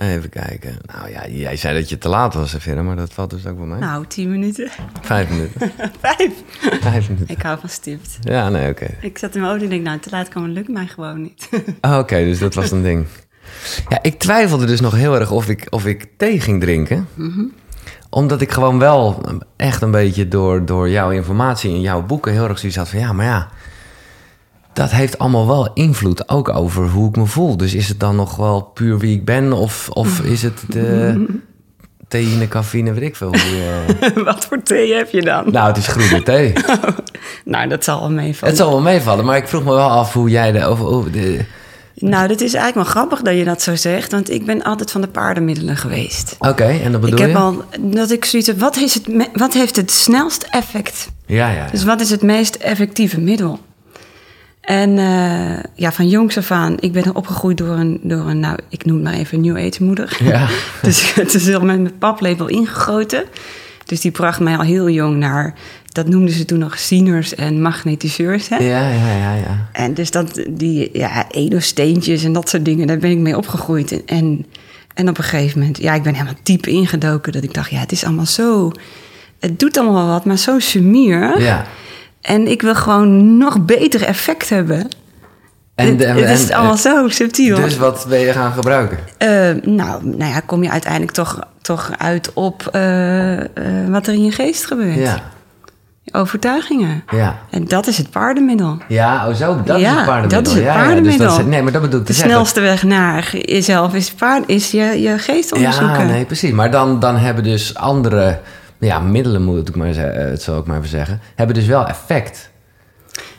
Even kijken. Nou ja, jij zei dat je te laat was, Vera, maar dat valt dus ook bij mij. Nou, tien minuten. Vijf minuten. Vijf. Vijf minuten. Ik hou van stipt. Ja, nee, oké. Ik zat in mijn auto en denk, nou, te laat komen lukt mij gewoon niet. Ah, Oké, dus dat was een ding. Ja, ik twijfelde dus nog heel erg of ik, of ik thee ging drinken. Omdat ik gewoon wel echt een beetje door, door jouw informatie en jouw boeken heel erg zoiets had van... Ja, maar ja, dat heeft allemaal wel invloed ook over hoe ik me voel. Dus is het dan nog wel puur wie ik ben of, of is het de theïne, cafeïne, weet ik veel. Wat voor thee heb je dan? Nou, het is groene thee. Nou, dat zal wel meevallen. Het zal wel meevallen, maar ik vroeg me wel af hoe jij de... Over de Nou, dat is eigenlijk wel grappig dat je dat zo zegt. Want ik ben altijd van de paardenmiddelen geweest. Oké, en dat bedoel ik heb je? al dat ik zoiets heb, wat, is het, wat heeft het snelst effect? Ja, ja. Dus wat is het meest effectieve middel? En eh, ja, van jongs af aan, ik ben opgegroeid door een, door een nou, ik noem het maar even New Age moeder. Ja. dus het is al met mijn paplepel ingegoten. Dus die bracht mij al heel jong naar, dat noemden ze toen nog zieners en magnetiseurs. Hè? Ja, ja, ja, ja. En dus dat, die ja, edelsteentjes en dat soort dingen, daar ben ik mee opgegroeid. En, en, en op een gegeven moment, ja, ik ben helemaal diep ingedoken. Dat ik dacht, ja, het is allemaal zo... Het doet allemaal wat, maar zo sumier. Ja. En ik wil gewoon nog beter effect hebben. En, het, is en- allemaal zo subtiel. Dus wat ben je gaan gebruiken? Eh, nou, nou ja, kom je uiteindelijk toch, toch uit op eh, eh, wat er in je geest gebeurt. Ja, overtuigingen. ja. En dat is het paardenmiddel. Ja, oh zo, dat is het paardenmiddel. dat is het Ja, ja, dus paardenmiddel. dat is- nee, maar dat bedoel ik te De zeggen. snelste weg naar jezelf is, paard, is je, je geest onderzoeken. Ja, nee, precies. Maar dan, dan hebben dus andere ja, middelen, moet ik maar zeggen, het zal ik maar even zeggen, hebben dus wel effect.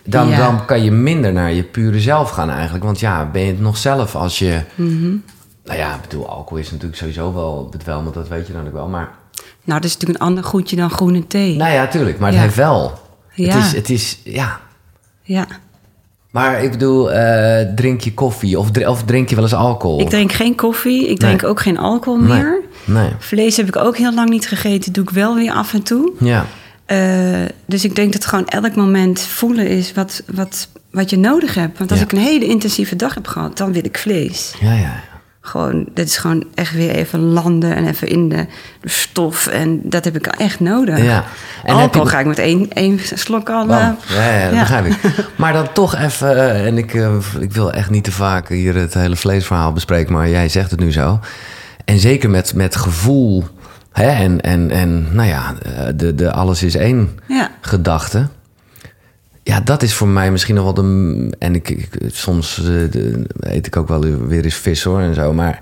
Dan, Ja. dan kan je minder naar je pure zelf gaan eigenlijk. Want ja, ben je het nog zelf als je... Mhm. Nou ja, ik bedoel, alcohol is natuurlijk sowieso wel bedwelmend, dat weet je dan ook wel. Maar Nou, dat is natuurlijk een ander goedje dan groene thee. nou ja, tuurlijk. Maar het Ja. heeft wel. Ja. Het, is, het is, ja, Ja. Maar ik bedoel, eh, drink je koffie of, of drink je wel eens alcohol? Ik drink geen koffie, ik drink Nee. ook geen alcohol meer. Nee. Vlees heb ik ook heel lang niet gegeten, doe ik wel weer af en toe. Ja. Eh, dus ik denk dat gewoon elk moment voelen is wat, wat, wat je nodig hebt. Want als Ja. ik een hele intensieve dag heb gehad, dan wil ik vlees. Ja, ja. Gewoon, dat is gewoon echt weer even landen en even in de, de stof. En dat heb ik echt nodig. Ja. En Alcohol je- ga ik met één, één slok al... Eh, Ja, ja, dat ja. begrijp ik. Maar dan toch even, eh, en ik, eh, ik wil echt niet te vaak hier het hele vleesverhaal bespreken, maar jij zegt het nu zo. En zeker met, met gevoel, hè, en, en, en nou ja, de, de alles is één Ja. gedachte. Ja, dat is voor mij misschien nog wel de. En ik, ik- soms eh, de- eet ik ook wel weer eens vis hoor en zo. Maar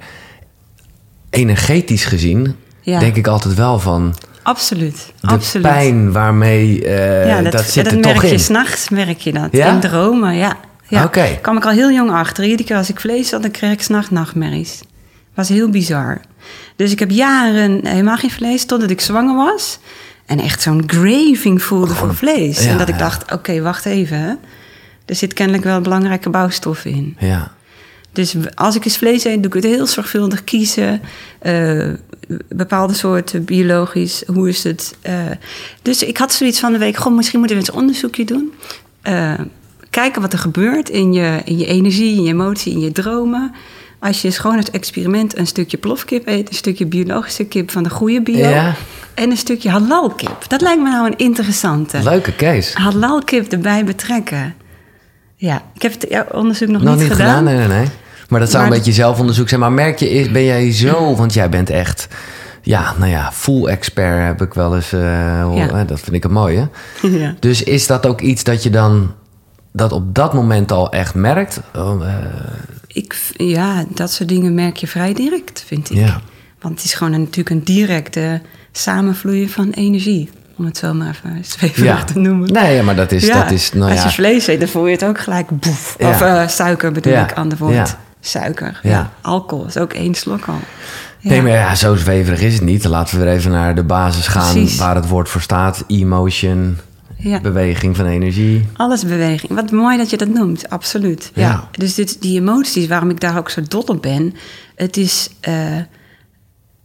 energetisch gezien Ja. denk ik altijd wel van Absoluut, de absoluut. pijn waarmee eh, ja, dat, zit dat er merk toch je in. s'nachts, merk je dat. Ja? In dromen, ja. ja. Oké. kwam ik al heel jong achter. Iedere keer als ik vlees had, dan kreeg ik s'nachts nachtmerries. was heel bizar. Dus ik heb jaren helemaal geen vlees, totdat ik zwanger was. En echt zo'n craving voelde voor vlees. ja, en dat ik ja. dacht, oké, wacht even. Er zit kennelijk wel belangrijke bouwstoffen in. Ja, Dus als ik eens vlees eet, doe ik het heel zorgvuldig kiezen. Eh, bepaalde soorten, biologisch, hoe is het? Eh, dus ik had zoiets van de week, goh, misschien moeten we eens een onderzoekje doen. Eh, kijken wat er gebeurt in je, in je energie, in je emotie, in je dromen. Als je eens gewoon het experiment een stukje plofkip eet... een stukje biologische kip van de goede bio... Ja. en een stukje halalkip. Dat lijkt me nou een interessante. leuke case. Halalkip erbij betrekken. Ja, ik heb het onderzoek nog, Nog niet, niet gedaan, nee, nee, nee. Maar dat zou Maar- een beetje zelfonderzoek zijn. Maar merk je, is- ben jij zo... Want jij bent echt... Ja, nou ja, full expert heb ik wel eens... hoor- Ja. Dat vind ik het mooie. Ja. Dus is dat ook iets dat je dan... Dat op dat moment al echt merkt? Oh, eh, Ik, ja, dat soort dingen merk je vrij direct, vind ik. Ja. Want het is gewoon een, natuurlijk een directe samenvloeien van energie. Om het zo maar even zweverig ja. te noemen. Nee, maar dat is... Ja, Dat is nou Als je vlees eet, dan voel je het ook gelijk boef. Of eh, suiker bedoel ik aan de woord. Ja. Suiker. Ja. Alcohol is ook één slok al. Ja. Nee, maar ja, zo zweverig is het niet. Laten we weer even naar de basis gaan... Precies. waar het woord voor staat. Emotion, Ja. beweging van energie. Alles beweging. Wat mooi dat je dat noemt, absoluut. Ja. Ja. Dus dit, die emoties, waarom ik daar ook zo dol op ben... het is, eh,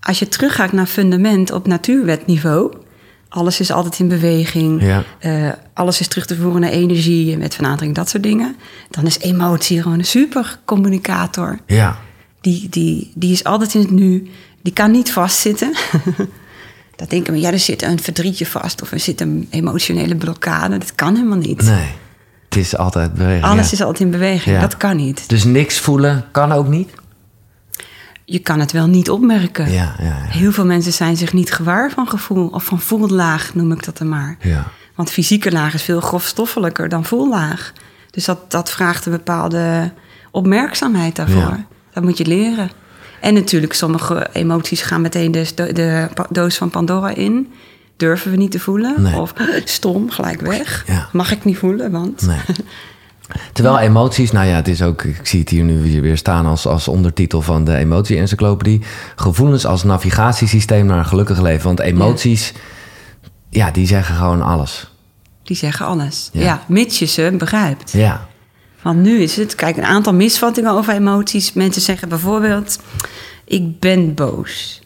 als je teruggaat naar fundament op natuurwetniveau... alles is altijd in beweging, Ja. eh, alles is terug te voeren naar energie... en met van aantrekking, dat soort dingen... dan is emotie gewoon een super communicator. Ja, die, die, die is altijd in het nu. Die kan niet vastzitten. dat denken we, ja, er zit een verdrietje vast of er zit een emotionele blokkade. Dat kan helemaal niet. Nee, het is altijd beweging. Alles ja. is altijd in beweging. Ja. Dat kan niet. Dus niks voelen kan ook niet? Je kan het wel niet opmerken. Ja, ja, ja. Heel veel mensen zijn zich niet gewaar van gevoel. Of van voellaag noem ik dat dan maar. ja. Want fysieke laag is veel grofstoffelijker dan voellaag. Dus dat, dat vraagt een bepaalde opmerkzaamheid daarvoor. Dat moet je leren. En natuurlijk, sommige emoties gaan meteen de, de, doos van Pandora in. Durven we niet te voelen. Nee. Of stom, gelijk weg. Ja. Mag ik niet voelen, want... Nee. Terwijl emoties, nou ja, het is ook, ik zie het hier nu weer staan als, als ondertitel van de emotie-encyclopedie. Gevoelens als navigatiesysteem naar een gelukkig leven. Want emoties, ja, die zeggen gewoon alles. Die zeggen alles. Ja. Ja, mits je ze begrijpt. Ja, Want nu is het, kijk, een aantal misvattingen over emoties. Mensen zeggen bijvoorbeeld, ik ben boos.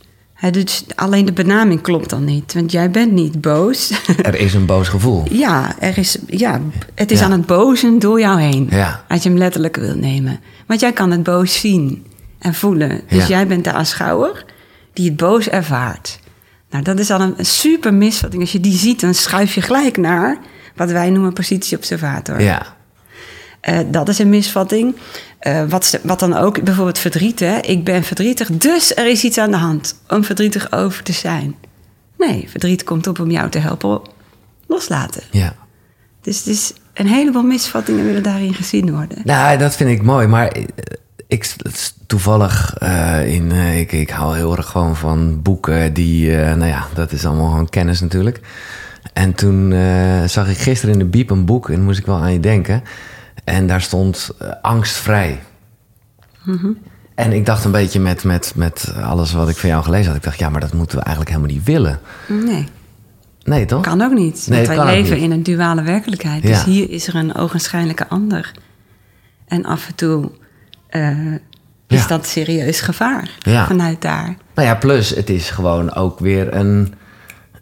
Dus alleen de benaming klopt dan niet, want jij bent niet boos. er is een boos gevoel. ja, er is, ja, het is Ja. aan het bozen door jou heen. Ja. Als je hem letterlijk wil nemen. Want jij kan het boos zien en voelen. Dus Ja. jij bent de aanschouwer die het boos ervaart. Nou, dat is al een, een super misvatting. Als je die ziet, dan schuif je gelijk naar wat wij noemen positie-observator. Ja, Eh, dat is een misvatting. Eh, wat, wat dan ook, bijvoorbeeld verdriet. Hè? Ik ben verdrietig, dus er is iets aan de hand om verdrietig over te zijn. Nee, verdriet komt op om jou te helpen loslaten. ja. Dus het is een heleboel misvattingen willen daarin gezien worden. Nou, dat vind ik mooi. Maar eh, ik toevallig in, ik, ik hou heel erg gewoon van boeken die, nou ja, dat is allemaal gewoon kennis natuurlijk. En toen zag ik gisteren in de Biep een boek en moest ik wel aan je denken. En daar stond eh, angstvrij. En ik dacht een beetje met, met, met alles wat ik van jou gelezen had. Ik dacht, ja, maar dat moeten we eigenlijk helemaal niet willen. Nee, Nee, toch? kan ook niet. Nee, want wij leven in een duale werkelijkheid. Ja. Dus hier is er een ogenschijnlijke ander. En af en toe eh, is Ja. dat serieus gevaar Ja. vanuit daar. Nou ja, plus het is gewoon ook weer een,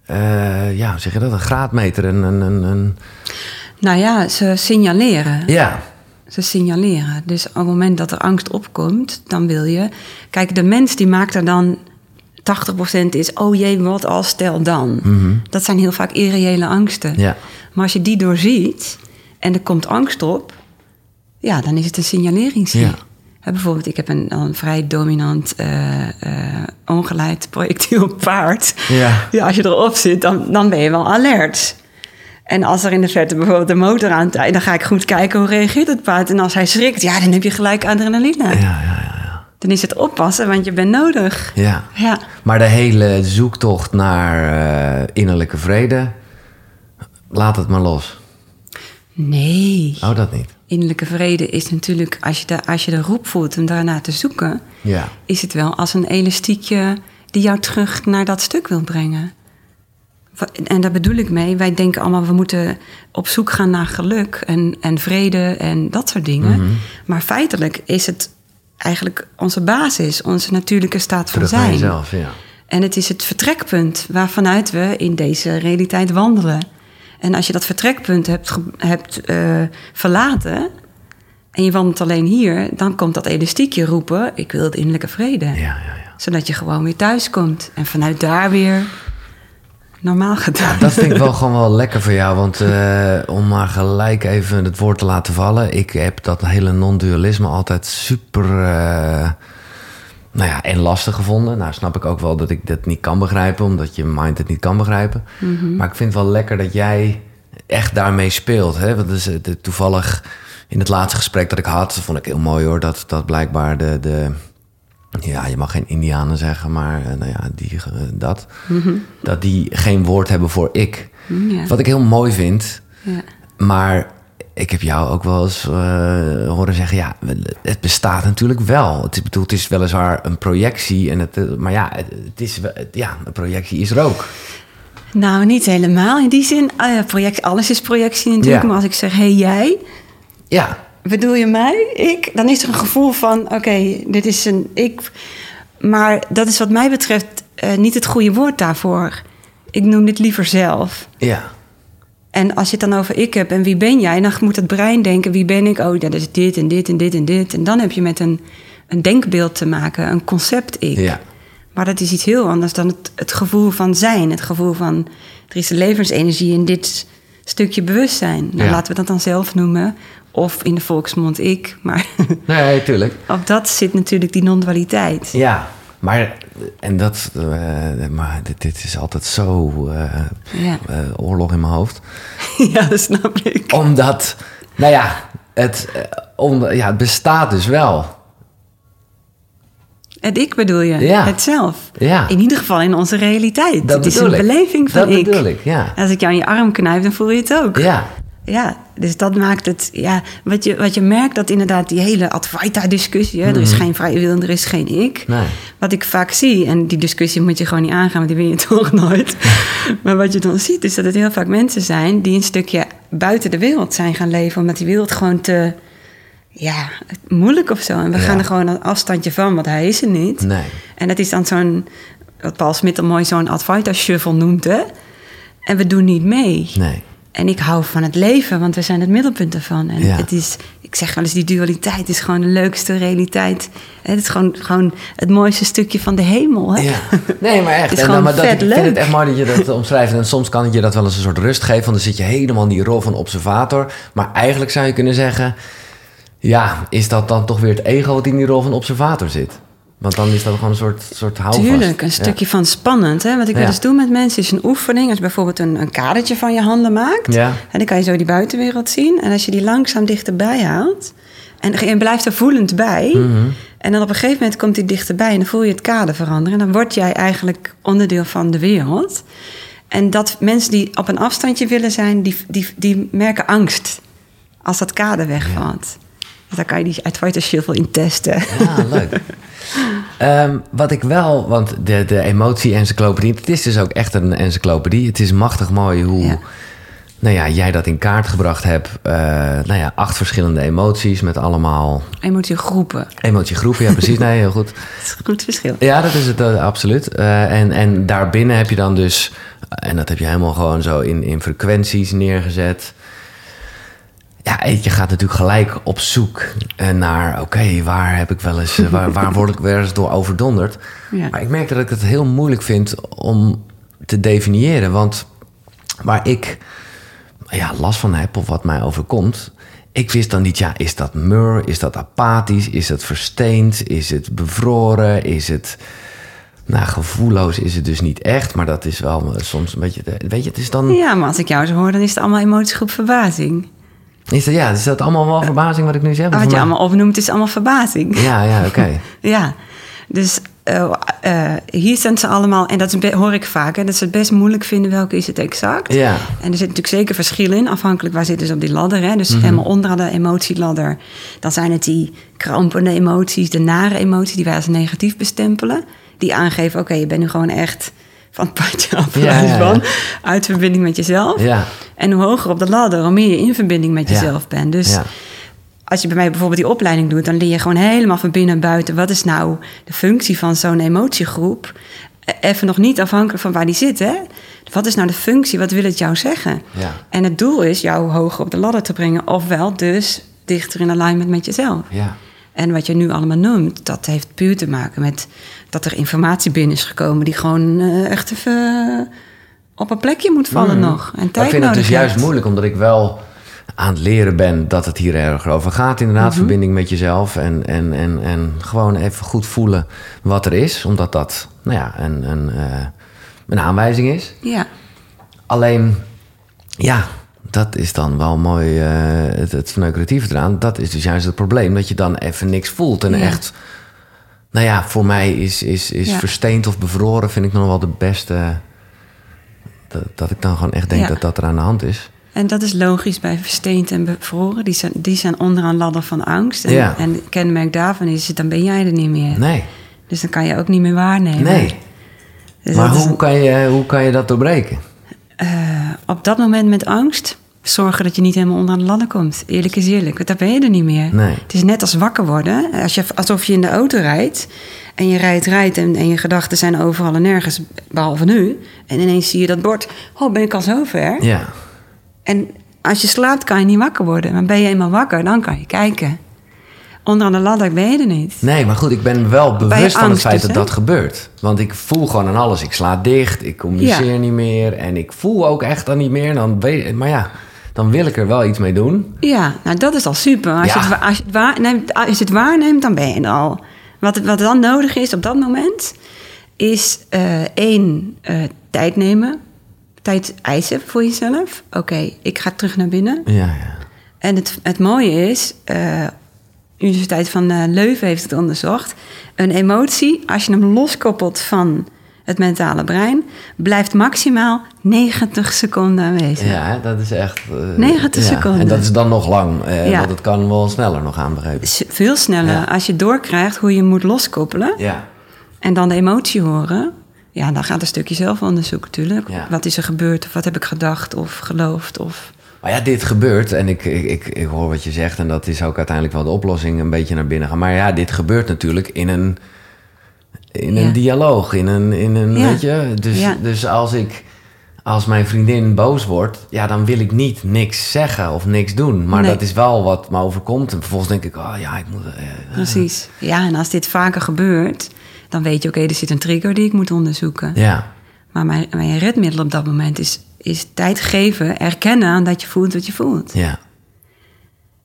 eh, ja, hoe zeg je dat? Een graadmeter. Een, een, een, een- Nou ja, ze signaleren. ja, Ze signaleren. Dus op het moment dat er angst opkomt, dan wil je. Kijk, de mens die maakt er dan 80% is. Oh jee, wat als stel dan. Dat zijn heel vaak irreële angsten. Mhm. Ja. Maar als je die doorziet en er komt angst op, ja, dan is het een signaleringsziel. Ja. Bijvoorbeeld, ik heb een, een vrij dominant eh, eh, ongeleid projectiel paard. Ja. ja, als je erop zit, dan, dan ben je wel alert. En als er in de verte bijvoorbeeld de motor aantijd, dan ga ik goed kijken hoe reageert het paard. En als hij schrikt, ja, dan heb je gelijk adrenaline. ja, ja, ja, Dan is het oppassen, want je bent nodig. ja. Ja. Maar de hele zoektocht naar eh, innerlijke vrede, laat het maar los. Nee. Oh, dat niet. Innerlijke vrede is natuurlijk, als je, de, als je de roep voelt om daarna te zoeken, Ja. is het wel als een elastiekje die jou terug naar dat stuk wil brengen. En daar bedoel ik mee, wij denken allemaal we moeten op zoek gaan naar geluk en, en vrede en dat soort dingen. Maar feitelijk is het eigenlijk onze basis, onze natuurlijke staat van Terug zijn. jezelf, ja. En het is het vertrekpunt waarvanuit we in deze realiteit wandelen. En als je dat vertrekpunt hebt, hebt eh, verlaten en je wandelt alleen hier, dan komt dat elastiekje roepen: Ik wil de innerlijke vrede. Ja, ja, ja. Zodat je gewoon weer thuis komt en vanuit daar weer normaal gedaan. Dat vind ik wel gewoon wel lekker voor jou. Want eh, om maar gelijk even het woord te laten vallen. Ik heb dat hele non-dualisme altijd super... eh, nou ja, en lastig gevonden. Nou snap ik ook wel dat ik dat niet kan begrijpen. Omdat je mind het niet kan begrijpen. Maar ik vind het wel lekker dat jij echt daarmee speelt. Hè? Want dus, eh, toevallig in het laatste gesprek dat ik had... vond ik heel mooi hoor. Dat, dat blijkbaar de... de ja, je mag geen Indianen zeggen, maar eh, nou ja, die, eh, dat. Dat die geen woord hebben voor ik. Ja. Wat ik heel mooi vind. Ja. Maar ik heb jou ook wel eens eh, horen zeggen... ja, het bestaat natuurlijk wel. Het is, bedoel, het is weliswaar een projectie. En het, maar ja, het, is, ja, een projectie is er ook. Nou, niet helemaal in die zin. Ah project, alles is projectie natuurlijk. Ja. Maar als ik zeg: Hé, hey, jij, Ja, Bedoel je mij? Ik? Dan is er een gevoel van, oké, dit is een ik. Maar dat is wat mij betreft eh, niet het goede woord daarvoor. Ik noem dit liever zelf. ja, En als je het dan over ik hebt en wie ben jij, dan moet het brein denken, wie ben ik? Oh, dat is dit en dit en dit en dit. En dan heb je met een, een denkbeeld te maken, een concept-ik. Ja. Maar dat is iets heel anders dan het, het gevoel van zijn. Het gevoel van, er is levensenergie in dit stukje bewustzijn. Nou, Ja. Laten we dat dan zelf noemen. Of in de volksmond ik. Maar Nee, tuurlijk. op dat zit natuurlijk die non-dualiteit. Ja, maar, en dat, eh, maar dit, dit is altijd zo eh, Ja. eh, oorlog in mijn hoofd. ja, dat snap ik. Omdat, nou ja, het, om, ja, het bestaat dus wel. Het ik bedoel je, Ja. het zelf. Ja. In ieder geval in onze realiteit. Dat het is een ik. beleving van Dat ik. bedoel ik, ja. Als ik jou in je arm knijp, dan voel je het ook. Ja, Ja, dus dat maakt het... Ja, wat, je, wat je merkt, dat inderdaad die hele Advaita-discussie... er is geen vrije wil en er is geen ik. Mhm. Nee. Wat ik vaak zie, en die discussie moet je gewoon niet aangaan... want die win je toch nooit. maar wat je dan ziet, is dat het heel vaak mensen zijn... die een stukje buiten de wereld zijn gaan leven... omdat die wereld gewoon te... Ja, moeilijk of zo. En we Ja. gaan er gewoon een afstandje van, want hij is er niet. nee. En dat is dan zo'n... wat Paul Smit dan mooi zo'n Advaita-shuffle noemt, hè? En we doen niet mee. Nee. En ik hou van het leven, want we zijn het middelpunt ervan. En Ja. het is, ik zeg wel eens, die dualiteit is gewoon de leukste realiteit. Het is gewoon, gewoon het mooiste stukje van de hemel. Hè? Ja. Nee, maar echt. Het is En gewoon maar dat, ik vind het echt mooi dat je dat omschrijft. En soms kan het je dat wel eens een soort rust geven. Want dan zit je helemaal in die rol van observator. Maar eigenlijk zou je kunnen zeggen... Ja, is dat dan toch weer het ego wat in die rol van observator zit? Want dan is dat gewoon een soort, soort houvast. Tuurlijk, een Ja. stukje van spannend. Hè? Wat ik Ja. wel eens doe met mensen is een oefening. Als je bijvoorbeeld een, een kadertje van je handen maakt. Ja. En dan kan je zo die buitenwereld zien. En als je die langzaam dichterbij haalt. En je blijft er voelend bij. Mhm. En dan op een gegeven moment komt die dichterbij. En dan voel je het kader veranderen. En dan word jij eigenlijk onderdeel van de wereld. En dat mensen die op een afstandje willen zijn, die, die, die merken angst. Als dat kader wegvalt. Dus daar kan je die Shuffle in testen. Ja, leuk. Ehm, wat ik wel, want de, de emotie-encyclopedie, het is dus ook echt een encyclopedie. Het is machtig mooi hoe Ja. nou ja, jij dat in kaart gebracht hebt. Eh, nou ja, acht verschillende emoties met allemaal Emotiegroepen. emotiegroepen. Ja, precies. Nee, heel goed. Dat is een goed verschil. Ja, dat is het eh, absoluut. Eh, en, en daarbinnen heb je dan dus, en dat heb je helemaal gewoon zo in, in frequenties neergezet. Ja, je gaat natuurlijk gelijk op zoek eh, naar, oké, waar heb ik wel eens, eh, waar, waar word ik wel eens door overdonderd? Ja. Maar ik merk dat ik het heel moeilijk vind om te definiëren. Want waar ik ja, last van heb of wat mij overkomt. Ik wist dan niet, ja, is dat mur? Is dat apathisch? Is het versteend? Is het bevroren? Is het... Nou, gevoelloos is het dus niet echt, maar dat is wel soms een beetje... de- weet je, het is dan... Ja, maar als ik jou zo hoor, dan is het allemaal emotiegroep verbazing. Is dat, ja, is dat allemaal wel verbazing wat ik nu zeg? Wat je mij- allemaal opnoemt, is allemaal verbazing. Ja, ja, oké. Ja, dus eh, eh, hier zijn ze allemaal, en dat hoor ik vaak, hè, dat ze het best moeilijk vinden welke is het exact. Ja. En er zit natuurlijk zeker verschil in, afhankelijk waar zitten ze op die ladder. Hè? Dus helemaal onderaan de emotieladder, dan zijn het die krampende emoties, de nare emoties die wij als negatief bestempelen. Die aangeven, oké, je bent nu gewoon echt van het padje af, Ja, uit verbinding met jezelf. Ja. En hoe hoger op de ladder, hoe meer je in verbinding met jezelf bent. Dus Ja. als je bij mij bijvoorbeeld die opleiding doet, dan leer je gewoon helemaal van binnen en buiten. Wat is nou de functie van zo'n emotiegroep? E- Even nog niet afhankelijk van waar die zit, hè? Wat is nou de functie? Wat wil het jou zeggen? Ja. En het doel is jou hoger op de ladder te brengen, ofwel dus dichter in alignment met jezelf. Ja. En wat je nu allemaal noemt, dat heeft puur te maken met dat er informatie binnen is gekomen die gewoon eh, echt even op een plekje moet vallen nog. En Maar ik vind het dus juist moeilijk, omdat ik wel aan het leren ben dat het hier erg over gaat. Inderdaad, Mhm. verbinding met jezelf en, en, en, en gewoon even goed voelen wat er is. Omdat dat, nou ja, een, een, eh, een aanwijzing is. Ja, Alleen, ja, dat is dan wel mooi, eh, het, het verneukeratieve eraan. Dat is dus juist het probleem, dat je dan even niks voelt. En Ja. echt, nou ja, voor mij is, is, is Ja. versteend of bevroren vind ik nog wel de beste... Dat, dat ik dan gewoon echt denk Ja. dat dat er aan de hand is. En dat is logisch bij versteend en bevroren. Die zijn, die zijn onderaan ladder van angst. En, en het kenmerk daarvan is, dan ben jij er niet meer. Nee, Dus dan kan je ook niet meer waarnemen. nee. Dus maar hoe kan, je, hoe kan je dat doorbreken? eh, op dat moment met angst zorgen dat je niet helemaal onderaan de ladder komt. Eerlijk is eerlijk, want dan ben je er niet meer. Nee. Het is net als wakker worden. Als je, alsof je in de auto rijdt en je rijdt, rijdt en, en je gedachten zijn overal en nergens, behalve nu. En ineens zie je dat bord, oh ben ik al zo ver? Ja, En als je slaapt kan je niet wakker worden. Maar ben je eenmaal wakker, dan kan je kijken. Onderaan de ladder ben je er niet. Nee, maar goed, ik ben wel bewust van het feit dus, dat dat gebeurt. Want ik voel gewoon aan alles. Ik sla dicht, ik communiceer Ja. niet meer. En ik voel ook echt dan niet meer. Dan weet, maar ja, dan wil ik er wel iets mee doen. Ja, nou dat is al super. Als, Ja. je, het, als, je, het waarneemt, als je het waarneemt, dan ben je er al. Wat, wat dan nodig is op dat moment, is eh, één, eh, tijd nemen. Tijd eisen voor jezelf. Oké, ik ga terug naar binnen. Ja, ja. En het, het mooie is, eh Universiteit van eh, Leuven heeft het onderzocht. Een emotie, als je hem loskoppelt van het mentale brein, blijft maximaal 90 seconden aanwezig. Ja, dat is echt... eh, 90 ja. seconden. En dat is dan nog lang. eh, Ja. Want het kan wel sneller nog aanbegrepen. S- Veel sneller. Ja. Als je doorkrijgt hoe je moet loskoppelen Ja. en dan de emotie horen, ja, dan gaat een stukje zelfonderzoek natuurlijk. Wat is er gebeurd of wat heb ik gedacht of geloofd of... Maar ja, dit gebeurt en ik, ik, ik, ik hoor wat je zegt en dat is ook uiteindelijk wel de oplossing, een beetje naar binnen gaan. Maar ja, dit gebeurt natuurlijk in een, in een dialoog, in een, in een Ja. weet je. Dus, Ja. dus als ik, als mijn vriendin boos wordt, ja, dan wil ik niet niks zeggen of niks doen. Maar Nee. dat is wel wat me overkomt en vervolgens denk ik, oh ja, ik moet... eh, Precies. Ja, en als dit vaker gebeurt, dan weet je, oké, er zit een trigger die ik moet onderzoeken. ja, Maar mijn, mijn redmiddel op dat moment is, is tijd geven, erkennen aan dat je voelt wat je voelt. ja,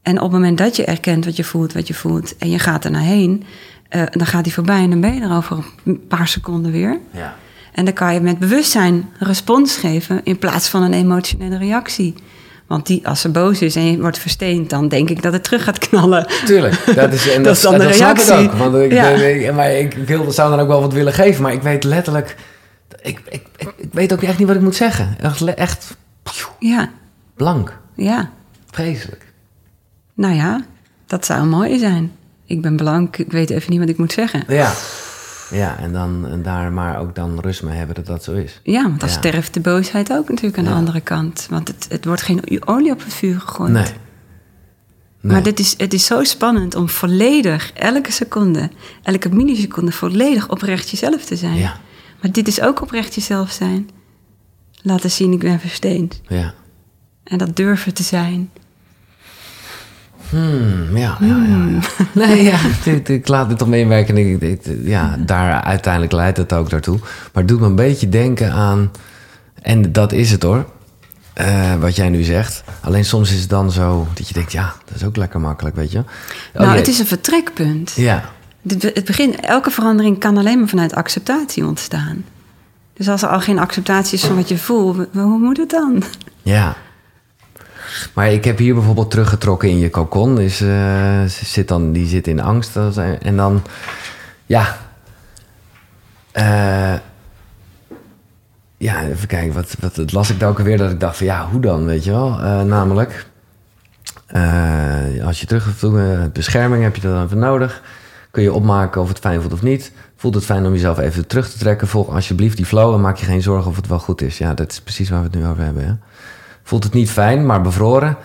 En op het moment dat je erkent wat je voelt, wat je voelt, en je gaat er naar heen, eh, dan gaat die voorbij en dan ben je er over een paar seconden weer. ja. En dan kan je met bewustzijn respons geven in plaats van een emotionele reactie. Want die, als ze boos is en je wordt versteend, dan denk ik dat het terug gaat knallen. Tuurlijk, dat is, en Dat is dan de dat snap ik reactie. ook. Want ik, Ja. ik- maar ik wil, zou dan ook wel wat willen geven, maar ik weet letterlijk... Ik, ik, ik, ik weet ook echt niet wat ik moet zeggen. Echt, echt Ja, blank. ja. Vreselijk. Nou ja, dat zou mooi zijn. Ik ben blank, ik weet even niet wat ik moet zeggen. Ja, ja en, dan, en daar maar ook dan rust mee hebben dat dat zo is. Ja, want dan Ja. sterft de boosheid ook natuurlijk aan Ja. de andere kant. Want het, het wordt geen olie op het vuur gegooid. Nee. nee. Maar dit is, het is zo spannend om volledig, elke seconde, elke milliseconde, volledig oprecht jezelf te zijn. Ja, Maar dit is ook oprecht jezelf zijn. Laten zien, ik ben versteend. ja. En dat durven te zijn. Hmm, ja, ja, ja, ja. Nee, ja, ik, ik laat dit toch meewerken. en Ik, ik, ja, daar uiteindelijk leidt het ook daartoe. Maar het doet me een beetje denken aan... En dat is het hoor, eh, wat jij nu zegt. Alleen soms is het dan zo dat je denkt... Ja, dat is ook lekker makkelijk, weet je. Oh, nou, het is een vertrekpunt. Ja, Het begin, elke verandering kan alleen maar vanuit acceptatie ontstaan. Dus als er al geen acceptatie is van wat je voelt, hoe moet het dan? ja. Maar ik heb hier bijvoorbeeld teruggetrokken in je cocon. Dus, eh, zit dan, die zit in angst. Dat En dan, ja... eh, ja, even kijken. Wat, wat wat las ik daar ook alweer? Dat ik dacht van, ja, hoe dan, weet je wel? Eh, namelijk, als je terug het bescherming heb je dat dan even nodig. Kun je opmaken of het fijn voelt of niet. Voelt het fijn om jezelf even terug te trekken. Volg alsjeblieft die flow en maak je geen zorgen of het wel goed is. Ja, dat is precies waar we het nu over hebben. Hè? Voelt het niet fijn, maar bevroren.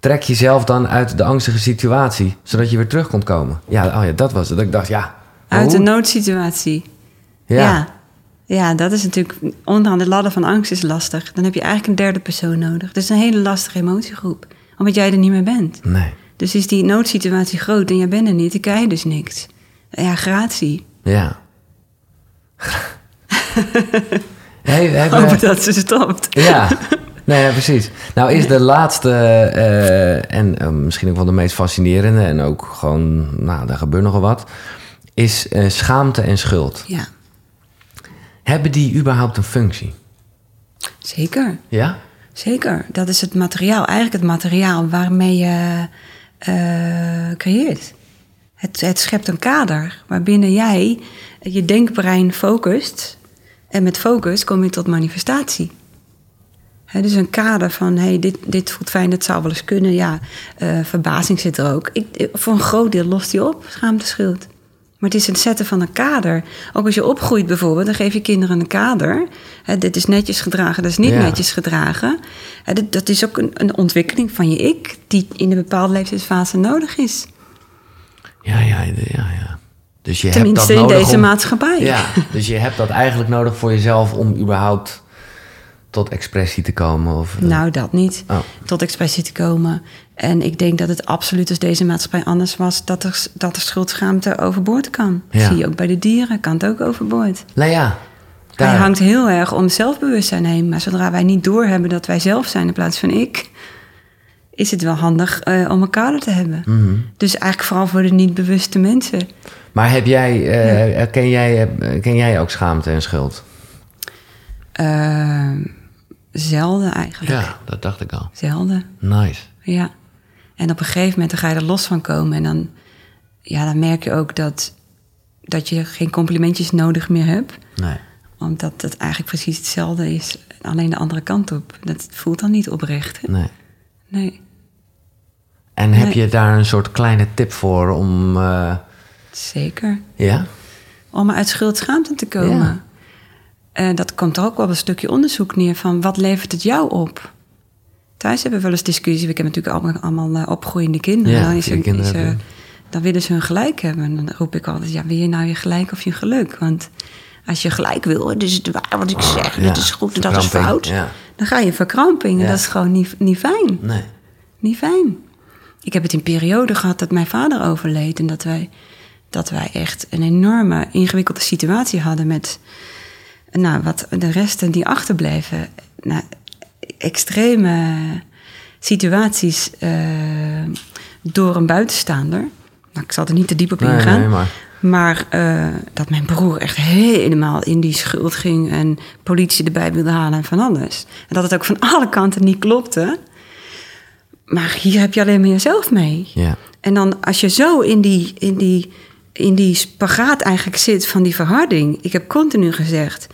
Trek jezelf dan uit de angstige situatie, zodat je weer terug kon komen. Ja, oh ja dat was het. Dat ik dacht, ja. Uit een noodsituatie. Ja. ja. Ja, dat is natuurlijk onderaan de ladder van angst is lastig. Dan heb je eigenlijk een derde persoon nodig. Is een hele lastige emotiegroep. Omdat jij er niet meer bent. Nee. Dus is die noodsituatie groot en jij bent er niet, dan krijg je dus niks. Ja, gratie. Ja. hey, Hopen dat ze stopt. Ja, nee, ja, precies. Nou is de laatste eh, en eh, misschien ook wel de meest fascinerende... en ook gewoon, nou, daar gebeurt nogal wat... is eh, schaamte en schuld. Ja, Hebben die überhaupt een functie? zeker. Ja? Zeker. Dat is het materiaal, eigenlijk het materiaal waarmee je eh, creëert. Het, het schept een kader waarbinnen jij je denkbrein focust. En met focus kom je tot manifestatie. Dus een kader van, hey, dit, dit voelt fijn, dat zou wel eens kunnen. Ja, eh, verbazing zit er ook. Ik- voor een groot deel lost die op, schaamte, schuld. Maar het is het zetten van een kader. Ook als je opgroeit bijvoorbeeld, dan geef je kinderen een kader. Hè, dit is netjes gedragen, dat is niet Ja. netjes gedragen. Hè, dit- dat is ook een, een ontwikkeling van je ik... die in een bepaalde leeftijdsfase nodig is. Ja, ja, ja, ja. Dus je Tenminste hebt dat in nodig deze om- maatschappij. Ja, dus je hebt dat eigenlijk nodig voor jezelf om überhaupt tot expressie te komen? Of, eh, Nou, dat niet. Oh. Tot expressie te komen. En ik denk dat het absoluut als deze maatschappij anders was... dat er, dat er schuldschaamte overboord kan. Ja. Zie je ook bij de dieren, kan het ook overboord. Nou ja, Hij daar, hangt heel erg om zelfbewustzijn heen. Maar zodra wij niet doorhebben dat wij zelf zijn in plaats van ik... is het wel handig eh, om elkaar te hebben. Mhm. Dus eigenlijk vooral voor de niet bewuste mensen. Maar heb jij, eh, herken jij, ken jij ook schaamte en schuld? Eh, zelden eigenlijk. Ja, dat dacht ik al. Zelden. Nice. Ja. En op een gegeven moment dan ga je er los van komen. En dan, ja, dan merk je ook dat, dat je geen complimentjes nodig meer hebt. Nee. Omdat het eigenlijk precies hetzelfde is. Alleen de andere kant op. Dat voelt dan niet oprecht. Hè? nee. Nee, En heb Nee. je daar een soort kleine tip voor om... eh, zeker. ja? Om uit schuldschaamte te komen. Ja. En dat komt er ook wel een stukje onderzoek neer van wat levert het jou op? Thuis hebben we wel eens discussie. We hebben natuurlijk allemaal, allemaal eh, opgroeiende kinderen. Ja, dan, is kinderen je. dan willen ze hun gelijk hebben. En dan roep ik altijd, ja, wil je nou je gelijk of je geluk? Want als je gelijk wil, dit is het waar wat ik zeg, ja, dit is goed en dat is fout. ja. Dan ga je verkramping en Ja. dat is gewoon niet, niet fijn. Nee. Niet fijn. Ik heb het in periode gehad dat mijn vader overleed en dat wij, dat wij echt een enorme ingewikkelde situatie hadden met nou, wat de resten die achterbleven. Nou, extreme situaties eh, door een buitenstaander. Nou, ik zal er niet te diep op Nee, ingaan. nee, maar... Maar eh, dat mijn broer echt helemaal in die schuld ging en politie erbij wilde halen en van alles. En dat het ook van alle kanten niet klopte. Maar hier heb je alleen maar jezelf mee. Ja. En dan als je zo in die, in die, in die spagaat eigenlijk zit van die verharding. Ik heb continu gezegd,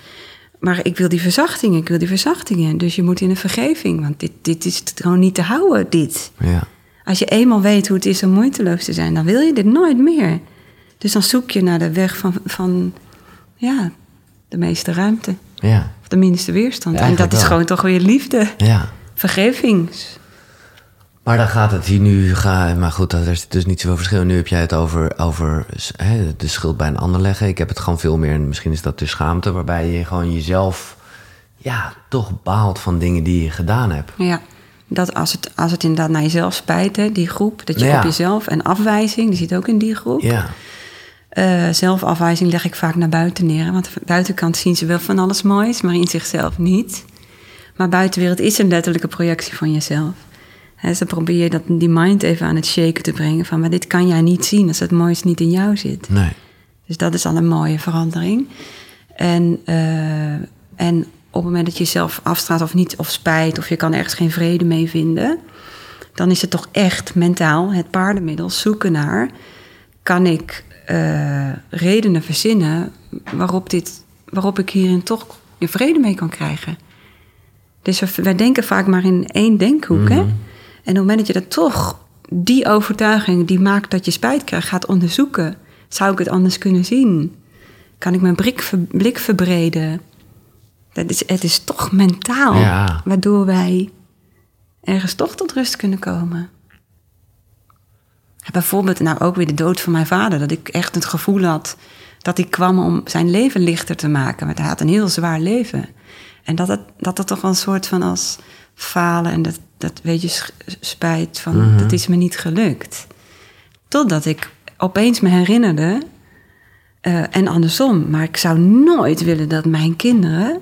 maar ik wil die verzachting, ik wil die verzachtingen. Dus je moet in een vergeving, want dit, dit is gewoon niet te houden, dit. Ja. Als je eenmaal weet hoe het is om moeiteloos te zijn, dan wil je dit nooit meer. Dus dan zoek je naar de weg van, van ja, de meeste ruimte. Ja. Of de minste weerstand. Ja, en dat is wel. gewoon toch weer liefde. Ja. Vergeving. Maar dan gaat het hier nu, ga, maar goed, er is dus niet zoveel verschil. Nu heb jij het over, over hè, de schuld bij een ander leggen. Ik heb het gewoon veel meer, en misschien is dat de schaamte, waarbij je gewoon jezelf, ja, toch baalt van dingen die je gedaan hebt. Ja, dat als het, als het inderdaad naar jezelf spijt, hè, die groep, dat je Ja. op jezelf en afwijzing, die zit ook in die groep. Ja, Eh, zelfafwijzing leg ik vaak naar buiten neer, want aan de buitenkant zien ze wel van alles moois, maar in zichzelf niet. Maar buitenwereld is een letterlijke projectie van jezelf. Hè, dus dan probeer je dat, die mind even aan het shaken te brengen van, maar dit kan jij niet zien als het moois niet in jou zit. nee. Dus dat is al een mooie verandering. En, eh, en op het moment dat je jezelf afstraalt of niet, of spijt, of je kan ergens geen vrede mee vinden, dan is het toch echt mentaal het paardenmiddel zoeken naar: kan ik eh, redenen verzinnen waarop, dit, waarop ik hierin toch vrede mee kan krijgen? Dus we- wij denken vaak maar in één denkhoek. hè? En op het moment dat je dat toch, die overtuiging die maakt dat je spijt krijgt, gaat onderzoeken. Zou ik het anders kunnen zien? Kan ik mijn blik, ver- blik verbreden? Dat is, het is toch mentaal, Ja. waardoor wij ergens toch tot rust kunnen komen. Bijvoorbeeld nou ook weer de dood van mijn vader. Dat ik echt het gevoel had dat ik kwam om zijn leven lichter te maken. Want hij had een heel zwaar leven. En dat het, dat het toch wel een soort van als falen en dat, dat weet je, spijt van dat is me niet gelukt. Totdat ik opeens me herinnerde, eh, en andersom, maar ik zou nooit willen dat mijn kinderen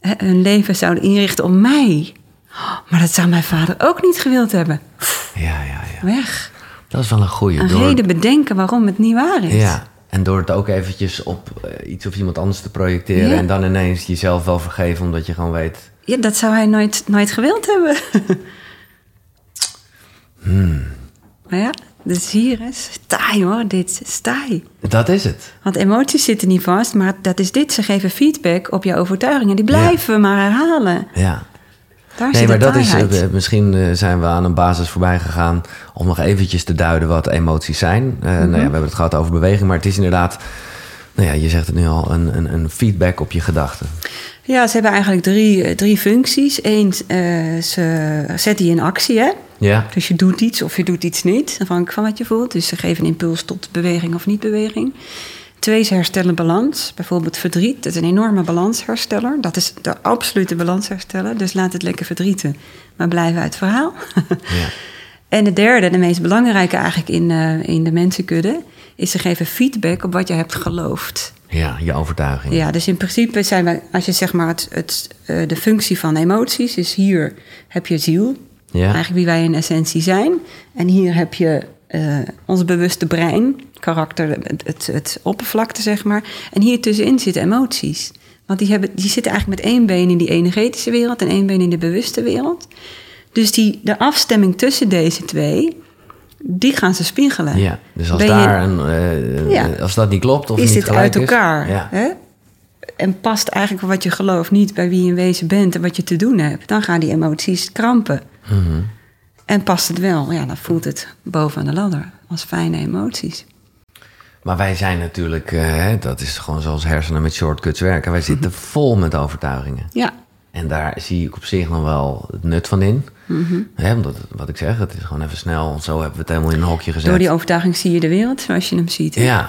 hè, hun leven zouden inrichten om mij. Maar dat zou mijn vader ook niet gewild hebben. Ja, ja, ja. Weg. Dat is wel een goeie. Een Door- reden bedenken waarom het niet waar is. Ja, en door het ook eventjes op eh, iets of iemand anders te projecteren... Ja. en dan ineens jezelf wel vergeven omdat je gewoon weet... Ja, dat zou hij nooit, nooit gewild hebben. Hmm. Maar ja, dus hier is taai hoor, dit is taai. Dat is het. Want emoties zitten niet vast, maar dat is dit. Ze geven feedback op je overtuigingen. Die blijven maar herhalen. Ja. Daar Nee, maar dat is, taaiheid. eh, misschien eh, zijn we aan een basis voorbij gegaan om nog eventjes te duiden wat emoties zijn. Eh, nou ja, we hebben het gehad over beweging, maar het is inderdaad, nou ja, je zegt het nu al, een, een, een feedback op je gedachten. Ja, ze hebben eigenlijk drie, eh, drie functies. Eén, eh, ze zetten je in actie, hè? Ja, Dus je doet iets of je doet iets niet, afhankelijk van wat je voelt. Dus ze geven een impuls tot beweging of niet beweging. twee ze herstellen balans. Bijvoorbeeld verdriet, dat is een enorme balanshersteller. Dat is de absolute balanshersteller. Dus laat het lekker verdrieten, maar blijf uit het verhaal. Ja. En de derde, de meest belangrijke eigenlijk in, eh, in de mensenkudde... is ze geven feedback op wat je hebt geloofd. Ja, je overtuiging. Ja, dus in principe zijn we, als je zeg maar het, het, eh, de functie van emoties is hier heb je ziel, Ja. eigenlijk wie wij in essentie zijn. En hier heb je eh, ons bewuste brein, karakter, het, het, het oppervlakte zeg maar. En hier tussenin zitten emoties. Want die, hebben, die zitten eigenlijk met één been in die energetische wereld en één been in de bewuste wereld. Dus die, de afstemming tussen deze twee, die gaan ze spiegelen. Ja, dus als je- daar een, eh, Ja. als dat niet klopt of is niet dit gelijk uit elkaar? Is, ja. Hè? En past eigenlijk wat je gelooft niet bij wie je in wezen bent en wat je te doen hebt, dan gaan die emoties krampen. Mhm. En past het wel, ja, dan voelt het boven de ladder als fijne emoties. Maar wij zijn natuurlijk, eh, dat is gewoon zoals hersenen met shortcuts werken. Wij zitten Mhm. vol met overtuigingen. Ja, En daar zie ik op zich nog wel het nut van in. Hè, omdat, wat ik zeg, het is gewoon even snel. Zo hebben we het helemaal in een hokje gezet. door die overtuiging zie je de wereld zoals je hem ziet. hè? Ja.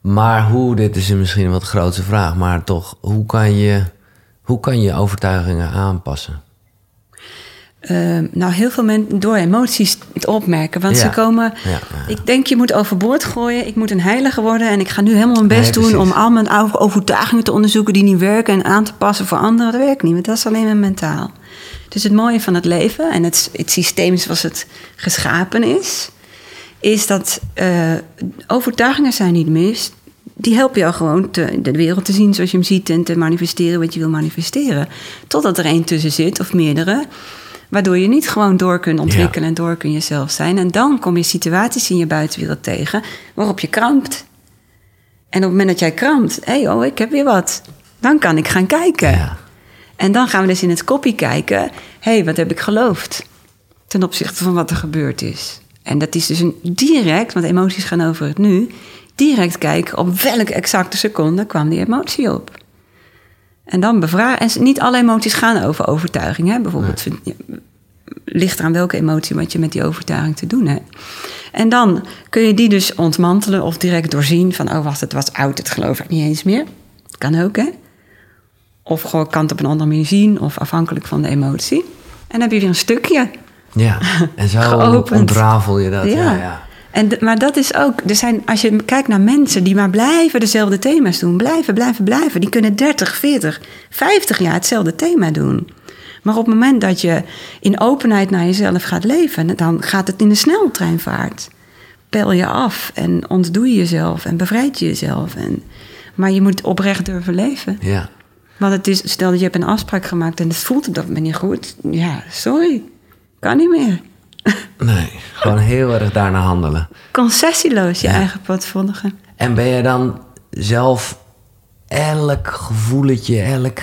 Maar hoe, dit is misschien een wat grootste vraag, maar toch, hoe kan je, hoe kan je overtuigingen aanpassen? Ehm, nou, heel veel mensen door emoties het opmerken. Want Ja. ze komen. Ja, ja. Ik denk, je moet overboord gooien. Ik moet een heilige worden. En ik ga nu helemaal mijn best Nee, doen om al mijn overtuigingen te onderzoeken die niet werken en aan te passen voor anderen. Dat werkt niet, want dat is alleen maar mentaal. Dus het mooie van het leven en het, het systeem zoals het geschapen is, is dat eh, overtuigingen zijn niet mis. Die helpen jou gewoon te, de wereld te zien zoals je hem ziet en te manifesteren wat je wil manifesteren. Totdat er één tussen zit of meerdere. Waardoor je niet gewoon door kunt ontwikkelen en door kun jezelf zijn. En dan kom je situaties in je buitenwereld tegen waarop je krampt. En op het moment dat jij krampt, hé hey, oh, ik heb weer wat. Dan kan ik gaan kijken. Ja. En dan gaan we dus in het kopje kijken. Hé, hey, wat heb ik geloofd? Ten opzichte van wat er gebeurd is. En dat is dus een direct, want emoties gaan over het nu. Direct kijken op welke exacte seconde kwam die emotie op. En dan bevragen. En niet alle emoties gaan over overtuiging. Hè? Bijvoorbeeld ligt eraan welke emotie wat je met die overtuiging te doen hebt. En dan kun je die dus ontmantelen of direct doorzien van... oh, wacht, het was oud, dat geloof ik niet eens meer. Dat kan ook, hè? Of gewoon kan het op een andere manier zien, of afhankelijk van de emotie. En dan heb je weer een stukje. Ja, en zo Geopend. ontrafel je dat. Ja. Ja, En maar dat is ook, er zijn, als je kijkt naar mensen die maar blijven dezelfde thema's doen, blijven, blijven, blijven, die kunnen 30, 40, 50 jaar hetzelfde thema doen. Maar op het moment dat je in openheid naar jezelf gaat leven, dan gaat het in de sneltreinvaart. Pel je af en ontdoe je jezelf en bevrijd je jezelf. En, maar je moet oprecht durven leven. ja. Want het is, stel dat je hebt een afspraak gemaakt en het voelt op dat moment niet goed. Ja, sorry, kan niet meer. Nee, gewoon heel erg daarna handelen. Concessieloos je Ja. eigen pad volgen. En ben je dan zelf elk gevoeletje, elk...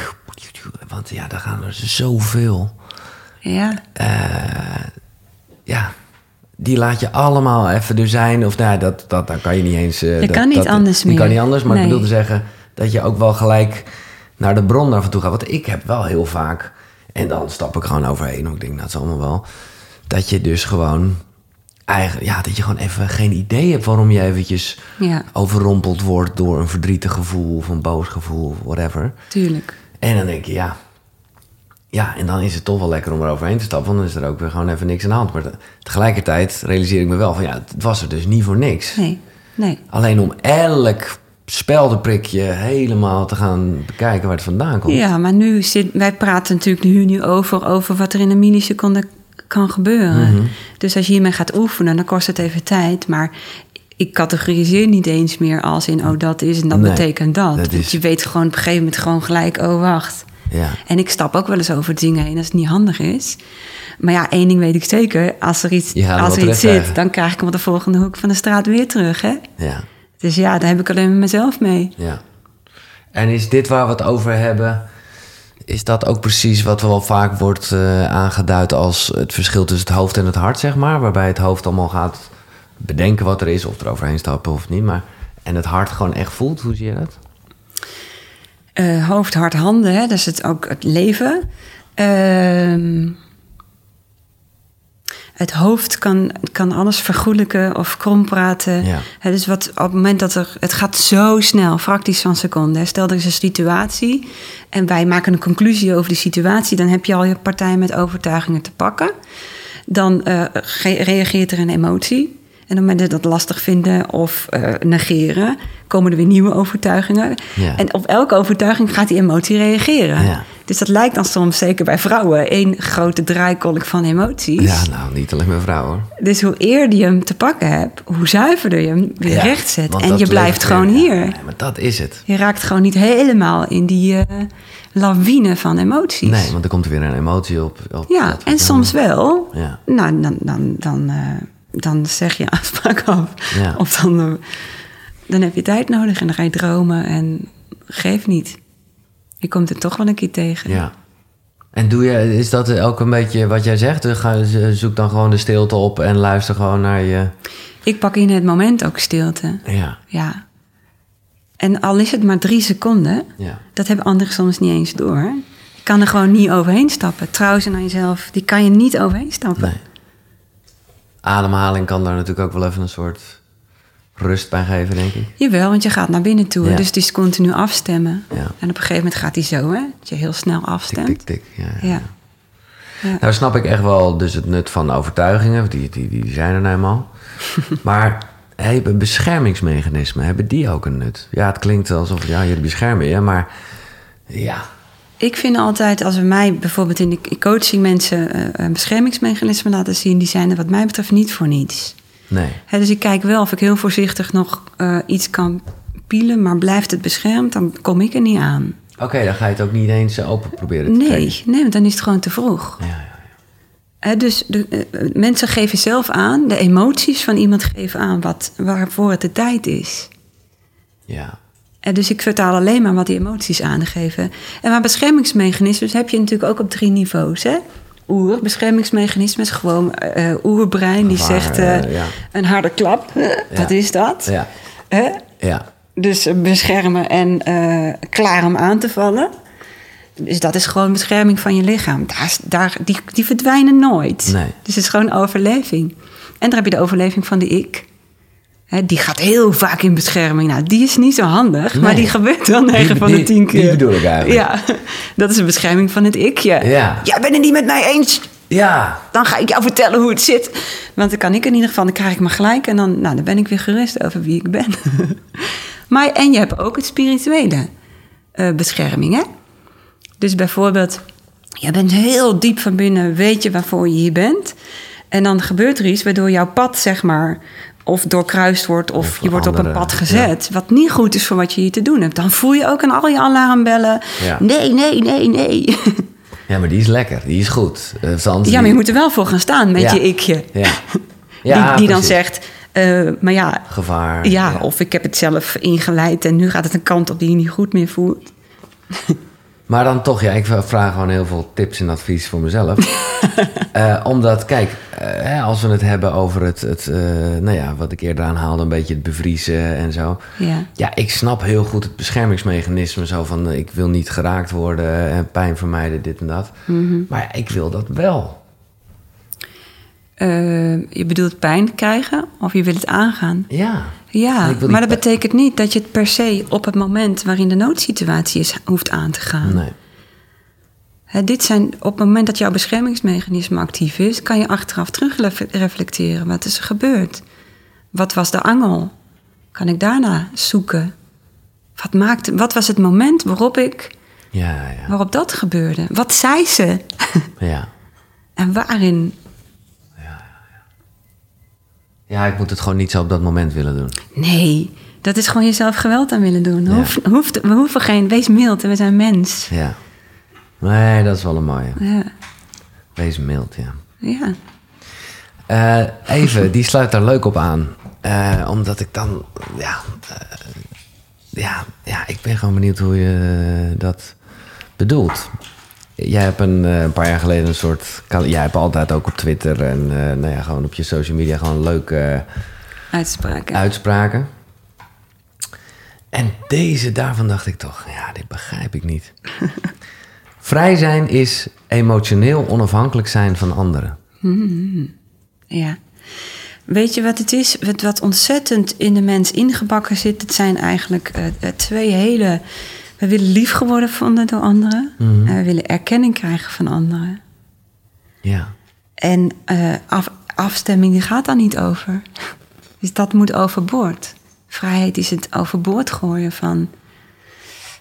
Want ja, daar gaan er zoveel. Ja, Ja, die laat je allemaal even er zijn. Of nou, dat, dat, dan kan je niet eens... eh, Je dat, kan niet dat- anders Je kan meer. niet anders, maar ik bedoel te zeggen... dat je ook wel gelijk naar de bron en toe gaat. Want ik heb wel heel vaak... en dan stap ik gewoon overheen. Want ik denk, nou, dat is allemaal wel... dat je dus gewoon... Eigenlijk, ja, dat je gewoon even geen idee hebt waarom je eventjes Ja. overrompeld wordt door een verdrietig gevoel of een boos gevoel of whatever. tuurlijk. En dan denk je, ja. Ja, en dan is het toch wel lekker om er overheen te stappen, want dan is er ook weer gewoon even niks aan de hand. Maar te- tegelijkertijd realiseer ik me wel van, ja, het was er dus niet voor niks. Nee, nee. Alleen om elk speldenprikje helemaal te gaan bekijken waar het vandaan komt. Ja, maar nu zit, wij praten natuurlijk nu, nu over, over wat er in een milliseconde kan gebeuren. Mhm. Dus als je hiermee gaat oefenen, dan kost het even tijd. Maar ik categoriseer niet eens meer als in, oh, dat is en dat Nee, betekent dat. dat is- je weet gewoon op een gegeven moment gewoon gelijk, oh, wacht. Ja. En ik stap ook wel eens over dingen heen als het niet handig is. Maar ja, één ding weet ik zeker. Als er iets, als er iets zit, dan krijg ik hem op de volgende hoek van de straat weer terug. Hè? ja, Dus ja, daar heb ik alleen maar mezelf mee. ja. En is dit waar we het over hebben? Is dat ook precies wat wel vaak wordt eh, aangeduid als het verschil tussen het hoofd en het hart, zeg maar? Waarbij het hoofd allemaal gaat bedenken wat er is, of er overheen stappen of niet. Maar, en het hart gewoon echt voelt. Hoe zie je dat? Eh, hoofd, hart, handen, hè? dat is het ook het leven. Ehm, Het hoofd kan, kan alles vergoelijken of krompraten. Ja. Hè, dus wat, op het moment dat er... Het gaat zo snel, fracties van seconde. Hè. Stel, er is een situatie en wij maken een conclusie over die situatie... dan heb je al je partij met overtuigingen te pakken. Dan eh, ge- reageert er een emotie. En op het moment dat dat lastig vinden of eh, negeren... komen er weer nieuwe overtuigingen. Ja. En op elke overtuiging gaat die emotie reageren. Ja. Dus dat lijkt dan soms, zeker bij vrouwen... één grote draaikolk van emoties. Ja, nou, niet alleen mijn vrouw hoor. Dus hoe eerder je hem te pakken hebt, hoe zuiverder je hem weer Ja, recht zet. En je blijft gewoon weer- hier. Ja, maar dat is het. Je raakt gewoon niet helemaal in die eh, lawine van emoties. Nee, want er komt er weer een emotie op. op ja, en soms wel. Ja. Nou, dan, dan, dan, eh, dan zeg je afspraak af. Ja. Of dan, eh, dan heb je tijd nodig en dan ga je dromen en geef niet. Je komt er toch wel een keer tegen. Ja. En doe je, is dat ook een beetje wat jij zegt? Dus ga, zoek dan gewoon de stilte op en luister gewoon naar je. Ik pak in het moment ook stilte. Ja. Ja. En al is het maar drie seconden, Ja. dat hebben anderen soms niet eens door. Je kan er gewoon niet overheen stappen. Trouw zijn aan jezelf, die kan je niet overheen stappen. Nee. Ademhaling kan daar natuurlijk ook wel even een soort rust bij geven, denk ik. Jawel, want je gaat naar binnen toe. Ja. Dus het is continu afstemmen. Ja. En op een gegeven moment gaat hij zo, hè? Dat je heel snel Tik, afstemt. tik, tik. Ja. Ja. Ja. Nou snap ik echt wel dus het nut van overtuigingen. Die, die, die zijn er nou eenmaal. maar hebben beschermingsmechanismen, hebben die ook een nut? Ja, het klinkt alsof ja, jullie beschermen je, maar ja. Ik vind altijd, als we mij bijvoorbeeld in de coaching mensen eh, een beschermingsmechanisme laten zien, die zijn er wat mij betreft niet voor niets. Nee. Dus ik kijk wel of ik heel voorzichtig nog eh, iets kan pielen, maar blijft het beschermd, dan kom ik er niet aan. Oké, dan ga je het ook niet eens eh, open proberen te Nee, nee, want dan is het gewoon te vroeg. Ja, ja, ja. Dus de, mensen geven zelf aan, de emoties van iemand geven aan wat, waarvoor het de tijd is. ja. En dus ik vertaal alleen maar wat die emoties aangeven. En maar beschermingsmechanismes heb je natuurlijk ook op drie niveaus. Hè? Oer, beschermingsmechanisme is gewoon eh oerbrein die zegt eh, eh, ja. een harde klap. Wat is dat? Ja. Hè? Ja. Dus eh, beschermen en eh, klaar om aan te vallen. Dus dat is gewoon bescherming van je lichaam. Daar, daar, die, die verdwijnen nooit. Nee. Dus het is gewoon overleving. En dan heb je de overleving van de ik. Hè, die gaat heel vaak in bescherming. Nou, die is niet zo handig, maar die gebeurt wel 9 Die- van de die- 10 keer. die bedoel ik eigenlijk. Ja, dat is een bescherming van het ikje. Ja. Jij bent het niet met mij eens. Ja. Dan ga ik jou vertellen hoe het zit. Want dan kan ik in ieder geval, dan krijg ik me gelijk. En dan, nou, dan ben ik weer gerust over wie ik ben. maar, en je hebt ook het spirituele eh, bescherming, hè? Dus bijvoorbeeld, jij bent heel diep van binnen, weet je waarvoor je hier bent. En dan gebeurt er iets waardoor jouw pad, zeg maar, of doorkruist wordt... of, Of je wordt op een pad gezet, wat niet goed is voor wat je hier te doen hebt. Dan voel je ook aan al je alarmbellen, Ja. nee, nee, nee, nee. Ja, maar die is lekker. Die is goed. Eh, ja, maar je moet er wel voor gaan staan met Ja. je ikje. Ja. die Ja, die dan zegt, eh, maar ja, Gevaar. ja, of ik heb het zelf ingeleid en nu gaat het een kant op die je niet goed meer voelt. Maar dan toch, ja, ik vraag gewoon heel veel tips en advies voor mezelf. Eh, omdat, kijk, eh, als we het hebben over het, het eh, nou ja, wat ik eerder aanhaalde, een beetje het bevriezen en zo. Ja. Ja, ik snap heel goed het beschermingsmechanisme. Zo van, ik wil niet geraakt worden, en pijn vermijden, dit en dat. Mhm. Maar ik wil dat wel. Eh, je bedoelt pijn krijgen of je wil het aangaan? Ja. Ja, maar dat betekent niet dat je het per se op het moment waarin de noodsituatie is, hoeft aan te gaan. Nee. Hè, dit zijn, op het moment dat jouw beschermingsmechanisme actief is, kan je achteraf terug ref- reflecteren. Wat is er gebeurd? Wat was de angel? Kan ik daarna zoeken? Wat, maakte, wat was het moment waarop, ik, Ja, ja. waarop dat gebeurde? Wat zei ze? Ja. en waarin? Ja, ik moet het gewoon niet zo op dat moment willen doen. Nee, dat is gewoon jezelf geweld aan willen doen. Ja. Hoef, hoeft, we hoeven geen, wees mild, we zijn mens. Ja. Nee, dat is wel een mooie. Ja, Wees mild, ja. ja. Eh, even, die sluit daar leuk op aan. Eh, omdat ik dan, ja, eh, ja, ja, ik ben gewoon benieuwd hoe je dat bedoelt. Jij hebt een, eh, een paar jaar geleden een soort, jij hebt altijd ook op Twitter en eh, nou ja, gewoon op je social media gewoon leuke eh, uitspraken. uitspraken. En deze daarvan dacht ik toch, ja, dit begrijp ik niet. Vrij zijn is emotioneel onafhankelijk zijn van anderen. Ja. Weet je wat het is? Wat, ontzettend in de mens ingebakken zit, het zijn eigenlijk twee hele. We willen lief geworden vonden door anderen. Mhm. En we willen erkenning krijgen van anderen. Ja. En eh, af, afstemming die gaat daar niet over. Dus dat moet overboord. Vrijheid is het overboord gooien van...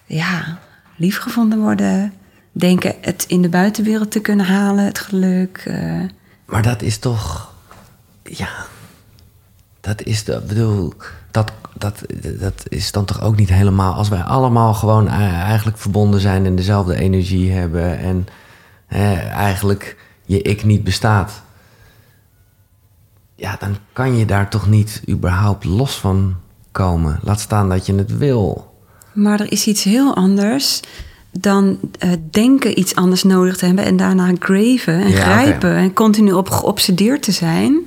Ja, liefgevonden worden. Denken het in de buitenwereld te kunnen halen, het geluk. eh. Maar dat is toch. Ja. Dat is de. bedoel. Dat, dat, dat is dan toch ook niet helemaal. Als wij allemaal gewoon eh, eigenlijk verbonden zijn en dezelfde energie hebben. En eh, eigenlijk je ik niet bestaat. Ja, dan kan je daar toch niet überhaupt los van komen. Laat staan dat je het wil. Maar er is iets heel anders dan eh, denken iets anders nodig te hebben... en daarna graven en Ja, grijpen en continu op geobsedeerd te zijn...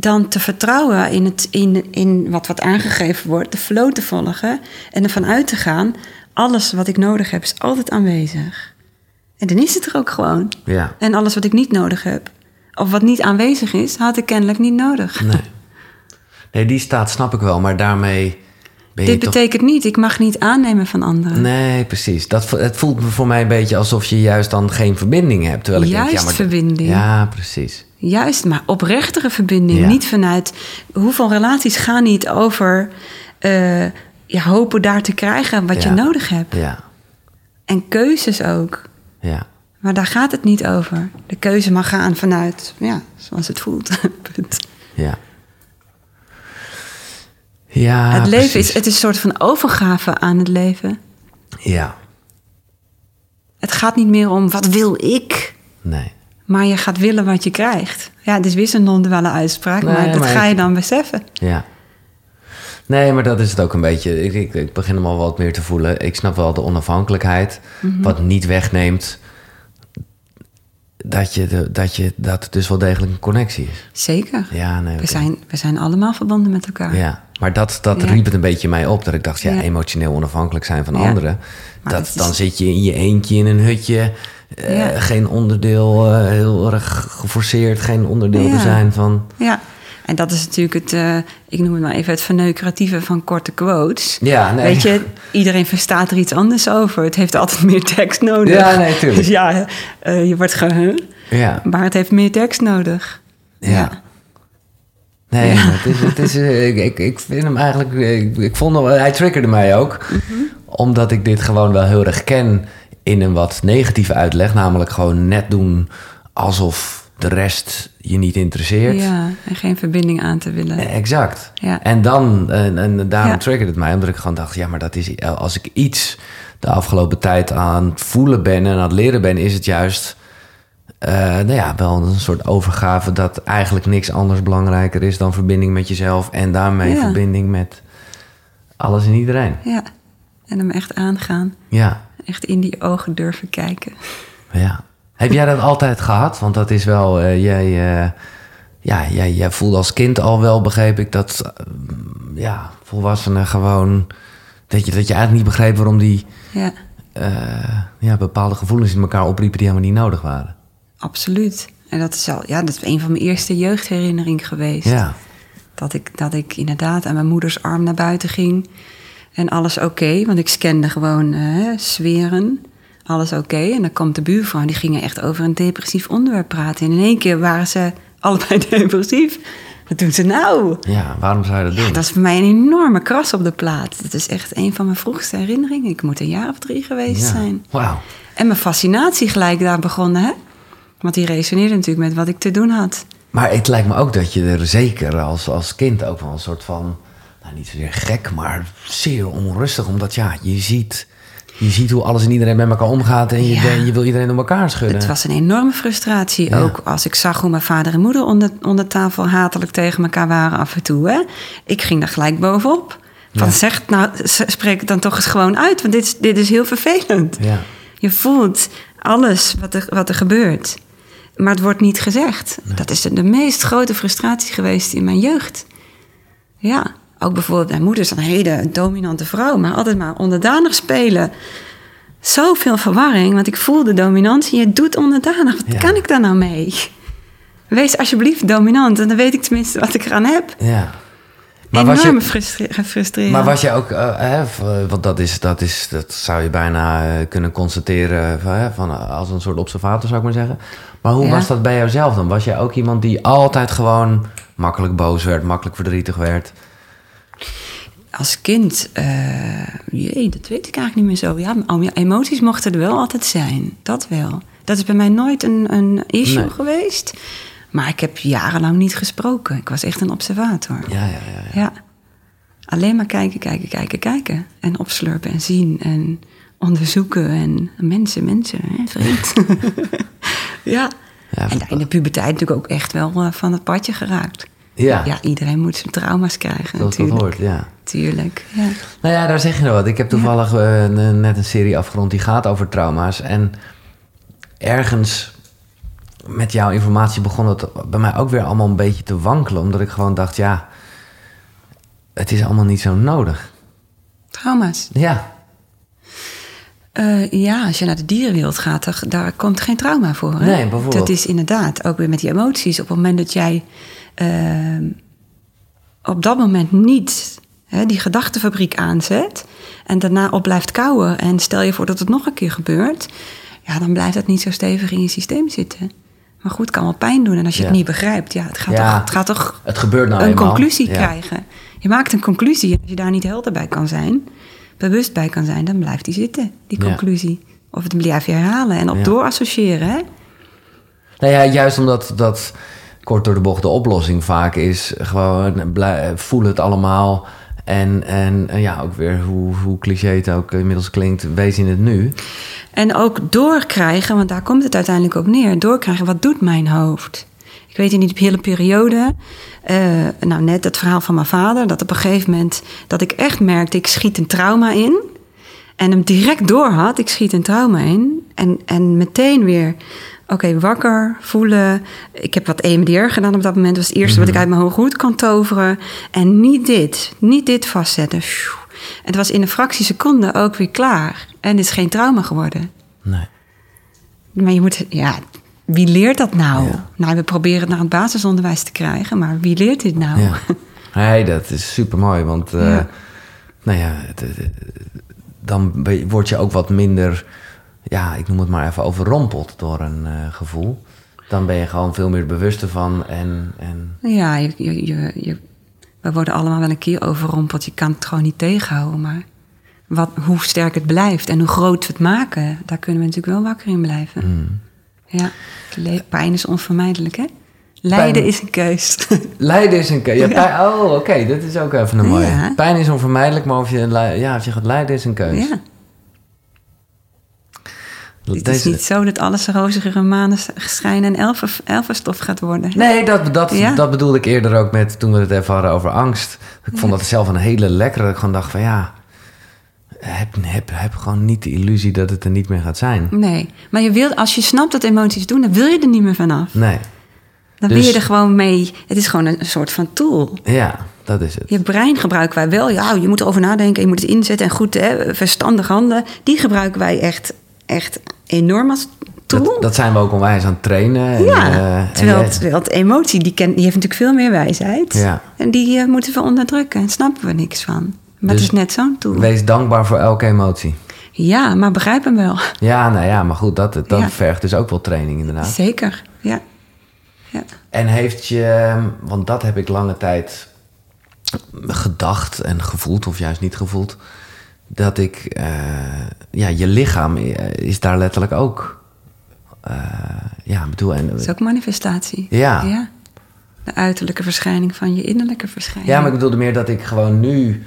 dan te vertrouwen in, het, in, in wat wat aangegeven wordt, de flow te volgen... en ervan uit te gaan, alles wat ik nodig heb is altijd aanwezig. En dan is het er ook gewoon. Ja. En alles wat ik niet nodig heb, of wat niet aanwezig is, had ik kennelijk niet nodig. Nee. Nee, die staat snap ik wel, maar daarmee ben Dit toch... betekent niet, ik mag niet aannemen van anderen. Nee, precies. Dat, het voelt me voor mij een beetje alsof je juist dan geen verbinding hebt. Terwijl ik denk, Juist ja, maar verbinding. Ja, precies. Juist, maar oprechtere verbinding. Ja. Niet vanuit. Hoeveel relaties gaan niet over. eh, ja, hopen daar te krijgen wat Ja. je nodig hebt. Ja, En keuzes ook. ja. Maar daar gaat het niet over. De keuze mag gaan vanuit. Ja, zoals het voelt. Ja. Ja, het leven is, het is een soort van overgave aan het leven. Ja, Het gaat niet meer om wat wil ik, nee. Maar je gaat willen wat je krijgt. Ja, het is weer zo'n non-duale uitspraak, Nee, maar dat maar ga je dan beseffen. Ja. Nee, maar dat is het ook een beetje. Ik, ik, ik begin hem al wat meer te voelen. Ik snap wel de onafhankelijkheid. Mhm. Wat niet wegneemt dat, je de, dat, je, dat het dus wel degelijk een connectie is. Zeker. Ja, nee. We, zijn, we zijn allemaal verbonden met elkaar. Ja, maar dat, dat Ja. riep het een beetje mij op. Dat ik dacht, ja, Ja. emotioneel onafhankelijk zijn van Ja. anderen. Maar Dat, dat is- Dan zit je in je eentje in een hutje. Eh. Geen onderdeel, eh, heel erg geforceerd. Geen onderdeel te zijn van... Ja, en dat is natuurlijk het, eh, ik noem het maar even het verneukeratieve van korte quotes. Ja, nee. Weet je, iedereen verstaat er iets anders over. Het heeft altijd meer tekst nodig. Ja, nee, tuurlijk. Dus ja, je wordt gewoon, Ja, maar het heeft meer tekst nodig. ja. Nee, Ja. het is, het is, ik, ik, ik vind hem eigenlijk... Ik, ik vond hem, hij triggerde mij ook. Mhm. Omdat ik dit gewoon wel heel erg ken in een wat negatieve uitleg. Namelijk gewoon net doen alsof de rest je niet interesseert. Ja, en geen verbinding aan te willen. Eh, Exact. Ja. En dan, en, en daarom Ja. triggerde het mij, omdat ik gewoon dacht: ja, maar dat is als ik iets de afgelopen tijd aan het voelen ben en aan het leren ben, is het juist, eh, nou ja, wel een soort overgave dat eigenlijk niks anders belangrijker is dan verbinding met jezelf en daarmee Ja. verbinding met alles en iedereen. Ja, en hem echt aangaan. Ja, Echt in die ogen durven kijken. ja. Heb jij dat altijd gehad? Want dat is wel, eh, jij, eh, ja, jij, jij voelde als kind al wel, begreep ik, dat eh, ja, volwassenen gewoon, dat je, dat je eigenlijk niet begreep waarom die Ja, ja, bepaalde gevoelens in elkaar opriepen die helemaal niet nodig waren. absoluut. En dat is, al, ja, dat is een van mijn eerste jeugdherinneringen geweest. Ja, Dat ik, dat ik inderdaad aan mijn moeders arm naar buiten ging. En alles oké, want ik scande gewoon eh, sferen. Alles oké. En dan komt de buurvrouw en die gingen echt over een depressief onderwerp praten. En in één keer waren ze allebei depressief. Wat doen ze nou? ja, waarom zou je dat doen? Dat is voor mij een enorme kras op de plaat. Dat is echt een van mijn vroegste herinneringen. Ik moet een jaar of drie geweest Ja. zijn. Wauw. En mijn fascinatie gelijk daar begonnen, hè? Want die resoneerde natuurlijk met wat ik te doen had. Maar het lijkt me ook dat je er zeker als, als kind ook wel een soort van, nou niet zozeer gek, maar zeer onrustig. Omdat ja, je ziet, je ziet hoe alles en iedereen met elkaar omgaat en je, Ja. je wil iedereen door elkaar schudden. Het was een enorme frustratie. Ja. Ook als ik zag hoe mijn vader en moeder onder, onder tafel hatelijk tegen elkaar waren af en toe. Hè? Ik ging daar gelijk bovenop. Van Ja. zeg, nou, spreek het dan toch eens gewoon uit, want dit, is- dit is heel vervelend. Ja. Je voelt alles wat er, wat er gebeurt. Maar het wordt niet gezegd. Dat is de, de meest grote frustratie geweest in mijn jeugd. Ja, ook bijvoorbeeld mijn moeder is een hele dominante vrouw, maar altijd maar onderdanig spelen. Zoveel verwarring, want ik voelde dominantie. Je doet onderdanig. Wat Ja. kan ik daar nou mee? Wees alsjeblieft dominant. En dan weet ik tenminste wat ik eraan heb. Ja. Maar was, Enorm je, frustre- gefrustreerd. maar was je ook, eh, hè, v- want dat, is, dat, is, dat zou je bijna eh, kunnen constateren van, hè, van, eh, als een soort observator, zou ik maar zeggen. Maar hoe Ja. was dat bij jouzelf dan? Was jij ook iemand die altijd gewoon makkelijk boos werd, makkelijk verdrietig werd? Als kind, eh, jee, dat weet ik eigenlijk niet meer zo. Ja, oh, ja, emoties mochten er wel altijd zijn. Dat wel. Dat is bij mij nooit een, een issue Nee. geweest. Maar ik heb jarenlang niet gesproken. Ik was echt een observator. Ja, ja, ja. ja. Ja. Alleen maar kijken, kijken, kijken, kijken. En opslurpen en zien en onderzoeken. En mensen, mensen, hè, vreemd. ja. Ja, en in de puberteit natuurlijk ook echt wel eh, van het padje geraakt. Ja, Ja, iedereen moet zijn trauma's krijgen zoals dat natuurlijk. hoort, ja. Tuurlijk, ja. Nou ja, daar zeg je nou wat. Ik heb toevallig eh, net een serie afgerond die gaat over trauma's. En ergens met jouw informatie begon het bij mij ook weer allemaal een beetje te wankelen. Omdat ik gewoon dacht, ja, het is allemaal niet zo nodig. Trauma's. Ja, Eh, ja, als je naar de dierenwereld gaat, daar, daar komt geen trauma voor. Hè? Nee, bijvoorbeeld. Dat is inderdaad ook weer met die emoties. Op het moment dat jij eh, op dat moment niet hè, die gedachtenfabriek aanzet en daarna op blijft kouwen en stel je voor dat het nog een keer gebeurt, ja, dan blijft dat niet zo stevig in je systeem zitten. Maar goed, het kan wel pijn doen. En als je Ja. het niet begrijpt, ja, het gaat Ja. toch, het gaat toch het gebeurt nou een eenmaal. conclusie Ja. krijgen. Je maakt een conclusie en als je daar niet helder bij kan zijn, bewust bij kan zijn, dan blijft die zitten, die conclusie. Of het blijf je herhalen en op doorassociëren. Hè? Nou ja, juist omdat dat kort door de bocht de oplossing vaak is. Gewoon voel het allemaal. En, en, en ja, ook weer hoe, hoe cliché het ook inmiddels klinkt, wees in het nu. En ook doorkrijgen, want daar komt het uiteindelijk op neer. Doorkrijgen, wat doet mijn hoofd? Ik weet in die hele periode, eh, nou net het verhaal van mijn vader, dat op een gegeven moment dat ik echt merkte, ik schiet een trauma in. En hem direct door had, ik schiet een trauma in. En, en meteen weer, oké, wakker, voelen. Ik heb wat EMDR gedaan op dat moment. Dat was het eerste wat ik uit mijn hoge hoed kan toveren. En niet dit, niet dit vastzetten. Het was in een fractie seconde ook weer klaar. En het is geen trauma geworden. Nee. Maar je moet, ja, wie leert dat nou? Ja. Nou, we proberen het naar het basisonderwijs te krijgen, maar wie leert dit nou? Ja. Nee, dat is super mooi. Want eh, nou ja, het, het- dan word je ook wat minder, ja, ik noem het maar even, overrompeld door een eh, gevoel. Dan ben je gewoon veel meer bewust ervan. En, en Ja, je, je, je, je- we worden allemaal wel een keer overrompeld. Je kan het gewoon niet tegenhouden. Maar wat, hoe sterk het blijft en hoe groot we het maken, daar kunnen we natuurlijk wel wakker in blijven. mm. Ja, pijn is onvermijdelijk, hè? Lijden Pijn- is een keus. Lijden is een keuze. Ja, oh, oké, dat is ook even een mooie. Ja. Pijn is onvermijdelijk, maar of je, ja, of je gaat lijden is een keuze. ja. Het is niet zo dat alles rozige manen schijnen en elfen, elfenstof gaat worden. Nee, dat, dat, Ja. dat bedoelde ik eerder ook met toen we het even hadden over angst. Ik vond Ja. dat zelf een hele lekkere. dat Ik gewoon dacht van ja, heb, heb, heb gewoon niet de illusie dat het er niet meer gaat zijn. Nee, maar je wil, als je snapt dat emoties doen, dan wil je er niet meer vanaf. Nee, Dan Dus- wil je er gewoon mee. Het is gewoon een, een soort van tool. ja, dat is het. Je brein gebruiken wij wel. Ja, je moet erover nadenken, je moet het inzetten en goed, hè, verstandig handelen. Die gebruiken wij echt, echt enorm als tool. Dat, dat zijn we ook onwijs aan het trainen. En, ja, eh, en terwijl, jij- het, terwijl het emotie, die, ken, die heeft natuurlijk veel meer wijsheid. Ja. En die eh, moeten we onderdrukken en snappen we niks van. Maar Dus het is net zo'n tool. Wees dankbaar voor elke emotie. Ja, maar begrijp hem wel. Ja, nou ja, maar goed, dat, dat Ja. vergt dus ook wel training inderdaad. Zeker, ja. ja. En heeft je, want dat heb ik lange tijd gedacht en gevoeld, of juist niet gevoeld, dat ik, eh, ja, je lichaam eh, is daar letterlijk ook. eh, ja, ik bedoel, en, Dat is ook manifestatie. Ja. ja. De uiterlijke verschijning van je innerlijke verschijning. ja, maar ik bedoelde meer dat ik gewoon nu,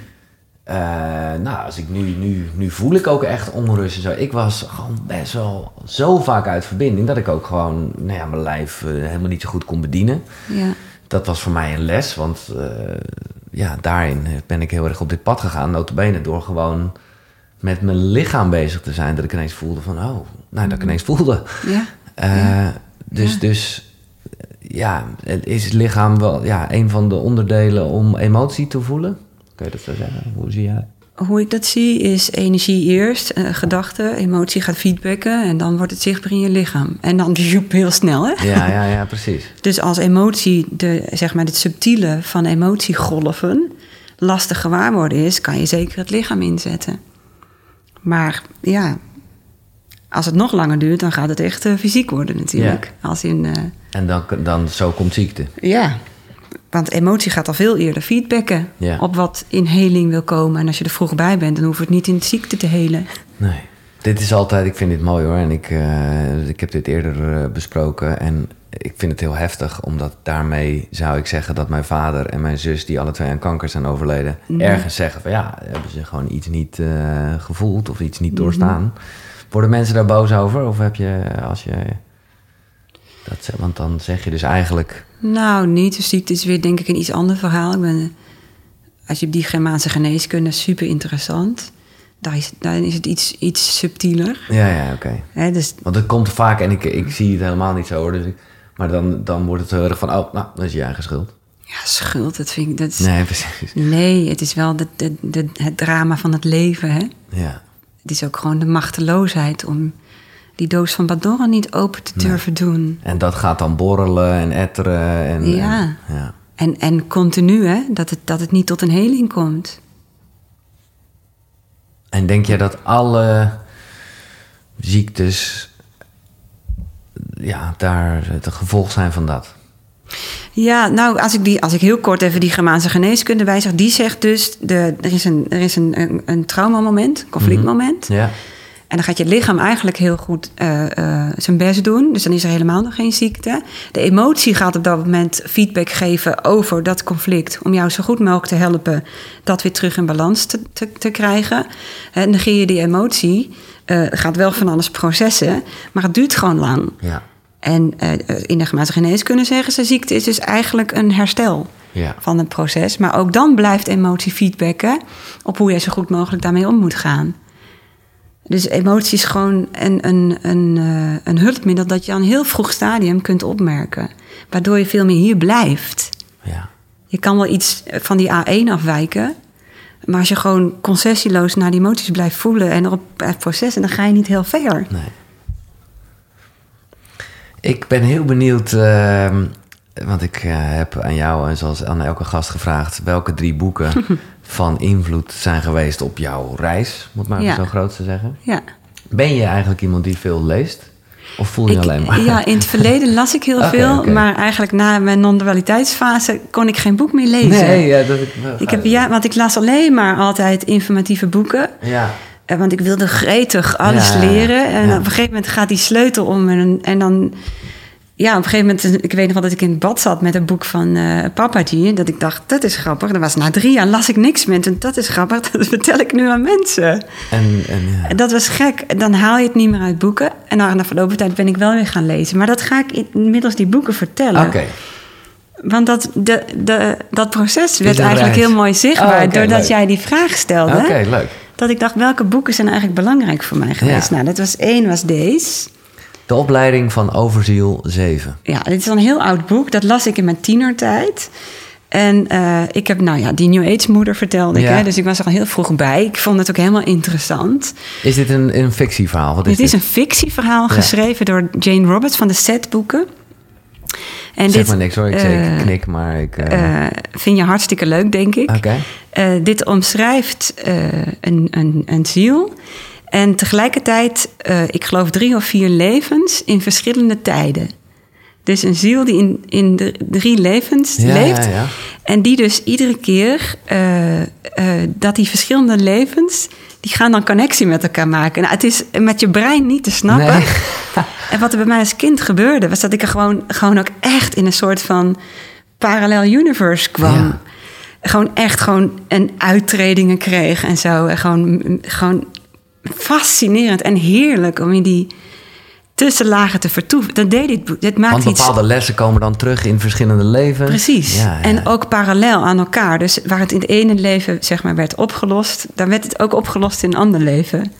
nou, als ik nu, nu, nu voel ik ook echt onrust en zo. Ik was gewoon best wel zo vaak uit verbinding dat ik ook gewoon, nou ja, mijn lijf helemaal niet zo goed kon bedienen. Ja. dat was voor mij een les, want ja, daarin ben ik heel erg op dit pad gegaan. Notabene door gewoon met mijn lichaam bezig te zijn. Dat ik ineens voelde van, oh, nou, dat ik ineens voelde. Ja. Dus, Ja. dus ja, het is het lichaam wel ja, een van de onderdelen om emotie te voelen? Kun je dat zo zeggen? Hoe zie jij? Hoe ik dat zie is energie eerst, uh, gedachte, emotie gaat feedbacken en dan wordt het zichtbaar in je lichaam. En dan joep heel snel, hè? Ja, ja, ja, precies. Dus als emotie, de, zeg maar, het subtiele van emotiegolven lastig gewaar worden is, kan je zeker het lichaam inzetten. Maar ja, als het nog langer duurt, dan gaat het echt uh, fysiek worden natuurlijk. Als in, uh, en dan, dan zo komt ziekte. Ja, want emotie gaat al veel eerder feedbacken Ja. op wat in heling wil komen. En als je er vroeg bij bent, dan hoeft het niet in de ziekte te helen. Nee. Dit is altijd, ik vind dit mooi hoor. En ik, eh, ik heb dit eerder eh, besproken. En ik vind het heel heftig, omdat daarmee zou ik zeggen dat mijn vader en mijn zus, die alle twee aan kanker zijn overleden, Mhm. ergens zeggen van ja, hebben ze gewoon iets niet eh, gevoeld of iets Mhm. niet doorstaan. Worden mensen daar boos over? Of heb je, als je. Dat, ze- want dan zeg je dus eigenlijk. Nou, niet. De ziekte is weer denk ik een iets ander verhaal. Ik ben, als je die Germaanse geneeskunde super interessant. Dan is, dan is het iets, iets subtieler. Ja, ja, oké. Dus Want het komt vaak en ik, ik zie het helemaal niet zo hoor. Dus ik, maar dan, dan wordt het heel erg van, oh, nou, dat is je eigen schuld. ja, schuld, dat vind ik... Dat is, Nee, precies. nee, het is wel de, de, de, het drama van het leven. Hè? Ja. Het is ook gewoon de machteloosheid om die doos van Pandora niet open te durven doen. En dat gaat dan borrelen en etteren. En, Ja. en- ja. En, en continu, hè, dat het, dat het niet tot een heling komt. En denk jij dat alle ziektes ja, daar het gevolg zijn van dat? Ja, nou, als ik, die, als ik heel kort even die Germaanse geneeskunde wijzig... die zegt dus, de, er is een, er is een, een, een traumamoment, conflictmoment... Ja. En dan gaat je lichaam eigenlijk heel goed eh, eh, zijn best doen. Dus dan is er helemaal nog geen ziekte. De emotie gaat op dat moment feedback geven over dat conflict. Om jou zo goed mogelijk te helpen dat weer terug in balans te, te, te krijgen. En negeer je die emotie. eh, gaat wel van alles processen, maar het duurt gewoon lang. Ja. En eh, in de Germaanse geneeskunde zeggen ze: ziekte is dus eigenlijk een herstel Ja. van het proces. Maar ook dan blijft emotie feedbacken op hoe je zo goed mogelijk daarmee om moet gaan. Dus emotie is gewoon een, een, een, eh, een hulpmiddel dat je aan een heel vroeg stadium kunt opmerken. Waardoor je veel meer hier blijft. Ja. Je kan wel iets van die A1 afwijken. Maar als je gewoon concessieloos naar die emoties blijft voelen en erop blijft processen, dan ga je niet heel ver. Nee. Ik ben heel benieuwd, ehm, want ik eh, heb aan jou en zoals aan elke gast gevraagd... welke drie boeken van invloed zijn geweest op jouw reis, moet maar Ja. zo groot te zeggen. Ja. Ben je eigenlijk iemand die veel leest? Of voel je Ik- alleen maar? Ja, in het verleden las ik heel veel, maar eigenlijk na mijn non-dualiteitsfase kon ik geen boek meer lezen. Nee, ja, dat ik, Ik heb, ja, want ik las alleen maar altijd informatieve boeken. Ja, Eh, Want ik wilde gretig alles Ja, leren. En op een gegeven moment gaat die sleutel om. En, en dan... Ja, op een gegeven moment... Ik weet nog wel dat ik in het bad zat met een boek van eh Papaji. En dat ik dacht, dat is grappig. Dat was na drie jaar las ik niks meer. En dat is grappig, dat vertel ik nu aan mensen. en, en ja. En dat was gek. Dan haal je het niet meer uit boeken. En na na verloop van tijd ben ik wel weer gaan lezen. Maar dat ga ik inmiddels die boeken vertellen. Oké, Want dat, de, de, dat proces werd eigenlijk reis. heel mooi zichtbaar... Oh, oké, doordat leuk. jij die vraag stelde. oké, leuk. Dat ik dacht, welke boeken zijn eigenlijk belangrijk voor mij geweest? Ja. Nou, dat was één, was deze. De opleiding van Overziel 7. Ja, dit is een heel oud boek. Dat las ik in mijn tienertijd. En eh, ik heb, nou ja, die New Age moeder vertelde ik. Hè, dus ik was er al heel vroeg bij. Ik vond het ook helemaal interessant. Is dit een, een fictieverhaal? Wat is Dit is een fictieverhaal Ja. geschreven door Jane Roberts van de Set-boeken. En Zeg maar niks hoor, ik, eh, zeg, ik knik, maar ik... eh, eh, vind je hartstikke leuk, denk ik. Oké. Eh, dit omschrijft eh, een, een, een ziel. En tegelijkertijd, eh, ik geloof drie of vier levens in verschillende tijden. Dus een ziel die in, in de drie levens Ja, leeft. ja, ja. En die dus iedere keer eh, eh, dat die verschillende levens, die gaan dan connectie met elkaar maken. Nou, het is met je brein niet te snappen. Nee. En wat er bij mij als kind gebeurde, was dat ik er gewoon, gewoon ook echt in een soort van parallel universe kwam. Gewoon echt gewoon een uittredingen kreeg en zo. En gewoon, gewoon fascinerend en heerlijk om in die tussenlagen te vertoeven. Dat deed dit. Dit maakt Want iets bepaalde lessen komen dan terug in verschillende levens. Precies. Ja, ja. En ook parallel aan elkaar. Dus waar het in het ene leven zeg maar, werd opgelost, dan werd het ook opgelost in een ander leven.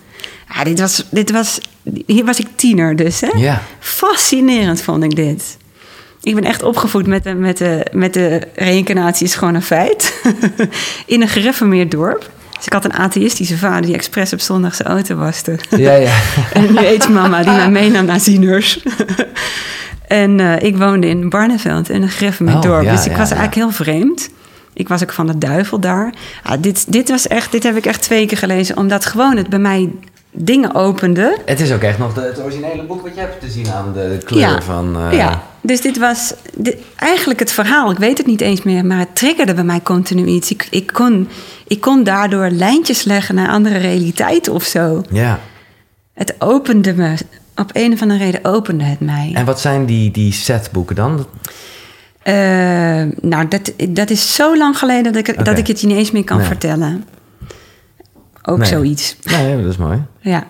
Ja, dit was, dit was, hier was ik tiener dus. Hè? Ja. Fascinerend vond ik dit. Ik ben echt opgevoed met de, met de, met de reïncarnatie is gewoon een feit. in een gereformeerd dorp. Dus ik had een atheïstische vader die expres op zondag zijn auto waste. Ja, ja. en een New mama die mij meenam naar zieners. en eh, ik woonde in Barneveld in een gereformeerd Oh, dorp. ja, dus ik ja, was ja. eigenlijk heel vreemd. Ik was ook van de duivel daar. Ah, dit, dit, was echt, dit heb ik echt twee keer gelezen, omdat gewoon het bij mij dingen opende. Het is ook echt nog de, het originele boek wat je hebt te zien aan de kleur Ja. van... eh, Ja, dus dit was dit- eigenlijk het verhaal. Ik weet het niet eens meer, maar het triggerde bij mij continu iets. Ik, ik, kon, ik kon daardoor lijntjes leggen naar andere realiteiten of zo. ja. Het opende me. Op een of andere reden opende het mij. En wat zijn die, die setboeken dan? Eh, nou, dat, dat is zo lang geleden dat ik, dat ik het je niet eens meer kan Nee. vertellen. Ook Nee. zoiets. Nee, dat is mooi. Ja.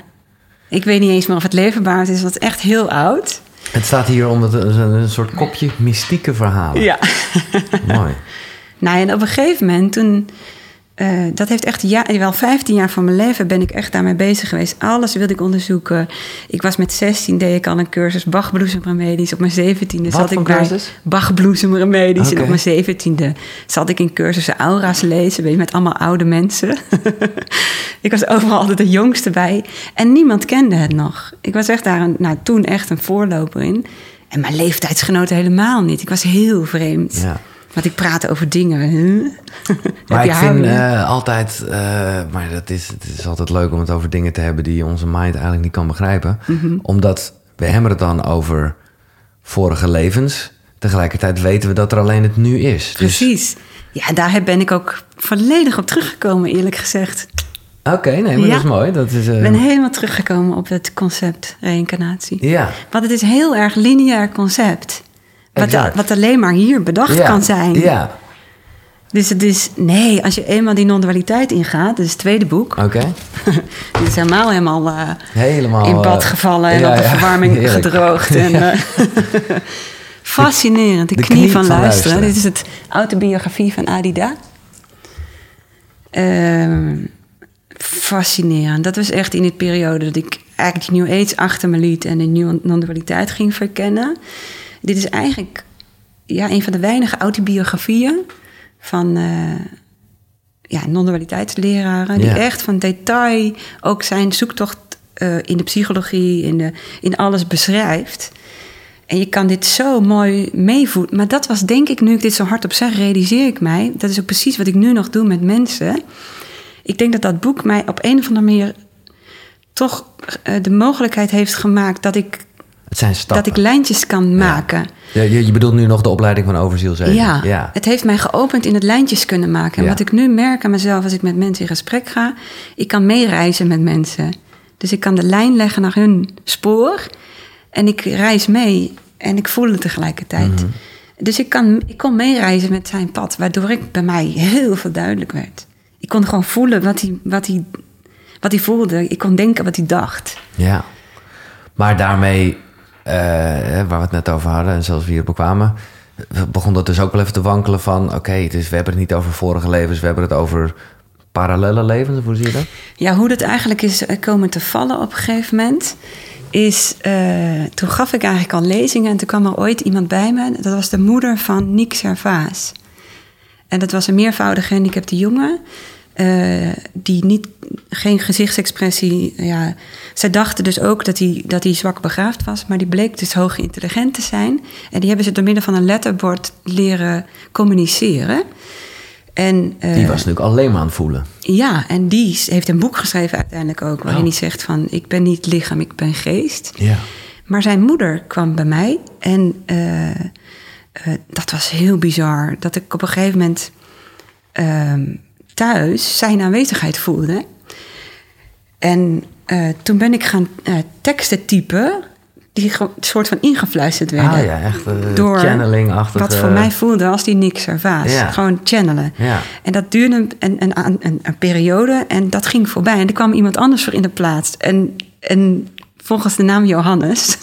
Ik weet niet eens meer of het leverbaar is, want het is echt heel oud. Het staat hier een, een soort kopje mystieke verhalen. Ja. Mooi. Nou, en op een gegeven moment toen... eh, dat heeft echt ja, wel 15 jaar van mijn leven ben ik echt daarmee bezig geweest. Alles wilde ik onderzoeken. Ik was met 16 deed ik al een cursus Bach-bloesemremedies. Op mijn 17e Wat zat ik bij? Bach-bloesemremedies. En op mijn 17e zat ik in cursussen aura's lezen. Weet je, met allemaal oude mensen. ik was overal altijd de jongste bij. En niemand kende het nog. Ik was echt daar een, nou, toen echt een voorloper in. En mijn leeftijdsgenoten helemaal niet. Ik was heel vreemd. Ja. Want ik praat over dingen. huh? Maar ik vind eh, altijd, eh, maar dat is, het is altijd leuk om het over dingen te hebben die onze mind eigenlijk niet kan begrijpen. Mhm. Omdat we hebben het dan over vorige levens. Tegelijkertijd weten we dat er alleen het nu is. Dus, Precies. Ja, daar ben ik ook volledig op teruggekomen, eerlijk gezegd. Oké, nee, maar Ja. dat is mooi. Dat is, eh, Ik ben helemaal teruggekomen op het concept reïncarnatie. ja. Want het is een heel erg lineair concept. Wat, wat alleen maar hier bedacht ja. kan zijn. Ja, Dus het is, nee, als je eenmaal die non-dualiteit ingaat, dat is het tweede boek. oké. Dit is helemaal, helemaal eh, Helemaal... in bad eh, gevallen en ja, op de verwarming gedroogd. En, eh, fascinerend, de, De knie, knie van, van luisteren. luisteren. Dit is het autobiografie van Adida. Ehm, fascinerend. Dat was echt in die periode dat ik eigenlijk die New Age achter me liet en de nieuwe non-dualiteit ging verkennen. Dit is eigenlijk ja, een van de weinige autobiografieën van eh, ja, non-dualiteitsleraren. Die echt van detail ook zijn zoektocht eh, in de psychologie, in, de, in alles beschrijft. En je kan dit zo mooi meevoelen. Maar dat was denk ik, nu ik dit zo hardop zeg, realiseer ik mij. Dat is ook precies wat ik nu nog doe met mensen. Ik denk dat dat boek mij op een of andere manier toch eh, de mogelijkheid heeft gemaakt dat ik, Het zijn stappen. dat ik lijntjes kan maken. Ja, je, je bedoelt nu nog de opleiding van overzielzeden? Ja, ja. het heeft mij geopend in het lijntjes kunnen maken. En Ja. wat ik nu merk aan mezelf als ik met mensen in gesprek ga, ik kan meereizen met mensen. Dus ik kan de lijn leggen naar hun spoor en ik reis mee en ik voel het tegelijkertijd. Mhm. Dus ik, kan, ik kon meereizen met zijn pad, waardoor ik bij mij heel veel duidelijk werd. Ik kon gewoon voelen wat hij, wat hij, wat hij voelde. Ik kon denken wat hij dacht. Ja. Maar daarmee, waar we het net over hadden en zelfs we hierop kwamen, begon dat dus ook wel even te wankelen van, oké, dus we hebben het niet over vorige levens, we hebben het over parallele levens, hoe zie je dat? Ja, hoe dat eigenlijk is eh, komen te vallen op een gegeven moment. Is, eh, toen gaf ik eigenlijk al lezingen en toen kwam er ooit iemand bij me. Dat was de moeder van Nick Servaas. En dat was een meervoudige gehandicapte jongen. Eh, die niet, geen gezichtsexpressie. Ja, zij dachten dus ook dat hij, dat hij zwak begaafd was. Maar die bleek dus hoog intelligent te zijn. En die hebben ze door middel van een letterbord leren communiceren. En, eh, Die was natuurlijk alleen maar aan het voelen. ja, en die heeft een boek geschreven uiteindelijk ook, waarin Oh. hij zegt van ik ben niet lichaam, ik ben geest. Ja. Maar zijn moeder kwam bij mij en eh, dat was heel bizar. Dat ik op een gegeven moment ehm, thuis zijn aanwezigheid voelde. En eh, toen ben ik gaan eh, teksten typen die ge- soort van ingefluisterd werden. Ah ja, echt uh, door channeling-achtige... Wat voor mij voelde als die niks ervaas. Ja. Gewoon channelen. Ja. En dat duurde een, een, een, een, een periode en dat ging voorbij. En er kwam iemand anders voor in de plaats. En, en volgens de naam Johannes.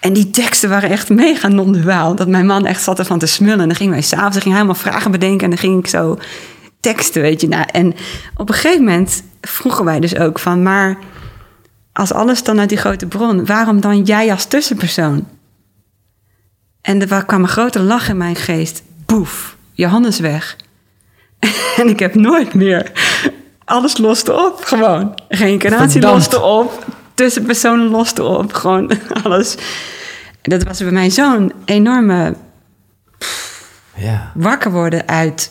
En die teksten waren echt mega non-duaal. Dat mijn man echt zat ervan te smullen. En dan gingen wij s'avonds, ging hij helemaal vragen bedenken. En dan ging ik zo teksten, weet je. Nou, en op een gegeven moment vroegen wij dus ook van... maar als alles dan uit die grote bron... waarom dan jij als tussenpersoon? En er kwam een grote lach in mijn geest. Boef, Johannes weg. en ik heb nooit meer Alles loste op, gewoon. Reïncarnatie loste op. Tussenpersonen loste op. Gewoon alles. Dat was bij mij zo'n enorme Ja. wakker worden uit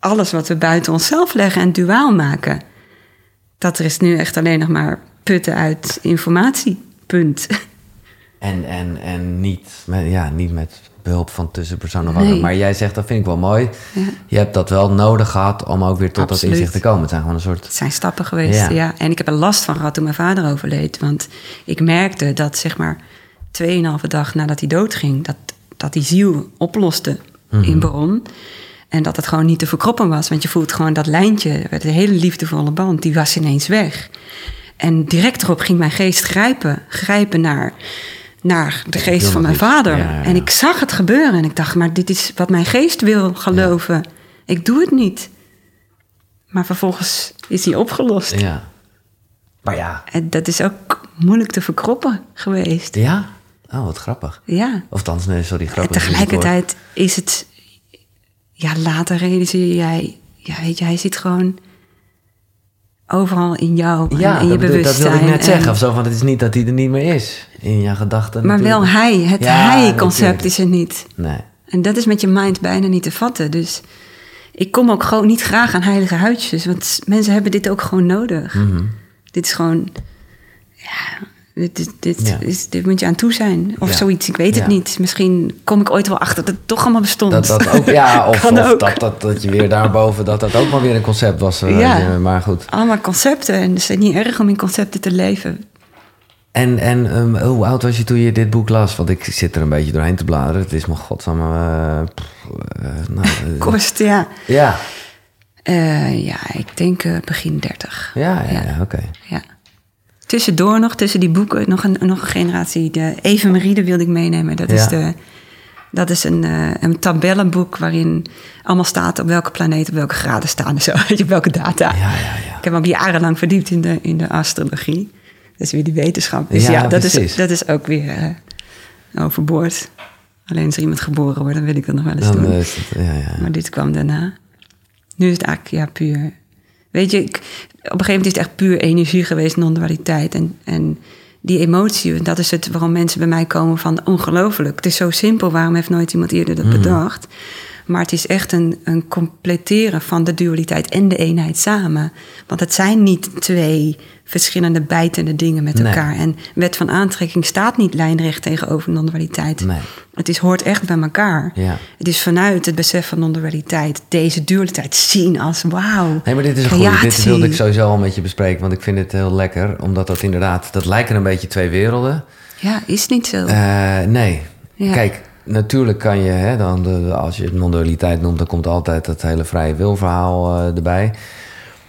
alles wat we buiten onszelf leggen en duaal maken. Dat er is nu echt alleen nog maar putten uit informatie. Punt. En, en, en niet, met, ja, niet met behulp van tussenpersonen. Nee. Maar jij zegt, dat vind ik wel mooi. Ja. Je hebt dat wel nodig gehad om ook weer tot dat inzicht te komen. Het zijn gewoon een soort... Het zijn stappen geweest, Ja. ja. En ik heb er last van gehad toen mijn vader overleed. Want ik merkte dat zeg maar 2,5 dag nadat hij doodging... dat, dat die ziel oploste Mhm. in Bron. En dat het gewoon niet te verkroppen was. Want je voelt gewoon dat lijntje, de hele liefdevolle band... die was ineens weg. En direct erop ging mijn geest grijpen. Grijpen naar, naar de geest van mijn vader. Ja, ja, ja. En ik zag het gebeuren. En ik dacht, maar dit is wat mijn geest wil geloven. Ik doe het niet. Maar vervolgens is die opgelost. Ja. Maar ja. En dat is ook moeilijk te verkroppen geweest. Ja? Oh, wat grappig. Ja. Of althans, nee, sorry, En grappig. het tegelijkertijd is het... Ja, later realiseer jij... Ja, weet je, hij zit gewoon overal in jou en Ja, in je dat, bedoel- dat bewustzijn. wilde ik net En- zeggen. Of zo, van het is niet dat hij er niet meer is. In je gedachten Maar wel hij, het Ja, hij-concept is er niet. Nee. En dat is met je mind bijna niet te vatten. Dus ik kom ook gewoon niet graag aan heilige huidjes. Want mensen hebben dit ook gewoon nodig. Mhm. Dit is gewoon... Ja, dit, dit, dit, Ja. is, dit moet je aan toe zijn. Of Ja. zoiets, ik weet het Ja. niet. Misschien kom ik ooit wel achter dat het toch allemaal bestond. Dat dat ook, ja, of, Kan of ook. Dat, dat, dat je weer daarboven, dat dat ook maar weer een concept was. eh, Ja. Maar goed. Allemaal concepten. En het is niet erg om in concepten te leven. En, en ehm, hoe oud was je toen je dit boek las? Want ik zit er een beetje doorheen te bladeren. Het is me godsamme... pff, eh, nou, Kost, ja. ja, ja, ik denk begin 30. ja, ja, ja, oké. Ja. Tussendoor nog, tussen die boeken, nog een, nog een generatie. De Evenmeride wilde ik meenemen. Dat is, de, dat is een, eh, een tabellenboek waarin allemaal staat op welke planeet, op welke graden staan en zo. Weet je, op welke data. Ja, ja, ja. Ik heb me ook jarenlang verdiept in de, in de astrologie. Dat is weer die wetenschap. Dus Ja, dat, precies. is, dat is ook weer eh, overboord. Alleen als er iemand geboren wordt, dan wil ik dat nog wel eens Dan doen. eh, het. Maar dit kwam daarna. Nu is het eigenlijk ja, puur. Weet je, ik, op een gegeven moment is het echt puur energie geweest, non-dualiteit. En, en die emotie, dat is het waarom mensen bij mij komen van ongelooflijk. Het is zo simpel, waarom heeft nooit iemand eerder dat bedacht? Maar het is echt een, een completeren van de dualiteit en de eenheid samen. Want het zijn niet twee verschillende bijtende dingen met Nee. elkaar. En wet van aantrekking staat niet lijnrecht tegenover non-dualiteit. Nee. Het is, hoort echt bij elkaar. Ja. Het is vanuit het besef van non-dualiteit deze dualiteit zien als wauw. Nee, maar dit is een goede. Dit wilde ik sowieso al met je bespreken, want ik vind het heel lekker. Omdat dat inderdaad, dat lijken een beetje twee werelden. Ja, is niet zo. Eh, nee. Ja. Kijk, natuurlijk kan je, hè, dan, de, als je het non-dualiteit noemt, dan komt altijd dat hele vrije wilverhaal eh, erbij.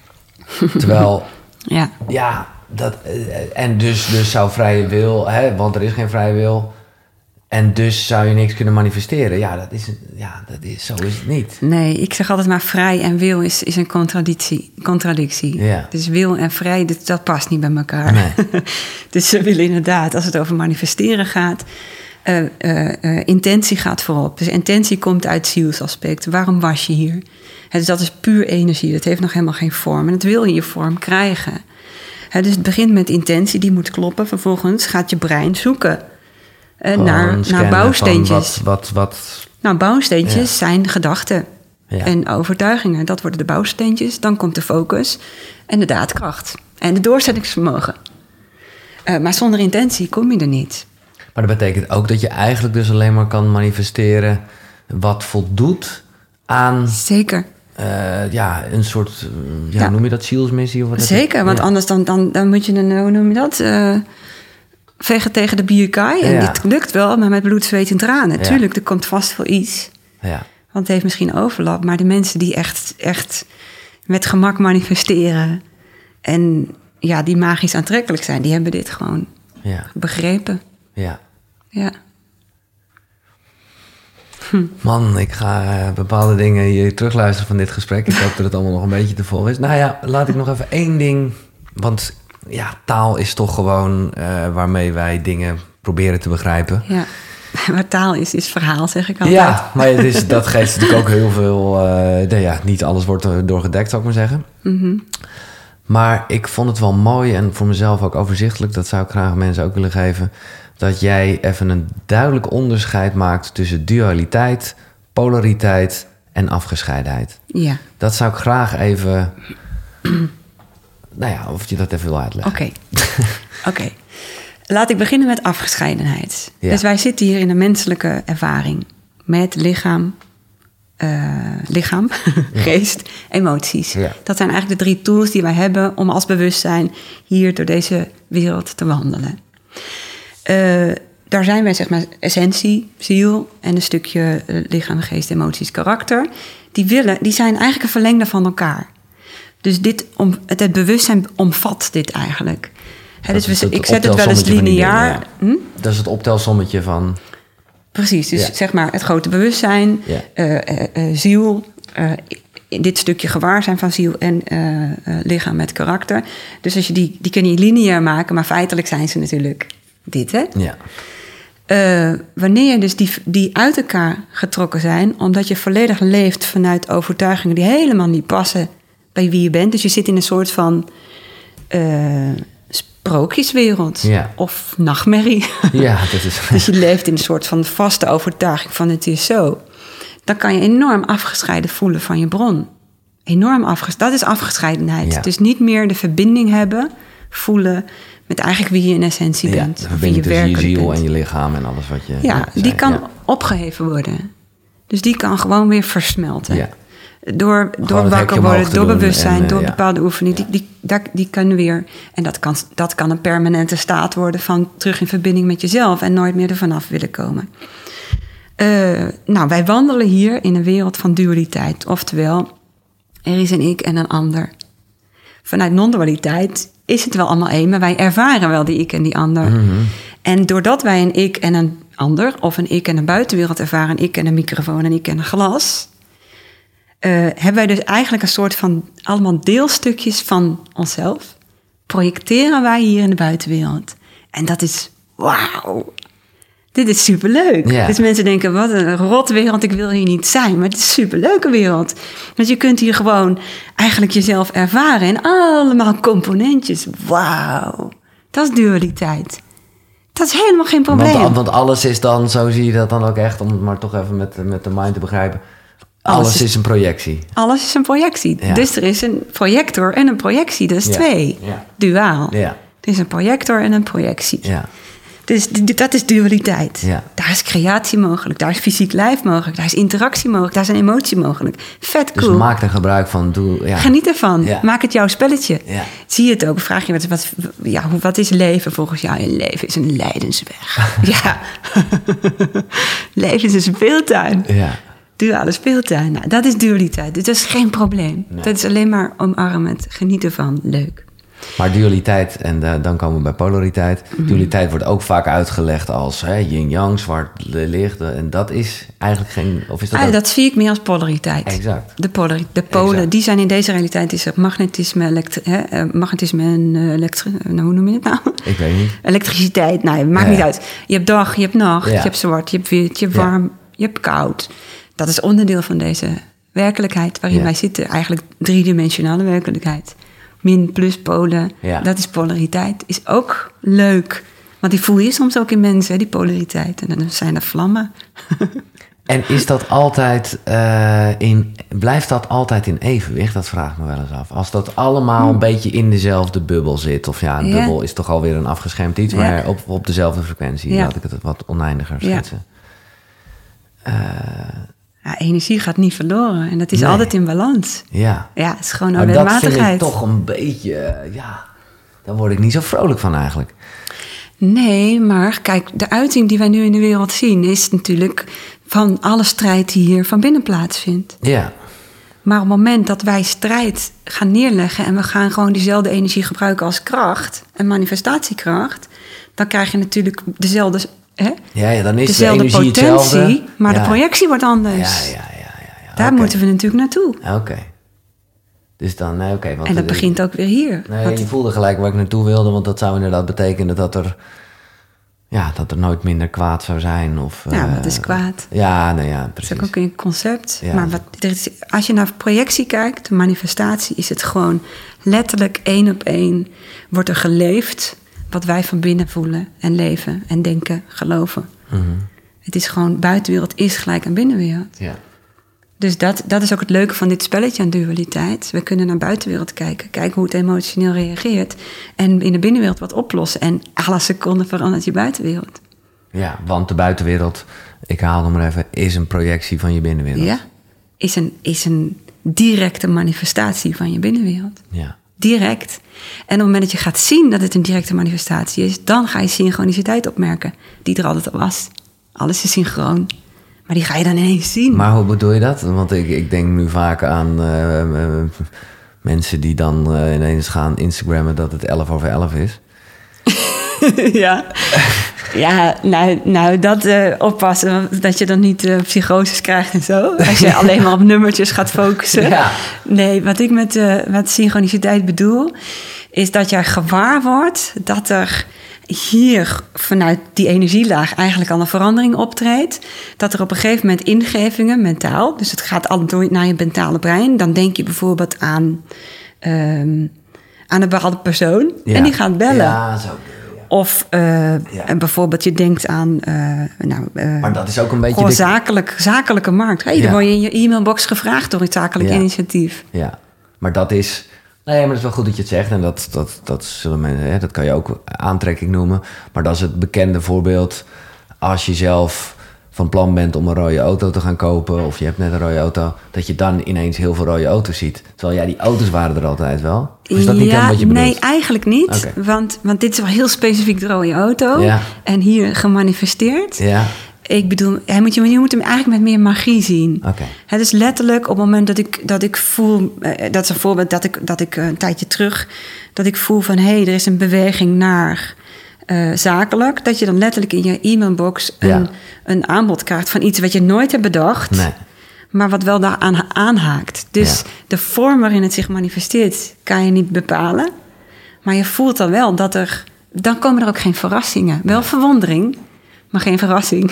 Terwijl, ja, ja, dat, eh, en dus, dus zou vrije wil, hè, want er is geen vrije wil. En dus zou je niks kunnen manifesteren. Ja, dat is, ja, dat is, zo is het niet. nee, ik zeg altijd maar vrij en wil is, is een contradictie. contradictie. Ja. Dus wil en vrij, dat, dat past niet bij elkaar. Nee. dus ze willen inderdaad, als het over manifesteren gaat, eh, intentie gaat voorop. Dus intentie komt uit zielsaspect. Waarom was je hier? Dus dat is puur energie, dat heeft nog helemaal geen vorm. En dat wil je je vorm krijgen. Dus het begint met intentie, die moet kloppen. Vervolgens gaat je brein zoeken naar, naar bouwsteentjes. Wat, wat, wat, Nou, bouwsteentjes Ja. zijn gedachten Ja. en overtuigingen. Dat worden de bouwsteentjes. Dan komt de focus en de daadkracht. En de doorzettingsvermogen. Maar zonder intentie kom je er niet. Maar dat betekent ook dat je eigenlijk dus alleen maar kan manifesteren wat voldoet aan Zeker. eh, ja, een soort, eh, ja, Ja. noem je dat zielsmissie? Of wat? Zeker, want Ja. anders dan, dan, dan moet je een, hoe noem je dat? Eh vegen tegen de bierkaai. En dit lukt wel, maar met bloed, zweet en tranen. Tuurlijk, er komt vast wel iets. Ja, Want het heeft misschien overlap. Maar de mensen die echt, echt met gemak manifesteren... en ja, die magisch aantrekkelijk zijn... die hebben dit gewoon ja, begrepen. Ja. Ja. Man, ik ga eh, bepaalde dingen hier terugluisteren van dit gesprek. Ik hoop dat het allemaal nog een beetje te volgen is. Nou ja, laat ik nog even één ding. Want ja, taal is toch gewoon eh, waarmee wij dingen proberen te begrijpen. Ja. maar taal is, is verhaal, zeg ik altijd. Ja, maar het is, dat geeft natuurlijk ook heel veel... nou ja, niet alles wordt er doorgedekt, zou ik maar zeggen. Mhm. Maar ik vond het wel mooi en voor mezelf ook overzichtelijk... dat zou ik graag mensen ook willen geven... dat jij even een duidelijk onderscheid maakt... tussen dualiteit, polariteit en afgescheidenheid. Ja, Dat zou ik graag even... nou ja, of je dat even wil uitleggen. oké. Oké. Laat ik beginnen met afgescheidenheid. Ja. Dus wij zitten hier in een menselijke ervaring. Met lichaam, eh, lichaam geest, emoties. Ja. Dat zijn eigenlijk de drie tools die wij hebben... om als bewustzijn hier door deze wereld te wandelen. Eh, daar zijn wij, zeg maar, essentie, ziel en een stukje eh, lichaam, geest, emoties, karakter. Die, willen, die zijn eigenlijk een verlengde van elkaar. Dus dit om, het, het bewustzijn omvat dit eigenlijk. Dus we, ik zet het wel eens dingen, Hm? Dat is het optelsommetje van... Precies, dus Ja. zeg maar het grote bewustzijn, Ja. eh, ziel, in dit stukje gewaarzijn van ziel en lichaam met karakter. Dus als je die, die kun je lineair maken, maar feitelijk zijn ze natuurlijk dit, hè? Ja, Eh, wanneer dus die, die uit elkaar getrokken zijn, omdat je volledig leeft vanuit overtuigingen die helemaal niet passen bij wie je bent. Dus je zit in een soort van eh, sprookjeswereld Ja. of nachtmerrie. ja dat is... dus je leeft in een soort van vaste overtuiging van het is zo. Dan kan je enorm afgescheiden voelen van je bron. Enorm afgescheiden. Dat is afgescheidenheid. Ja. Dus niet meer de verbinding hebben, voelen met eigenlijk wie je in essentie Ja, bent. de verbinding tussen je werkelijk ziel bent. en je lichaam en alles wat je... Ja, die kan Ja. opgeheven worden. Dus die kan gewoon weer versmelten. Ja. Door, door wakker worden, door bewustzijn, en, eh, door bepaalde oefeningen. Die, die, daar- die kunnen weer. En dat kan, dat kan een permanente staat worden van terug in verbinding met jezelf en nooit meer ervan af willen komen. Eh, nou, wij wandelen hier in een wereld van dualiteit. Oftewel, er is een ik en een ander. Vanuit non-dualiteit is het wel allemaal één, maar wij ervaren wel die ik en die ander. En doordat wij een ik en een ander, of een ik en een buitenwereld ervaren, een ik en een microfoon, een ik en een glas, eh, hebben wij dus eigenlijk een soort van allemaal deelstukjes van onszelf. Projecteren wij hier in de buitenwereld. En dat is wauw. Dit is superleuk. Ja. Dus mensen denken, wat een rot wereld, ik wil hier niet zijn. Maar het is een superleuke wereld. Want je kunt hier gewoon eigenlijk jezelf ervaren. En allemaal componentjes. Wauw. Dat is dualiteit. Dat is helemaal geen probleem. Want, want alles is dan, zo zie je dat dan ook echt, om het maar toch even met, met de mind te begrijpen. Alles, Alles is, een projectie. Alles is een projectie. Ja. Dus er is een projector en een projectie. Dat is Ja. twee. Duaal. Ja. Er is een projector en een projectie. Ja. Dus dat is dualiteit. Ja. Daar is creatie mogelijk. Daar is fysiek lijf mogelijk. Daar is interactie mogelijk. Daar is een emotie mogelijk. Vet Dus cool. maak er gebruik van. Doe, ja. Geniet ervan. Ja. Maak het jouw spelletje. Zie je het ook? Vraag je wat, wat, ja, wat is leven volgens jou? Een leven is een leidensweg. ja. leven is een speeltuin. Ja. Duale speeltuin. Nou, dat is dualiteit. Dus dat is geen probleem. Nee. Dat is alleen maar omarmend. Geniet ervan. Leuk. Maar dualiteit, en eh, dan komen we bij polariteit. Mhm. Dualiteit wordt ook vaak uitgelegd als hè, yin-yang, zwart licht. En dat is eigenlijk geen. Of is dat. Ah, ook- dat zie ik meer als polariteit. Exact. De, polari- de polen, Exact. die zijn in deze realiteit is er magnetisme, elektri- hè, eh, magnetisme en eh, elektri- nou, hoe noem je het nou? Ik weet niet. Elektriciteit, nou, maakt Ja. niet uit. Je hebt dag, je hebt nacht, Ja. je hebt zwart, je hebt wit, je hebt Ja. warm, je hebt koud. Dat is onderdeel van deze werkelijkheid waarin wij zitten. Eigenlijk driedimensionale werkelijkheid. Min, plus, polen. Ja. Dat is polariteit. Is ook leuk. Want die voel je soms ook in mensen, die polariteit. En dan zijn er vlammen. En is dat altijd eh, in. Blijft dat altijd in evenwicht? Dat vraag ik me wel eens af. Als dat allemaal een beetje in dezelfde bubbel zit. Of ja, een. Ja. bubbel is toch alweer een afgeschermd iets. Ja. Maar op, op dezelfde frequentie. Laat ik het wat oneindiger Ja. schetsen. Ja, energie gaat niet verloren. En dat is Nee. altijd in balans. Ja. Ja, het is gewoon een Maar dat vind ik toch een beetje. eh, Ja. Daar word ik niet zo vrolijk van eigenlijk. Nee, maar kijk, de uiting die wij nu in de wereld zien... is natuurlijk van alle strijd die hier van binnen plaatsvindt. Ja. Maar op het moment dat wij strijd gaan neerleggen... en we gaan gewoon diezelfde energie gebruiken als kracht... en manifestatiekracht... dan krijg je natuurlijk dezelfde, hè, Ja, ja, dan is dezelfde de energie potentie... hetzelfde. maar ja. de projectie wordt anders. Ja, ja, ja. ja, ja. Daar moeten we natuurlijk naartoe. Oké. Dus dan, nee, oké. want En dat begint ook weer hier. Nee, Want- je voelde gelijk waar ik naartoe wilde, want dat zou inderdaad betekenen dat er ja, dat er nooit minder kwaad zou zijn. Of, Ja, eh, wat is kwaad? Ja, nou ja, Dat is precies. ook een concept. Ja. Maar wat, is, als je naar projectie kijkt, de manifestatie, is het gewoon letterlijk één op één. Wordt er geleefd wat wij van binnen voelen en leven en denken, geloven. Mhm. Het is gewoon, buitenwereld is gelijk aan binnenwereld. Ja. Dus dat, dat is ook het leuke van dit spelletje aan dualiteit. We kunnen naar buitenwereld kijken, kijken hoe het emotioneel reageert. En in de binnenwereld wat oplossen. En alle seconden verandert je buitenwereld. ja, want de buitenwereld, ik haal hem maar even, is een projectie van je binnenwereld. Ja, is een, is een directe manifestatie van je binnenwereld. Ja. Direct. En op het moment dat je gaat zien dat het een directe manifestatie is, dan ga je synchroniciteit opmerken, die er altijd al was. Alles is synchroon. Maar die ga je dan ineens zien. Maar hoe bedoel je dat? Want ik, ik denk nu vaak aan eh, eh, mensen die dan eh, ineens gaan Instagrammen dat het 11 over 11 is. ja. Ja, nou, nou dat eh, oppassen, dat je dan niet eh psychoses krijgt en zo. Als je alleen maar op nummertjes gaat focussen. Ja. Nee, wat ik met, eh met synchroniciteit bedoel, is dat jij gewaar wordt dat er hier vanuit die energielaag eigenlijk al een verandering optreedt. Dat er op een gegeven moment ingevingen, mentaal, dus het gaat al door naar je mentale brein. Dan denk je bijvoorbeeld aan, ehm, aan een bepaalde persoon Ja. en die gaat bellen. Ja, zo. Of en bijvoorbeeld je denkt aan... eh, nou, eh, Maar dat is ook een beetje... gewoon zakelijk, zakelijke markt. Hey, Ja. Dan word je in je e-mailbox gevraagd door het zakelijk Ja. initiatief. Ja, maar dat is... Nee, maar het is wel goed dat je het zegt. En dat, dat, dat, zullen mensen, hè, dat kan je ook aantrekking noemen. Maar dat is het bekende voorbeeld. Als je zelf van plan bent om een rode auto te gaan kopen... of je hebt net een rode auto... dat je dan ineens heel veel rode auto's ziet. Terwijl ja, die auto's waren er altijd wel. Of is dat niet ja, wat je bedoelt? nee, eigenlijk niet. Want, want dit is wel heel specifiek de rode auto. Ja. En hier gemanifesteerd. Ja, Ik bedoel, hij moet je, je moet hem eigenlijk met meer magie zien. oké. Het is letterlijk op het moment dat ik, dat ik voel, eh, dat is een voorbeeld dat ik, dat ik een tijdje terug, dat ik voel van hé, hey, er is een beweging naar eh, zakelijk, dat je dan letterlijk in je e-mailbox een, Ja. een aanbod krijgt van iets wat je nooit hebt bedacht, Nee. maar wat wel daaraan aanhaakt. Dus Ja. de vorm waarin het zich manifesteert kan je niet bepalen, maar je voelt dan wel dat er, dan komen er ook geen verrassingen. Wel verwondering, maar geen verrassing.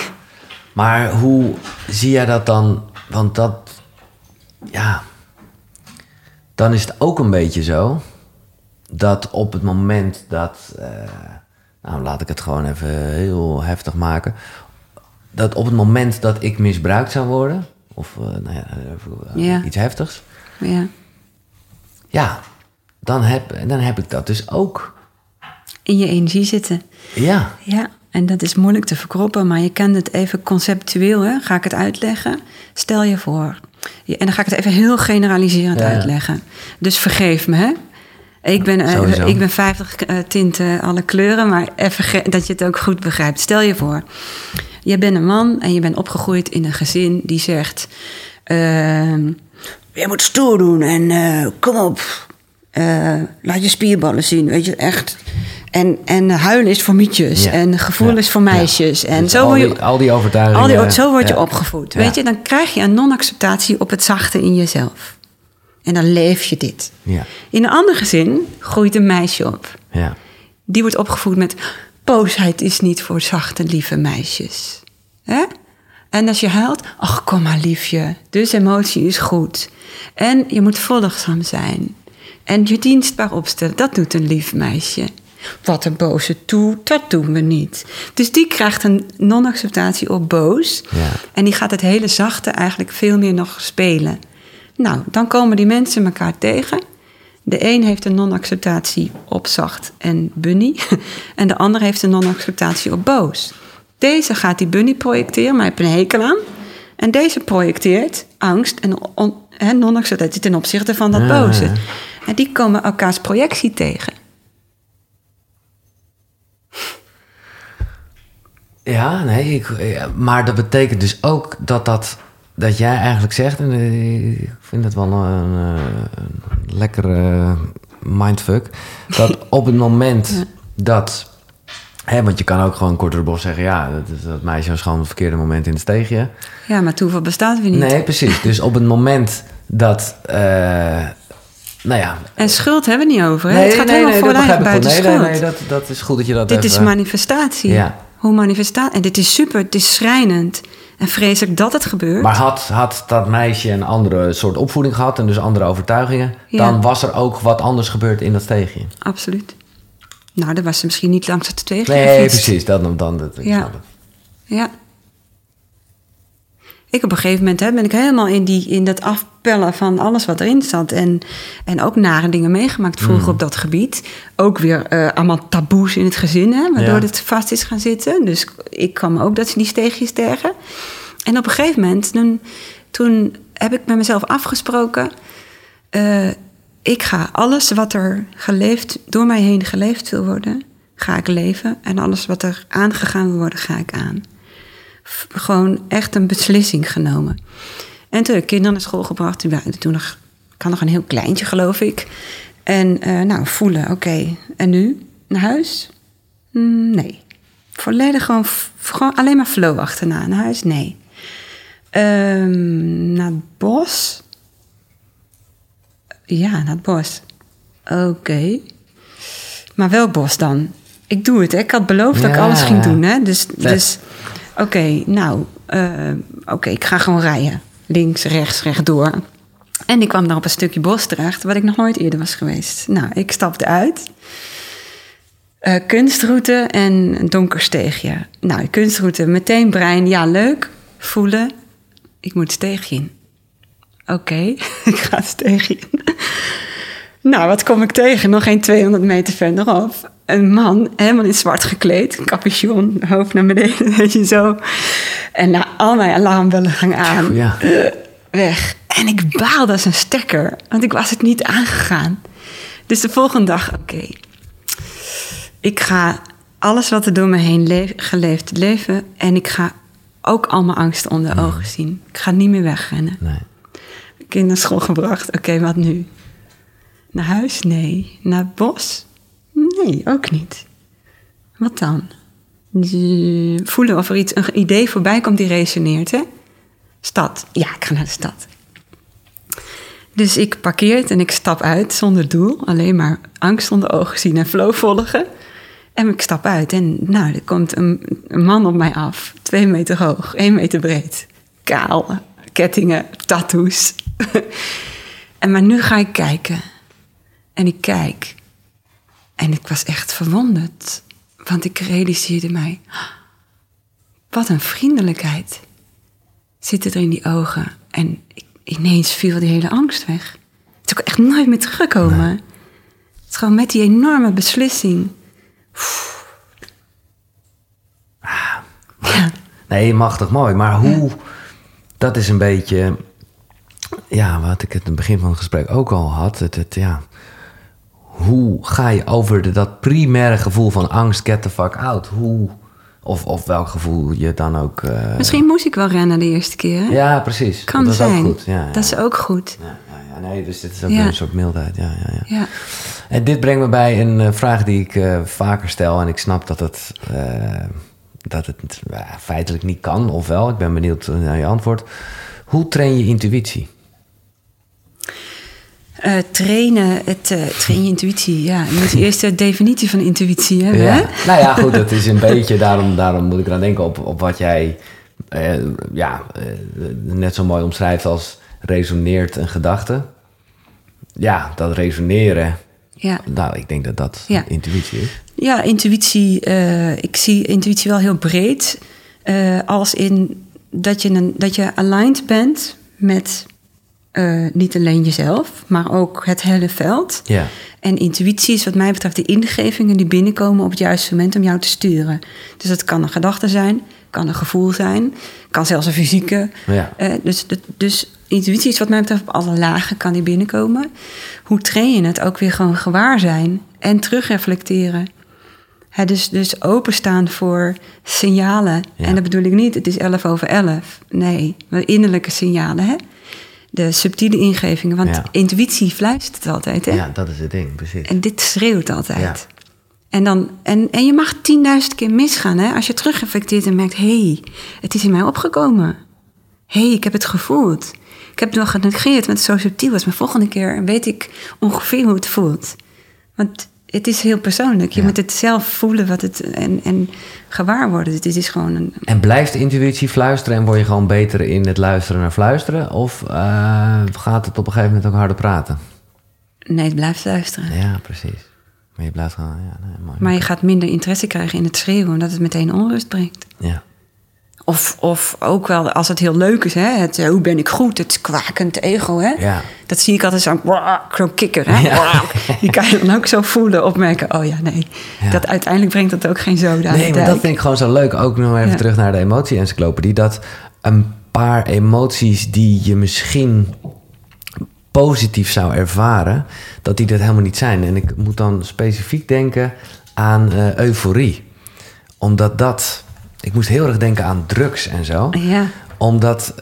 Maar hoe zie jij dat dan? Want dat, ja, dan is het ook een beetje zo dat op het moment dat, eh, nou laat ik het gewoon even heel heftig maken, dat op het moment dat ik misbruikt zou worden, of eh, nou ja, eh, Ja. iets heftigs, Ja. ja, dan heb, dan heb ik dat dus ook. In je energie zitten. Ja, Ja, en dat is moeilijk te verkroppen, maar je kent het even conceptueel. Hè? Ga ik het uitleggen? Stel je voor. En dan ga ik het even heel generaliserend ja. uitleggen. Dus vergeef me, hè? Ik ben, eh, ik ben 50 eh, tinten, alle kleuren, maar even dat je het ook goed begrijpt. Stel je voor, je bent een man en je bent opgegroeid in een gezin die zegt... ehm, je moet stoer doen en eh, kom op, eh, laat je spierballen zien, weet je, echt. En, en huilen is voor mietjes Ja. en gevoel Ja. is voor Ja. meisjes. En Dus zo al word je, die, al die overtuigingen. al die, zo word je opgevoed. Weet je, dan krijg je een non-acceptatie op het zachte in jezelf. En dan leef je dit. Ja, In een ander gezin groeit een meisje op. ja, Die wordt opgevoed met... boosheid is niet voor zachte, lieve meisjes. Hè? En als je huilt, ach, kom maar liefje. Dus emotie is goed. En je moet volgzaam zijn. En je dienstbaar opstellen, dat doet een lief meisje. Wat een boze toe, dat doen we niet. Dus die krijgt een non-acceptatie op boos. Ja. En die gaat het hele zachte eigenlijk veel meer nog spelen. Nou, dan komen die mensen elkaar tegen. De een heeft een non-acceptatie op zacht en bunny. En de ander heeft een non-acceptatie op boos. Deze gaat die bunny projecteren, maar hij heeft een hekel aan. En deze projecteert angst en non-acceptatie ten opzichte van dat Ja, boze. ja. En die komen elkaars projectie tegen. Ja, nee, ik, maar dat betekent dus ook dat dat, dat jij eigenlijk zegt, en eh, ik vind het wel een, eh, een lekkere mindfuck, dat op het moment dat, hè, want je kan ook gewoon kort door de bocht zeggen, ja, dat, is- dat meisje was gewoon op het verkeerde moment in het steegje. Ja, maar toeval bestaat weer niet. Nee, precies. Dus op het moment dat, eh, nou ja. En schuld hebben we niet over. Hè? het gaat helemaal dat voor begrijp ik buiten goed. schuld. Nee, nee, nee, dat, dat is goed dat je dat Dit is manifestatie. Ja, hoe manifestatie... En dit is super, het is schrijnend en vreselijk dat het gebeurt. Maar had, had dat meisje een andere soort opvoeding gehad en dus andere overtuigingen, Ja. dan was er ook wat anders gebeurd in dat steegje. Absoluut. Nou, dan was ze misschien niet langs het twee Nee, precies. Dat, dan, dan, dat, ik Ja. snap het. Ja. Ik op een gegeven moment hè, ben ik helemaal in, die, in dat afpellen van alles wat erin zat. En, en ook nare dingen meegemaakt vroeger Mm. op dat gebied. Ook weer eh, allemaal taboes in het gezin, hè, waardoor Ja. het vast is gaan zitten. Dus ik kwam ook dat ze die steegjes tegen. En op een gegeven moment, toen, toen heb ik met mezelf afgesproken... eh, ik ga alles wat er geleefd, door mij heen geleefd wil worden, ga ik leven. En alles wat er aangegaan wil worden, ga ik aan. F- Gewoon echt een beslissing genomen. En toen heb ik kinderen naar school gebracht. Toen nog, ik had nog een heel kleintje, geloof ik. En eh, nou, voelen, oké. En nu? Naar huis? Mm, nee. Volledig gewoon, alleen maar flow achterna. Naar huis? Nee. Ehm, naar het bos? Ja, naar het bos. Oké. Maar welk bos dan? Ik doe het, hè. Ik had beloofd dat ik alles ging doen, hè. Dus, Vet. dus oké, nou, eh, oké, ik ga gewoon rijden. Links, rechts, rechtdoor. En ik kwam daar op een stukje bos terecht, waar ik nog nooit eerder was geweest. Nou, ik stapte uit. Eh, kunstroute en een donker steegje. Nou, kunstroute, meteen brein, ja, leuk. Voelen, ik moet steegje in. Oké, ik ga steegje in. Nou, wat kom ik tegen? Nog geen 200 meter verderop. Een man, helemaal in zwart gekleed. Capuchon, hoofd naar beneden, weet je zo. En nou, al mijn alarmbellen gaan aan. Ja. Eh, weg. En ik baalde als een stekker, want ik was het niet aangegaan. Dus de volgende dag, oké. Ik ga alles wat er door me heen le- geleefd leven... en ik ga ook al mijn angsten onder de ogen zien. Ik ga niet meer wegrennen. Nee. Kind naar school gebracht. Oké, wat nu? Naar huis? Nee. Naar het bos? Nee, ook niet. Wat dan? Voelen of er iets, een idee voorbij komt die resoneert, hè? Stad. Ja, ik ga naar de stad. Dus ik parkeer het en ik stap uit zonder doel. Alleen maar angst onder ogen zien en flow volgen. En ik stap uit en nou, er komt een, een man op mij af. Twee meter hoog, één meter breed. Kaal, kettingen, tattoos. en maar nu ga ik kijken. En ik kijk. En ik was echt verwonderd. Want ik realiseerde mij... Wat een vriendelijkheid zit er in die ogen. En ineens viel die hele angst weg. Het is ook echt nooit meer teruggekomen. Het is gewoon met die enorme beslissing. Ja, Nee, machtig mooi. Maar hoe... Dat is een beetje... Ja, wat ik het in het begin van het gesprek ook al had. Het, het, ja, hoe ga je over de, dat primaire gevoel van angst, get the fuck out? Hoe... Of, of welk gevoel je dan ook... eh, Misschien moest ik wel rennen de eerste keer. Hè? Ja, precies. kan dat zijn. is ook goed. Ja, ja, Dat is ook goed. Ja, ja, ja, nee, dus dit is ook een soort mildheid. Ja, ja, ja. Ja. En dit brengt me bij een eh, vraag die ik eh, vaker stel. En ik snap dat het, dat het feitelijk niet kan, of wel. Ik ben benieuwd naar je antwoord. Hoe train je intuïtie? Eh, trainen, het, eh train je intuïtie. Ja, je moet eerst de definitie van intuïtie hebben. Ja. Nou ja, goed, dat is een beetje, daarom, daarom moet ik eraan denken op, op wat jij eh, ja, net zo mooi omschrijft als resoneert een gedachte. Ja, dat resoneren, Ja. nou, ik denk dat dat Ja. intuïtie is. Ja, intuïtie. ik zie intuïtie wel heel breed. als in dat je, een, dat je aligned bent met eh, niet alleen jezelf, maar ook het hele veld. Ja. En intuïtie is wat mij betreft de ingevingen die binnenkomen op het juiste moment om jou te sturen. Dus het kan een gedachte zijn, kan een gevoel zijn, kan zelfs een fysieke. Ja. Eh, dus, dat- dus intuïtie is wat mij betreft op alle lagen kan die binnenkomen. Hoe train je het? Ook weer gewoon gewaar zijn en terugreflecteren. Dus, dus openstaan voor signalen. Ja. En dat bedoel ik niet, het is 11 over 11. Nee, maar innerlijke signalen. Hè? De subtiele ingevingen. Want Ja. intuïtie fluistert altijd. Hè? ja, dat is het ding, precies. En dit schreeuwt altijd. Ja. En, dan, en, en je mag tienduizend keer misgaan. Hè? Als je terugreflecteert en merkt... hé, hey, het is in mij opgekomen. Hé, hey, ik heb het gevoeld. Ik heb het wel genegeerd, want het zo subtiel was. Maar volgende keer weet ik ongeveer hoe het voelt. Want het is heel persoonlijk. Je Ja. moet het zelf voelen wat het, en, en gewaar worden. Het is gewoon een, En blijft de intuïtie fluisteren en word je gewoon beter in het luisteren naar fluisteren? Of eh, gaat het op een gegeven moment ook harder praten? nee, het blijft luisteren. Ja, precies. Maar je blijft gewoon, ja, nee. Maar je gaat minder interesse krijgen in het schreeuwen, omdat het meteen onrust brengt. Ja. Of, of ook wel als het heel leuk is, hè? Het, eh, hoe ben ik goed? Het kwakend ego, hè? Ja. Dat zie ik altijd zo'n zo'n kikker, hè? Ja. Die kan je dan ook zo voelen, opmerken. Oh ja, nee. Ja. Dat uiteindelijk brengt dat ook geen zoden Nee, maar dat vind ik gewoon zo leuk. Ook nog even terug naar de emotie-encyclopedie. Dat een paar emoties die je misschien positief zou ervaren, dat die dat helemaal niet zijn. En ik moet dan specifiek denken aan eh, euforie. Omdat dat... Ik moest heel erg denken aan drugs en zo. Ja. Omdat,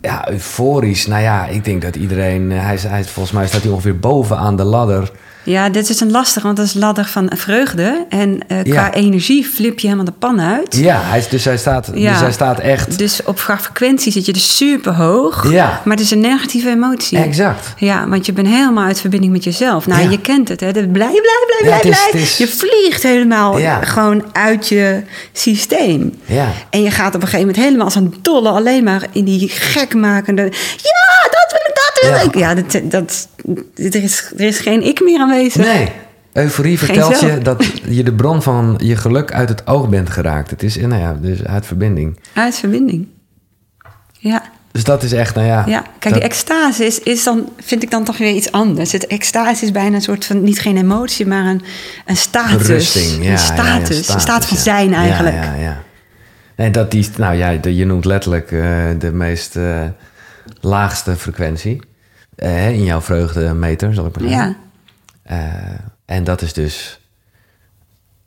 ja, euforisch... Nou ja, ik denk dat iedereen... eh, Hij, hij, volgens mij staat hij ongeveer bovenaan de ladder... Ja, dit is een lastig, want dat is ladder van vreugde. En eh, qua Ja. energie flip je helemaal de pan uit. Ja, hij, dus, hij staat, Ja. dus hij staat echt... Dus op frequentie zit je dus super hoog. Ja. Maar het is een negatieve emotie. Exact. Ja, want je bent helemaal uit verbinding met jezelf. Nou, Ja. je kent het, hè? Blij, blij, blij, blij, blij. is- Je vliegt helemaal gewoon uit je systeem. Ja. En je gaat op een gegeven moment helemaal als een dolle alleen maar in die gekmakende... Ja, dat wil Ja. Ja, dat, dat, er, is, er is geen ik meer aanwezig. Nee. Euforie vertelt je dat je de bron van je geluk uit het oog bent geraakt. Het is, nou ja, dus uit verbinding. Uit verbinding. Ja. Dus dat is echt, nou ja. Ja, kijk, dat- die extase is, is dan, vind ik dan toch weer iets anders. Het extase is bijna een soort van, niet geen emotie, maar een, een status. Ja, een ja, ja, status, een staat van zijn eigenlijk. Ja, ja, ja. Nee, dat die, nou ja, de- je noemt letterlijk eh, de meest eh, laagste frequentie. eh, in jouw vreugdemeter, zal ik maar zeggen. Ja. Eh, en dat is dus,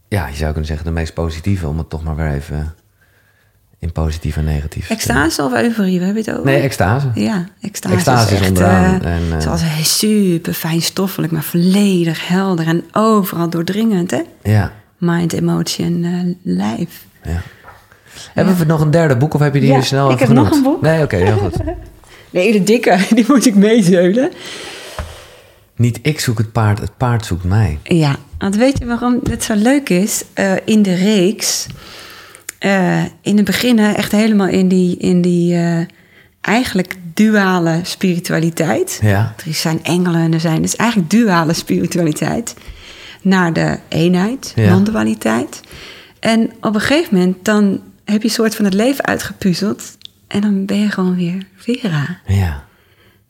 ja, je zou kunnen zeggen de meest positieve, om het toch maar weer even in positief en negatief Extase of euforie, we hebben het over. Nee, extase. Ja, extase, Extase is echt, onderaan eh, en, eh, zoals hij super fijnstoffelijk, maar volledig helder en overal doordringend, hè? Ja, Mind, emotie en lijf. ja. Hebben we nog een derde boek of heb je die Ja, nu snel ik heb nog een boek. Nee, oké, heel goed. De hele dikke, die moet ik meezeulen. Niet ik zoek het paard, het paard zoekt mij. Ja, want weet je waarom het zo leuk is? Eh, in de reeks, eh, in het begin echt helemaal in die, in die eh, eigenlijk duale spiritualiteit. Ja. Er zijn engelen en er zijn, dus eigenlijk duale spiritualiteit. Naar de eenheid, Ja. non-dualiteit. En op een gegeven moment dan heb je een soort van het leven uitgepuzzeld. En dan ben je gewoon weer Vera. Ja.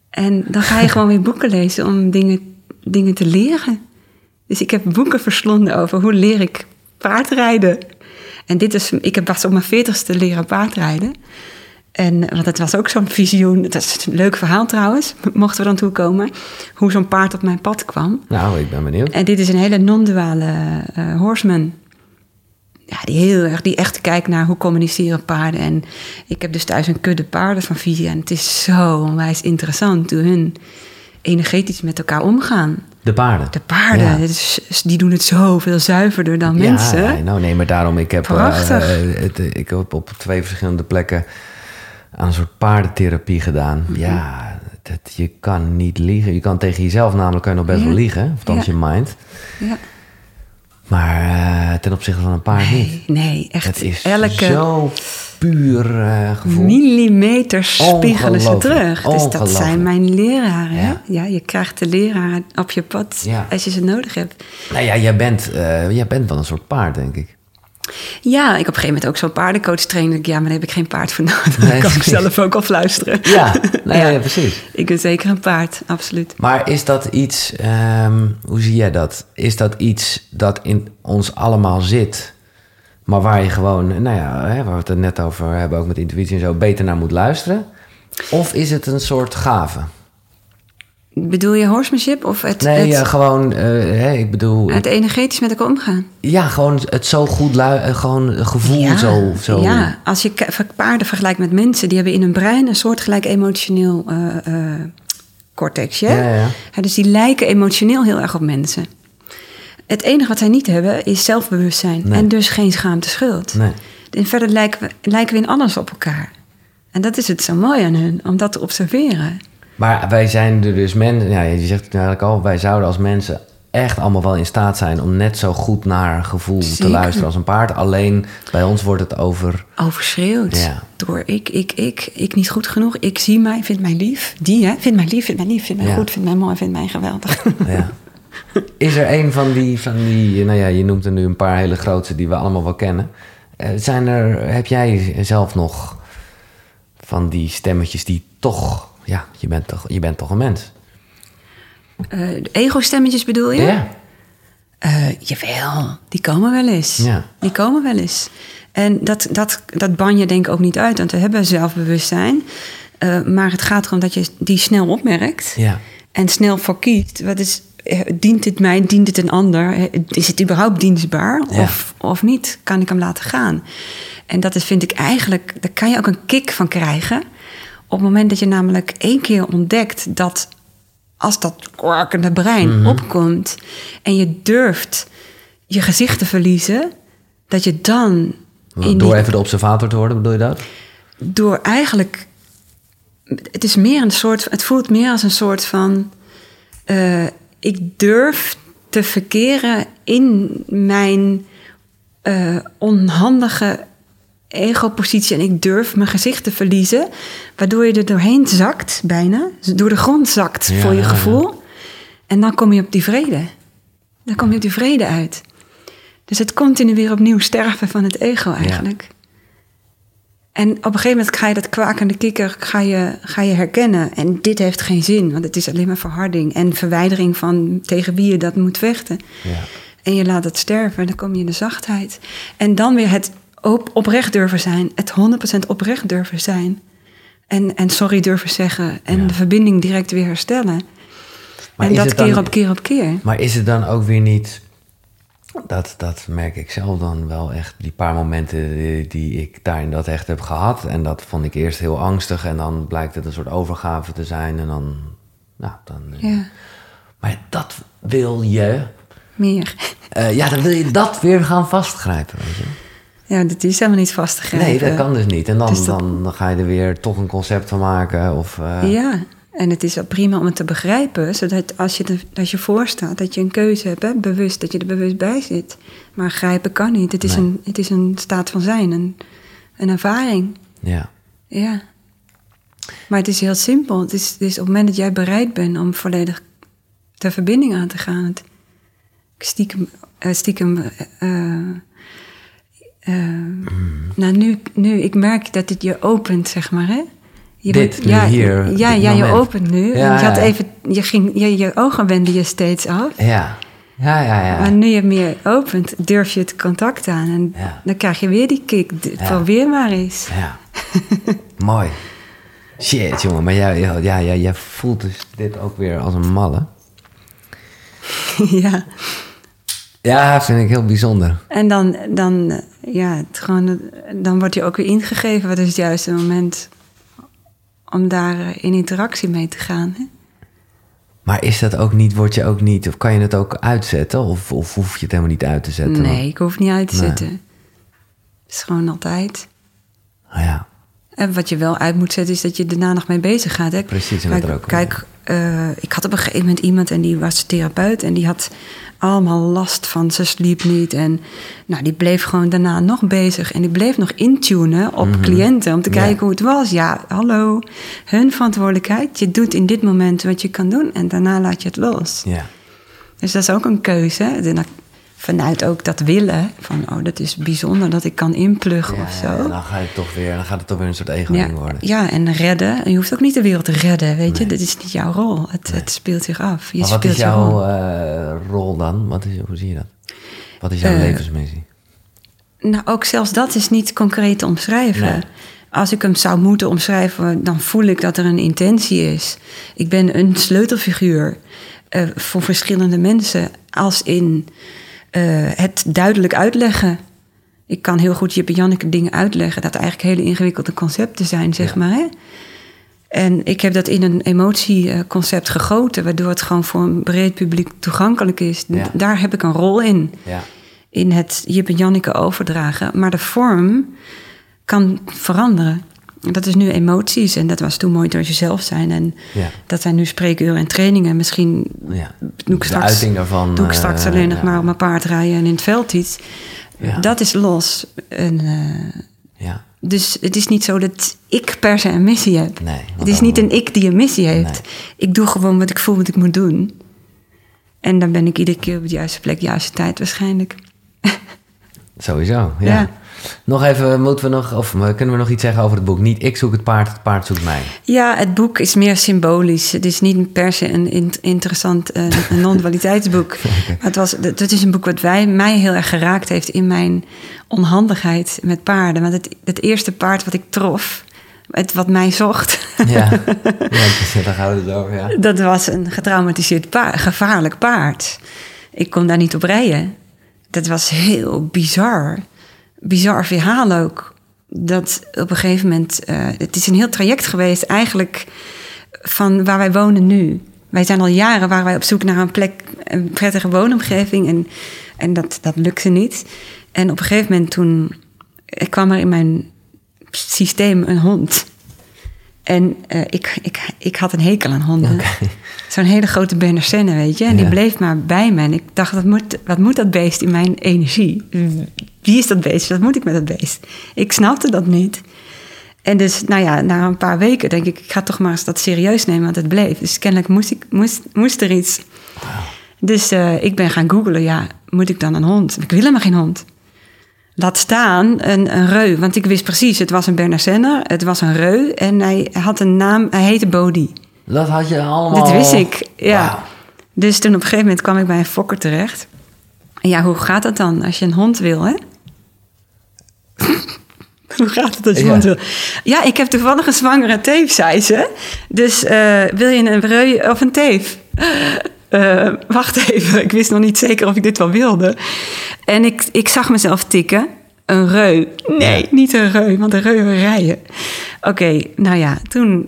En dan ga je gewoon weer boeken lezen om dingen, dingen te leren. Dus ik heb boeken verslonden over hoe leer ik paardrijden. En dit is, ik heb pas op mijn veertigste leren paardrijden. En, want het was ook zo'n visioen. Dat is een leuk verhaal trouwens, mochten we dan toekomen. Hoe zo'n paard op mijn pad kwam. Nou, ik ben benieuwd. En dit is een hele non-duale eh, horseman. Ja, die heel erg, die echt kijkt naar hoe communiceren paarden. En ik heb dus thuis een kudde paarden van vier. En het is zo onwijs interessant hoe hun energetisch met elkaar omgaan. De paarden. De paarden, Ja. het is- die doen het zoveel zuiverder dan mensen. Ja, nou nee, maar daarom, ik heb, eh, Prachtig. eh, het, ik heb op twee verschillende plekken aan een soort paardentherapie gedaan. Mhm. Ja, dat, je kan niet liegen. Je kan tegen jezelf namelijk kan je nog best Ja. wel liegen, of Ja. je mind. Ja. Maar eh, ten opzichte van een paard niet. Nee, nee, echt. Het is elke zo puur eh, gevoel. millimeter spiegelen ze terug. Dus dat zijn mijn leraren. Ja. Ja. je krijgt de leraren op je pad Ja. als je ze nodig hebt. Nou ja, jij bent, eh, jij bent wel een soort paard, denk ik. Ja, ik op een gegeven moment ook zo'n paardencoach trainde. Ik, ja, maar daar heb ik geen paard voor nodig. Nee, kan ik zelf ook al fluisteren. Ja, nee, Ja. ja, precies. Ik ben zeker een paard, absoluut. Maar is dat iets, ehm, hoe zie jij dat? Is dat iets dat in ons allemaal zit, maar waar je gewoon, nou ja, hè, waar we het er net over hebben, ook met intuïtie en zo, beter naar moet luisteren? Of is het een soort gave? Bedoel je horsemanship of het, Nee, het, ja, gewoon, eh, hè, ik bedoel, het energetisch met elkaar omgaan? ja, gewoon het zo goed, lu- eh, gewoon gevoel ja, zo, zo. ja, als je paarden vergelijkt met mensen, die hebben in hun brein een soortgelijk emotioneel eh, eh, cortexje. Ja, ja. Ja, dus die lijken emotioneel heel erg op mensen. Het enige wat zij niet hebben is zelfbewustzijn Nee. en dus geen schaamte schuld. Nee. En verder lijken we, lijken we in alles op elkaar. En dat is het zo mooi aan hun, om dat te observeren. Maar wij zijn er dus mensen, ja, je zegt het eigenlijk al, wij zouden als mensen echt allemaal wel in staat zijn om net zo goed naar gevoel te luisteren als een paard. Alleen bij ons wordt het over. overschreeuwd. Ja. Door ik, ik, ik, ik niet goed genoeg. Ik zie mij, vind mij lief. Die, hè? Vind mij lief, vind mij lief, vind mij Ja. goed, vind mij mooi, vind mij geweldig. Ja. Is er een van die, van die, nou ja, je noemt er nu een paar hele grootste die we allemaal wel kennen. Eh, zijn er, heb jij zelf nog van die stemmetjes die toch, ja, je bent toch, je bent toch een mens? Eh, ego-stemmetjes bedoel je? Ja. Eh, jawel, die komen wel eens. Ja. Die komen wel eens. En dat, dat, dat ban je denk ik ook niet uit, want we hebben zelfbewustzijn. Eh, maar het gaat erom dat je die snel opmerkt Ja. en snel voor kiest. Wat is, dient het mij, dient het een ander? Is het überhaupt dienstbaar Ja. of, of niet? Kan ik hem laten gaan? En dat is, vind ik eigenlijk, daar kan je ook een kick van krijgen. Op het moment dat je namelijk één keer ontdekt dat als dat kwarkende brein opkomt en je durft je gezicht te verliezen, dat je dan in Door die- even de observator te worden, bedoel je dat? door eigenlijk. Het is meer een soort. Het voelt meer als een soort van. eh, ik durf te verkeren in mijn eh, onhandige ego-positie. En ik durf mijn gezicht te verliezen. Waardoor je er doorheen zakt, bijna. Door de grond zakt Ja, voor je ja, ja. gevoel. En dan kom je op die vrede. Dan kom je op die vrede uit. Dus het continu weer opnieuw sterven van het ego eigenlijk. En op een gegeven moment ga je dat kwakende kikker ga je, ga je herkennen. En dit heeft geen zin, want het is alleen maar verharding en verwijdering van tegen wie je dat moet vechten. Ja. En je laat het sterven, dan kom je in de zachtheid. En dan weer het op, oprecht durven zijn, het 100% oprecht durven zijn. En, en sorry durven zeggen en Ja. de verbinding direct weer herstellen. Maar en is dat het dan- keer op keer op keer. Maar is het dan ook weer niet... Dat, dat merk ik zelf dan wel echt. Die paar momenten die, die ik daarin dat echt heb gehad. En dat vond ik eerst heel angstig. En dan blijkt het een soort overgave te zijn. En dan... Nou, dan eh, Ja, Maar dat wil je... meer. eh, ja, dan wil je dat weer gaan vastgrijpen, weet je. Ja, dat is helemaal niet vast te grijpen. Nee, dat kan dus niet. En dan, Dus dat- dan, dan ga je er weer toch een concept van maken. Of, eh, Ja, en het is ook prima om het te begrijpen, zodat als je, er, als je voorstaat, dat je een keuze hebt, hè, bewust, dat je er bewust bij zit. Maar grijpen kan niet. Het is, Nee. een, het is een staat van zijn, een, een ervaring. ja. Ja. Maar het is heel simpel. Het is, het is op het moment dat jij bereid bent om volledig de verbinding aan te gaan. Het, stiekem, eh, stiekem eh, nou, nu, nu, ik merk dat het je opent, zeg maar, hè? Je Dit, bent- ja, hier, Ja, ja je opent nu. Ja, en je, had even, je, ging, je, je ogen wenden je steeds af. Ja. Ja, ja, ja. Maar nu je meer opent, durf je het contact aan. En Ja. dan krijg je weer die kick. Ja. Probeer maar eens. Ja. Mooi. Shit, jongen. Maar jij, ja, jij voelt dus dit ook weer als een malle. ja. Ja, vind ik heel bijzonder. En dan, dan, eh, ja, het gewoon, eh, dan wordt je ook weer ingegeven. Wat is het juiste moment om daar eh, in interactie mee te gaan. Hè? Maar is dat ook niet, word je ook niet, of kan je het ook uitzetten? Of, of hoef je het helemaal niet uit te zetten? Nee, ik hoef niet uit te Nee. zetten. Het is gewoon altijd. Ah, ja. En wat je wel uit moet zetten, is dat je daarna nog mee bezig gaat. Hè? Precies, en kijk, dat er ook- kijk ik had op een gegeven moment iemand en die was therapeut en die had allemaal last van ze sliep niet. En nou, die bleef gewoon daarna nog bezig en die bleef nog intunen op cliënten om te Mhm. Ja. kijken hoe het was. Ja, hallo, hun verantwoordelijkheid. Je doet in dit moment wat je kan doen en daarna laat je het los. Ja. Dus dat is ook een keuze. Vanuit ook dat willen, van oh, dat is bijzonder dat ik kan inpluggen Ja, of zo. ja, en dan, ga je toch weer, dan gaat het toch weer een soort ego-ding worden. Ja, en redden. En je hoeft ook niet de wereld te redden, weet je. Dat is niet jouw rol. Het, het speelt zich af. Je maar wat speelt is jouw rol. eh, rol dan? Wat is, hoe zie je dat? Wat is jouw Eh, levensmissie? Nou, ook zelfs dat is niet concreet te omschrijven. Nee. Als ik hem zou moeten omschrijven, dan voel ik dat er een intentie is. Ik ben een sleutelfiguur eh, voor verschillende mensen. Als in het duidelijk uitleggen. Ik kan heel goed Jip en Janneke dingen uitleggen... dat eigenlijk hele ingewikkelde concepten zijn, zeg Ja. maar. Hè? En ik heb dat in een emotieconcept gegoten... waardoor het gewoon voor een breed publiek toegankelijk is. Ja. Daar heb ik een rol in Ja. in het Jip en Janneke overdragen. Maar de vorm kan veranderen. Dat is nu emoties en dat was toen mooi door jezelf zijn. En Ja. dat zijn nu spreekuren en trainingen. Misschien Ja. doe ik De straks, daarvan, doe ik straks eh, alleen nog ja. maar op mijn paard rijden en in het veld iets. Dat is los. En, eh, Ja. dus het is niet zo dat ik per se een missie heb. Nee, het is niet een ik die een missie heeft. Nee. Ik doe gewoon wat ik voel wat ik moet doen. En dan ben ik iedere keer op de juiste plek, juiste tijd waarschijnlijk. Sowieso, ja. Nog even, moeten we nog, of eh, kunnen we nog iets zeggen over het boek? Niet ik zoek het paard, het paard zoekt mij. Ja, het boek is meer symbolisch. Het is niet per se een in- interessant eh, een non-dualiteitsboek. Maar het, was, het het is een boek wat wij, mij heel erg geraakt heeft in mijn onhandigheid met paarden. Want het, het eerste paard wat ik trof, het wat mij zocht, Ja, ja daar gaan we het over, ja. dat was een getraumatiseerd paard, gevaarlijk paard. Ik kon daar niet op rijden. Dat was heel bizar. Bizar verhaal ook. Dat op een gegeven moment... eh, het is een heel traject geweest eigenlijk van waar wij wonen nu. Wij zijn al jaren waar wij op zoek naar een plek, een prettige woonomgeving. En, en dat, dat lukte niet. En op een gegeven moment toen eh, kwam er in mijn systeem een hond. En eh, ik, ik, ik had een hekel aan honden. Zo'n hele grote Berner Senne, weet je. En die bleef maar bij me. En ik dacht, wat moet, wat moet dat beest in mijn energie? Wie is dat beest? Wat moet ik met dat beest? Ik snapte dat niet. En dus, nou ja, na een paar weken denk ik... ik ga toch maar eens dat serieus nemen, want het bleef. Dus kennelijk moest, ik, moest, moest er iets. Dus eh, ik ben gaan googlen, ja, moet ik dan een hond? Ik wil helemaal geen hond. Laat staan een, een reu, want ik wist precies, het was een Senner, het was een reu en hij had een naam, hij heette Bodhi. Dat had je allemaal... Dat wist ik, ja. Dus toen op een gegeven moment kwam ik bij een fokker terecht. En ja, hoe gaat dat dan als je een hond wil, hè? hoe gaat het als je Ja. wil? Ja, ik heb toevallig een zwangere teef, zei ze. Dus eh, wil je een reu of een teef? Eh, wacht even, ik wist nog niet zeker of ik dit wel wilde. En ik, ik zag mezelf tikken. Een reu. Nee, Ja. niet een reu, want een reu wil rijden. Oké, nou ja, toen,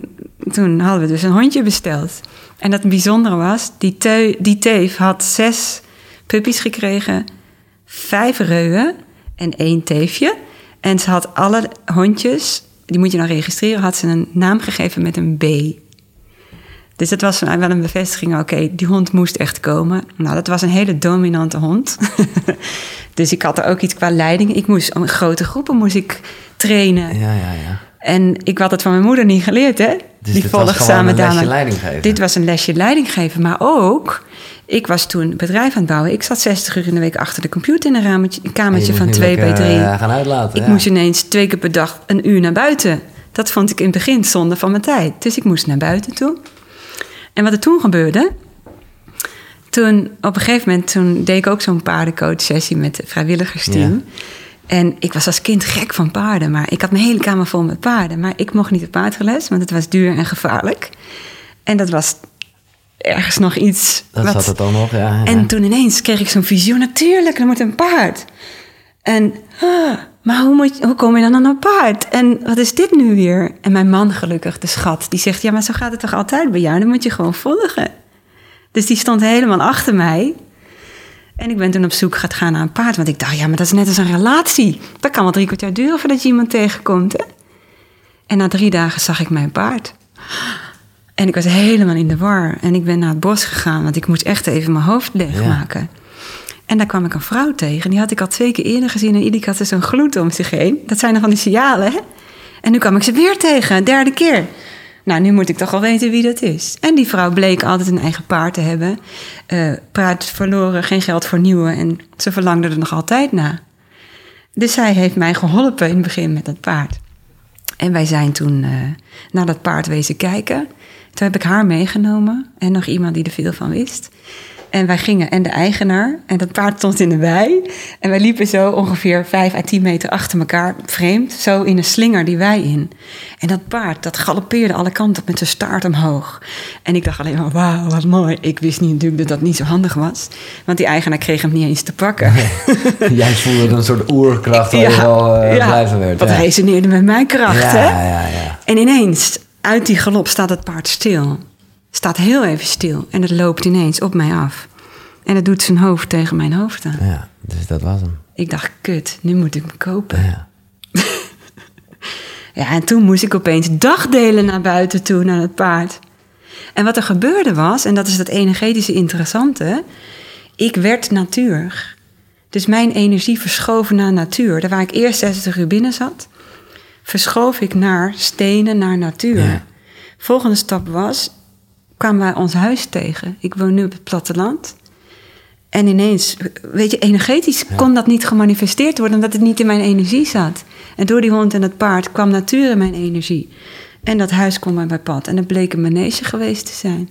toen hadden we dus een hondje besteld. En dat bijzondere was, die, teu, die teef had zes puppies gekregen, vijf reuwen en één teefje. En ze had alle hondjes, die moet je dan registreren, had ze een naam gegeven met een B. Dus dat was wel een bevestiging, oké, die hond moest echt komen. Nou, dat was een hele dominante hond. dus ik had er ook iets qua leiding. Ik moest, grote groepen moest ik trainen. Ja, ja, ja. En ik had het van mijn moeder niet geleerd, hè? Dus dit was gewoon een lesje leiding geven. Dit was een lesje leiding geven. Maar ook, ik was toen bedrijf aan het bouwen. Ik zat 60 uur in de week achter de computer in een, rametje, een kamertje je van moest nu 2 bij lekker, 3. eh, gaan uitlaten. Ik ja. moest ineens twee keer per dag een uur naar buiten. Dat vond ik in het begin zonde van mijn tijd. Dus ik moest naar buiten toe. En wat er toen gebeurde... Toen, op een gegeven moment, toen deed ik ook zo'n paardencoach-sessie met het vrijwilligersteam. Ja. En ik was als kind gek van paarden, maar ik had mijn hele kamer vol met paarden. Maar ik mocht niet op paardgeles, want het was duur en gevaarlijk. En dat was ergens nog iets. Dat wat- zat het dan nog, ja. ja. en toen ineens kreeg ik zo'n visioen. Natuurlijk, er moet een paard. En, ah, maar hoe, moet, hoe kom je dan aan een paard? En wat is dit nu weer? En mijn man gelukkig, de schat, die zegt... ja, maar zo gaat het toch altijd bij jou? Dan moet je gewoon volgen. Dus die stond helemaal achter mij. En ik ben toen op zoek gaan naar een paard. Want ik dacht, ja, maar dat is net als een relatie. Dat kan wel drie kwartier duren voordat je iemand tegenkomt, hè? En na drie dagen zag ik mijn paard. En ik was helemaal in de war. En ik ben naar het bos gegaan, want ik moest echt even mijn hoofd leegmaken. En daar kwam ik een vrouw tegen. Die had ik al twee keer eerder gezien. En iedere keer had ze zo'n gloed om zich heen. Dat zijn dan van die signalen, hè? En nu kwam ik ze weer tegen, een derde keer. Nou, nu moet ik toch wel weten wie dat is. En die vrouw bleek altijd een eigen paard te hebben. Eh paard verloren, geen geld voor nieuwe. En ze verlangde er nog altijd naar. Dus zij heeft mij geholpen in het begin met dat paard. En wij zijn toen eh, naar dat paard wezen kijken. Toen heb ik haar meegenomen en nog iemand die er veel van wist. En wij gingen, en de eigenaar, en dat paard stond in de wei. En wij liepen zo ongeveer vijf à tien meter achter elkaar, vreemd, zo in een slinger die wei in. En dat paard, dat galoppeerde alle kanten met zijn staart omhoog. En ik dacht alleen maar, wauw, wat mooi. Ik wist niet natuurlijk dat dat niet zo handig was. Want die eigenaar kreeg hem niet eens te pakken. Jij voelde een soort oerkracht waar je wel eh, blij van werd. Wat ja. resoneerde met mijn kracht, ja, hè? ja, ja. En ineens, uit die galop, staat het paard stil. Staat heel even stil. En het loopt ineens op mij af. En het doet zijn hoofd tegen mijn hoofd aan. Ja, dus dat was hem. Ik dacht, kut, nu moet ik hem kopen. Ja. Ja, en toen moest ik opeens dagdelen naar buiten toe, naar het paard. En wat er gebeurde was, en dat is het energetische interessante, ik werd natuur. Dus mijn energie verschoof naar natuur. Daar waar ik eerst 60 uur binnen zat, verschoof ik naar stenen, naar natuur. Ja. Volgende stap was, kwamen wij ons huis tegen. Ik woon nu op het platteland. En ineens, weet je, energetisch kon dat niet gemanifesteerd worden, omdat het niet in mijn energie zat. En door die hond en het paard kwam natuur in mijn energie. En dat huis kwam bij mijn pad. En het bleek een manege geweest te zijn.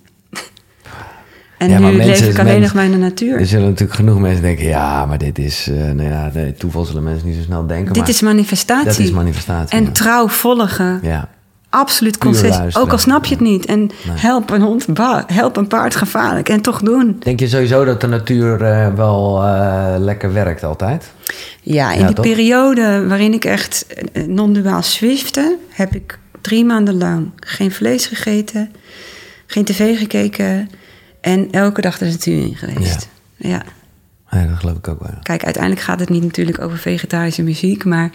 En Ja, nu mensen- leef ik alleen nog maar in de natuur. Er zullen natuurlijk genoeg mensen denken... ja, maar dit is... eh, nou ja, nee, toeval zullen mensen niet zo snel denken. Dit maar is manifestatie. Dat is manifestatie. En ja. trouw volgen. ja. Absoluut consistent. Ook al snap je het niet. En help een hond, help een paard gevaarlijk. En toch doen. Denk je sowieso dat de natuur eh, wel eh, lekker werkt altijd? Ja, in Ja, die toch? periode waarin ik echt non-duaal swifte, heb ik drie maanden lang geen vlees gegeten, geen tv gekeken en elke dag de natuur in geweest. Ja. Ja, dat geloof ik ook wel. Kijk, uiteindelijk gaat het niet natuurlijk over vegetarische muziek, maar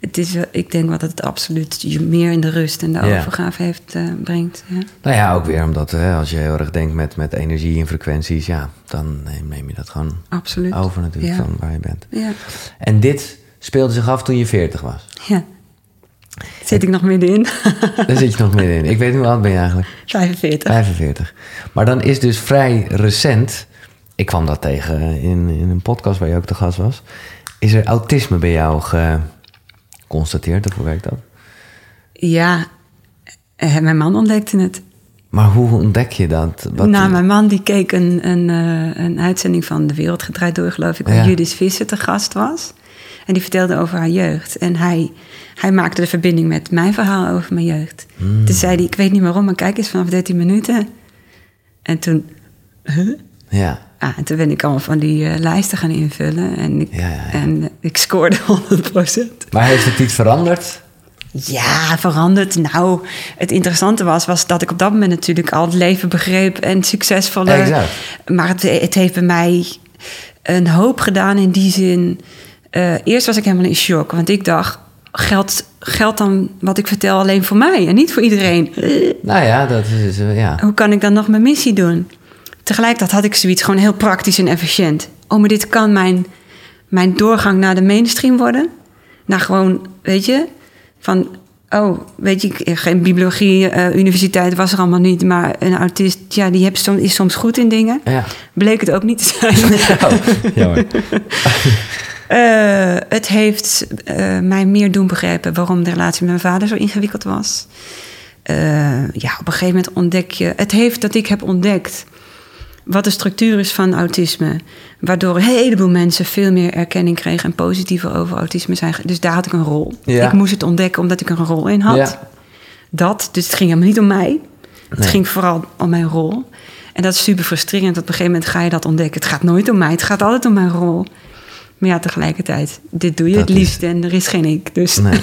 het is, wel- ik denk wel dat het absoluut je meer in de rust en de Ja. overgave heeft, eh, brengt. Ja. Nou ja, ook weer omdat hè, als je heel erg denkt met, met energie en frequenties... ja, dan neem, je dat gewoon Absoluut. over natuurlijk Ja. van waar je bent. Ja. En dit speelde zich af toen je 40 was. ja. Zit ik nog middenin? Daar zit je nog middenin. Ik weet niet hoe oud ben je eigenlijk. 45. 45. Maar dan is dus vrij recent... Ik kwam dat tegen in, in een podcast waar je ook te gast was. Is er autisme bij jou geconstateerd? Of hoe werkt dat? Ja, eh, mijn man ontdekte het. Maar hoe ontdek je dat? Wat, nou, mijn man die keek een, een, eh, een uitzending van De Wereld gedraaid door, geloof ik, waar Ja. Judith Visser te gast was. En die vertelde over haar jeugd. En hij, hij maakte de verbinding met mijn verhaal over mijn jeugd. Hmm. Toen zei hij, ik weet niet waarom, maar kijk eens vanaf 13 minuten. En toen, huh? Ja, Ah, en toen ben ik allemaal van die eh, lijsten gaan invullen. En ik, Ja, ja, ja. En ik scoorde 100%. maar heeft het iets veranderd? Ja, veranderd. Nou, het interessante was, was dat ik op dat moment natuurlijk al het leven begreep en succesvolle. Exact. Maar het, het heeft bij mij een hoop gedaan in die zin. Eh, eerst was ik helemaal in shock, want ik dacht, geldt, geldt dan wat ik vertel alleen voor mij en niet voor iedereen? Nou ja, dat is... eh, ja. hoe kan ik dan nog mijn missie doen? Tegelijkertijd had ik zoiets gewoon heel praktisch en efficiënt. Oh, maar dit kan mijn, mijn doorgang naar de mainstream worden. Naar gewoon, weet je, van... Oh, weet je, geen bibliologie, eh, universiteit was er allemaal niet. Maar een autist, ja, die heeft soms, is soms goed in dingen. Ja. Bleek het ook niet te zijn. Oh, jammer. Eh, het heeft eh, mij meer doen begrijpen waarom de relatie met mijn vader zo ingewikkeld was. Eh, ja, op een gegeven moment ontdek je. Het heeft dat ik heb ontdekt wat de structuur is van autisme. Waardoor een heleboel mensen veel meer erkenning kregen en positiever over autisme zijn. Dus daar had ik een rol. Ja. Ik moest het ontdekken omdat ik een rol in had. Ja. Dat, dus het ging helemaal niet om mij. Het ging vooral om mijn rol. En dat is super frustrerend. Op een gegeven moment ga je dat ontdekken. Het gaat nooit om mij, het gaat altijd om mijn rol. Maar ja, tegelijkertijd, dit doe je Dat het is- liefst en er is geen ik. Dus Nee.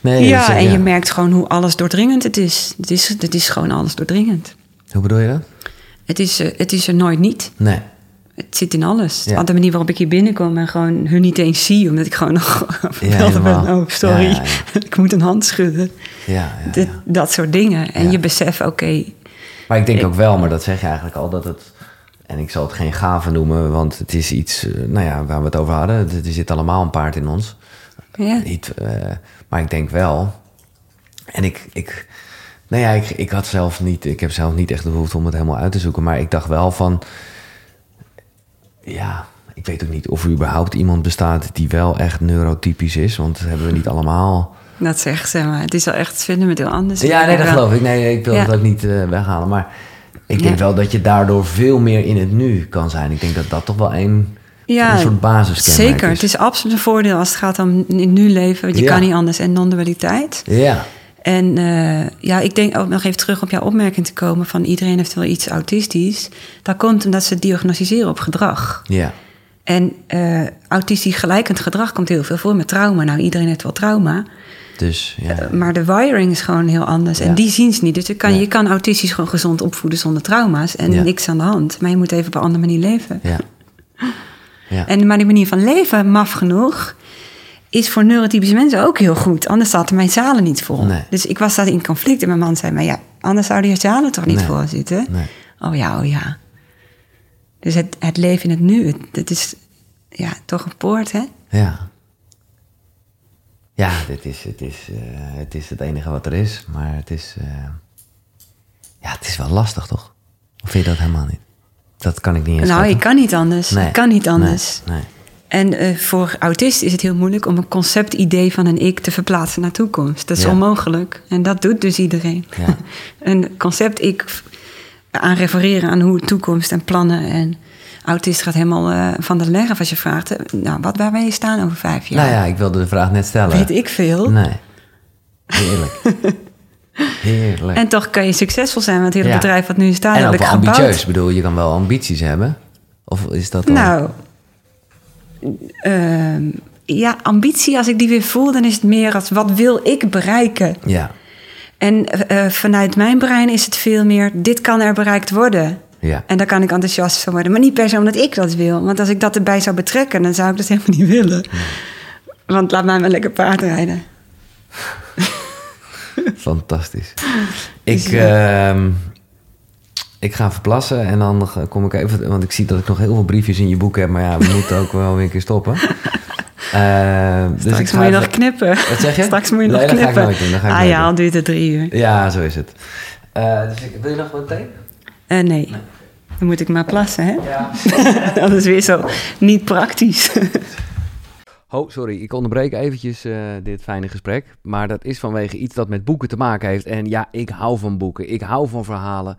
Nee, ja, dat is- en je merkt gewoon hoe alles doordringend het is. Het is, het is gewoon alles doordringend. Hoe bedoel je dat? Het is, eh, het is er nooit niet. Nee. Het zit in alles. Ja. De manier waarop ik hier binnenkom en gewoon hun niet eens zie, omdat ik gewoon nog Ja, ben. Oh, sorry, Ja, ik moet een hand schudden. Ja, ja. Dat soort dingen. En je beseft, oké, Maar ik denk ook wel, maar dat zeg je eigenlijk al, dat het... En ik zal het geen gave noemen, want het is iets, eh, nou ja, waar we het over hadden. Het- Er zit allemaal een paard in ons. ja. Niet, eh, maar ik denk wel. En ik, ik, nou ja, ik, ik had zelf niet, ik heb zelf niet echt de behoefte om het helemaal uit te zoeken. Maar ik dacht wel van, ja, ik weet ook niet of er überhaupt iemand bestaat die wel echt neurotypisch is. Want dat hebben we niet allemaal. Dat zegt ze, maar het is wel echt fundamenteel anders. Ja, nee, dat Wel- geloof ik. Nee, ik wil Ja. het ook niet eh, weghalen. Maar ik denk Ja. wel dat je daardoor veel meer in het nu kan zijn. Ik denk dat dat toch wel een, Ja, een soort basiskenmerk Zeker, is. het is absoluut een voordeel als het gaat om in het nu leven. Want je Ja. kan niet anders en non-dualiteit. Ja, En eh, ja, ik denk ook nog even terug op jouw opmerking te komen... van iedereen heeft wel iets autistisch. Dat komt omdat ze diagnosticeren op gedrag. ja, En eh, autistisch gelijkend gedrag komt heel veel voor met trauma. Nou, iedereen heeft wel trauma. Dus ja. Eh, maar de wiring is gewoon heel anders. Ja. En die zien ze niet. Dus je kan, je kan autistisch gewoon gezond opvoeden zonder trauma's. En niks aan de hand. Maar je moet even op een andere manier leven. ja. ja. En maar die manier van leven, maf genoeg, is voor neurotypische mensen ook heel goed. Anders zaten mijn zalen niet vol. Nee. Dus ik was daar in conflict. En mijn man zei, maar ja, anders zouden je zalen toch niet Nee. vol zitten? Nee. Oh ja, oh ja. Dus het, het leven in het nu, het, het is ja, toch een poort, hè? Ja. Ja, dit is, het, is, eh, het is het enige wat er is. Maar het is... eh, ja, het is wel lastig, toch? Of vind je dat helemaal niet? Dat kan ik niet eens nou, ik kan niet anders. Nee. Ik kan niet anders. Nee, nee. En eh, voor autisten is het heel moeilijk om een conceptidee van een ik te verplaatsen naar toekomst. Dat is Ja. onmogelijk. En dat doet dus iedereen. Ja. een concept ik aan refereren aan hoe toekomst en plannen. En autist gaat helemaal eh, van de leg af als je vraagt... eh, nou, wat, waar ben je staan over vijf jaar? Nou ja, ik wilde de vraag net stellen. Weet ik veel. Nee. Heerlijk. Heerlijk. En toch kan je succesvol zijn, want het hele Ja. bedrijf wat nu staat En ook wel ambitieus. Ik bedoel, je kan wel ambities hebben. Of is dat dan... Nou, ehm, ja, ambitie, als ik die weer voel, dan is het meer als wat wil ik bereiken? Ja, En eh, vanuit mijn brein is het veel meer, dit kan er bereikt worden. Ja. En daar kan ik enthousiast van worden. Maar niet per se omdat ik dat wil. Want als ik dat erbij zou betrekken, dan zou ik dat helemaal niet willen. Want laat mij maar lekker paardrijden. Fantastisch. Ik, Dus, ja. ehm, ik ga verplassen en dan kom ik even... Want ik zie dat ik nog heel veel briefjes in je boek heb. Maar ja, we moeten ook wel weer een keer stoppen. Ehm, dus ik Straks moet je even- nog knippen. Wat zeg je? Straks moet je Nee, nog dat ga ik knippen. nooit doen, dat ga ik ah ja, al duurt het drie uur. Ja, zo is het. Eh, dus ik, wil je nog wat thee? Eh, nee. Dan moet ik maar plassen, hè? Ja. dat is weer zo niet praktisch. Oh, sorry, ik onderbreek eventjes eh, dit fijne gesprek. Maar dat is vanwege iets dat met boeken te maken heeft. En ja, ik hou van boeken. Ik hou van verhalen.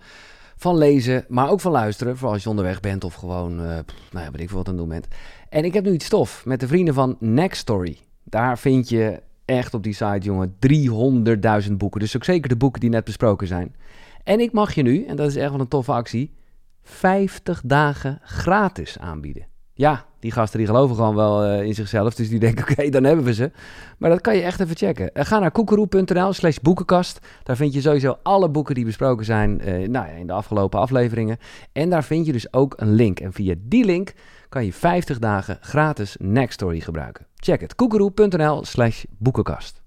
Van lezen, maar ook van luisteren. Vooral als je onderweg bent of gewoon, eh, pff, nou ja, weet ik veel wat aan het doen bent. En ik heb nu iets stof met de vrienden van Next Story. Daar vind je echt op die site, jongen, 300.000 boeken. Dus ook zeker de boeken die net besproken zijn. En ik mag je nu, en dat is echt wel een toffe actie, 50 dagen gratis aanbieden. Ja, die gasten die geloven gewoon wel eh, in zichzelf. Dus die denken, oké, dan hebben we ze. Maar dat kan je echt even checken. Eh, ga naar koekeroe.nl slash boekenkast. Daar vind je sowieso alle boeken die besproken zijn eh, nou ja, in de afgelopen afleveringen. En daar vind je dus ook een link. En via die link kan je 50 dagen gratis Nextory gebruiken. Check het. koekeroe.nl slash boekenkast.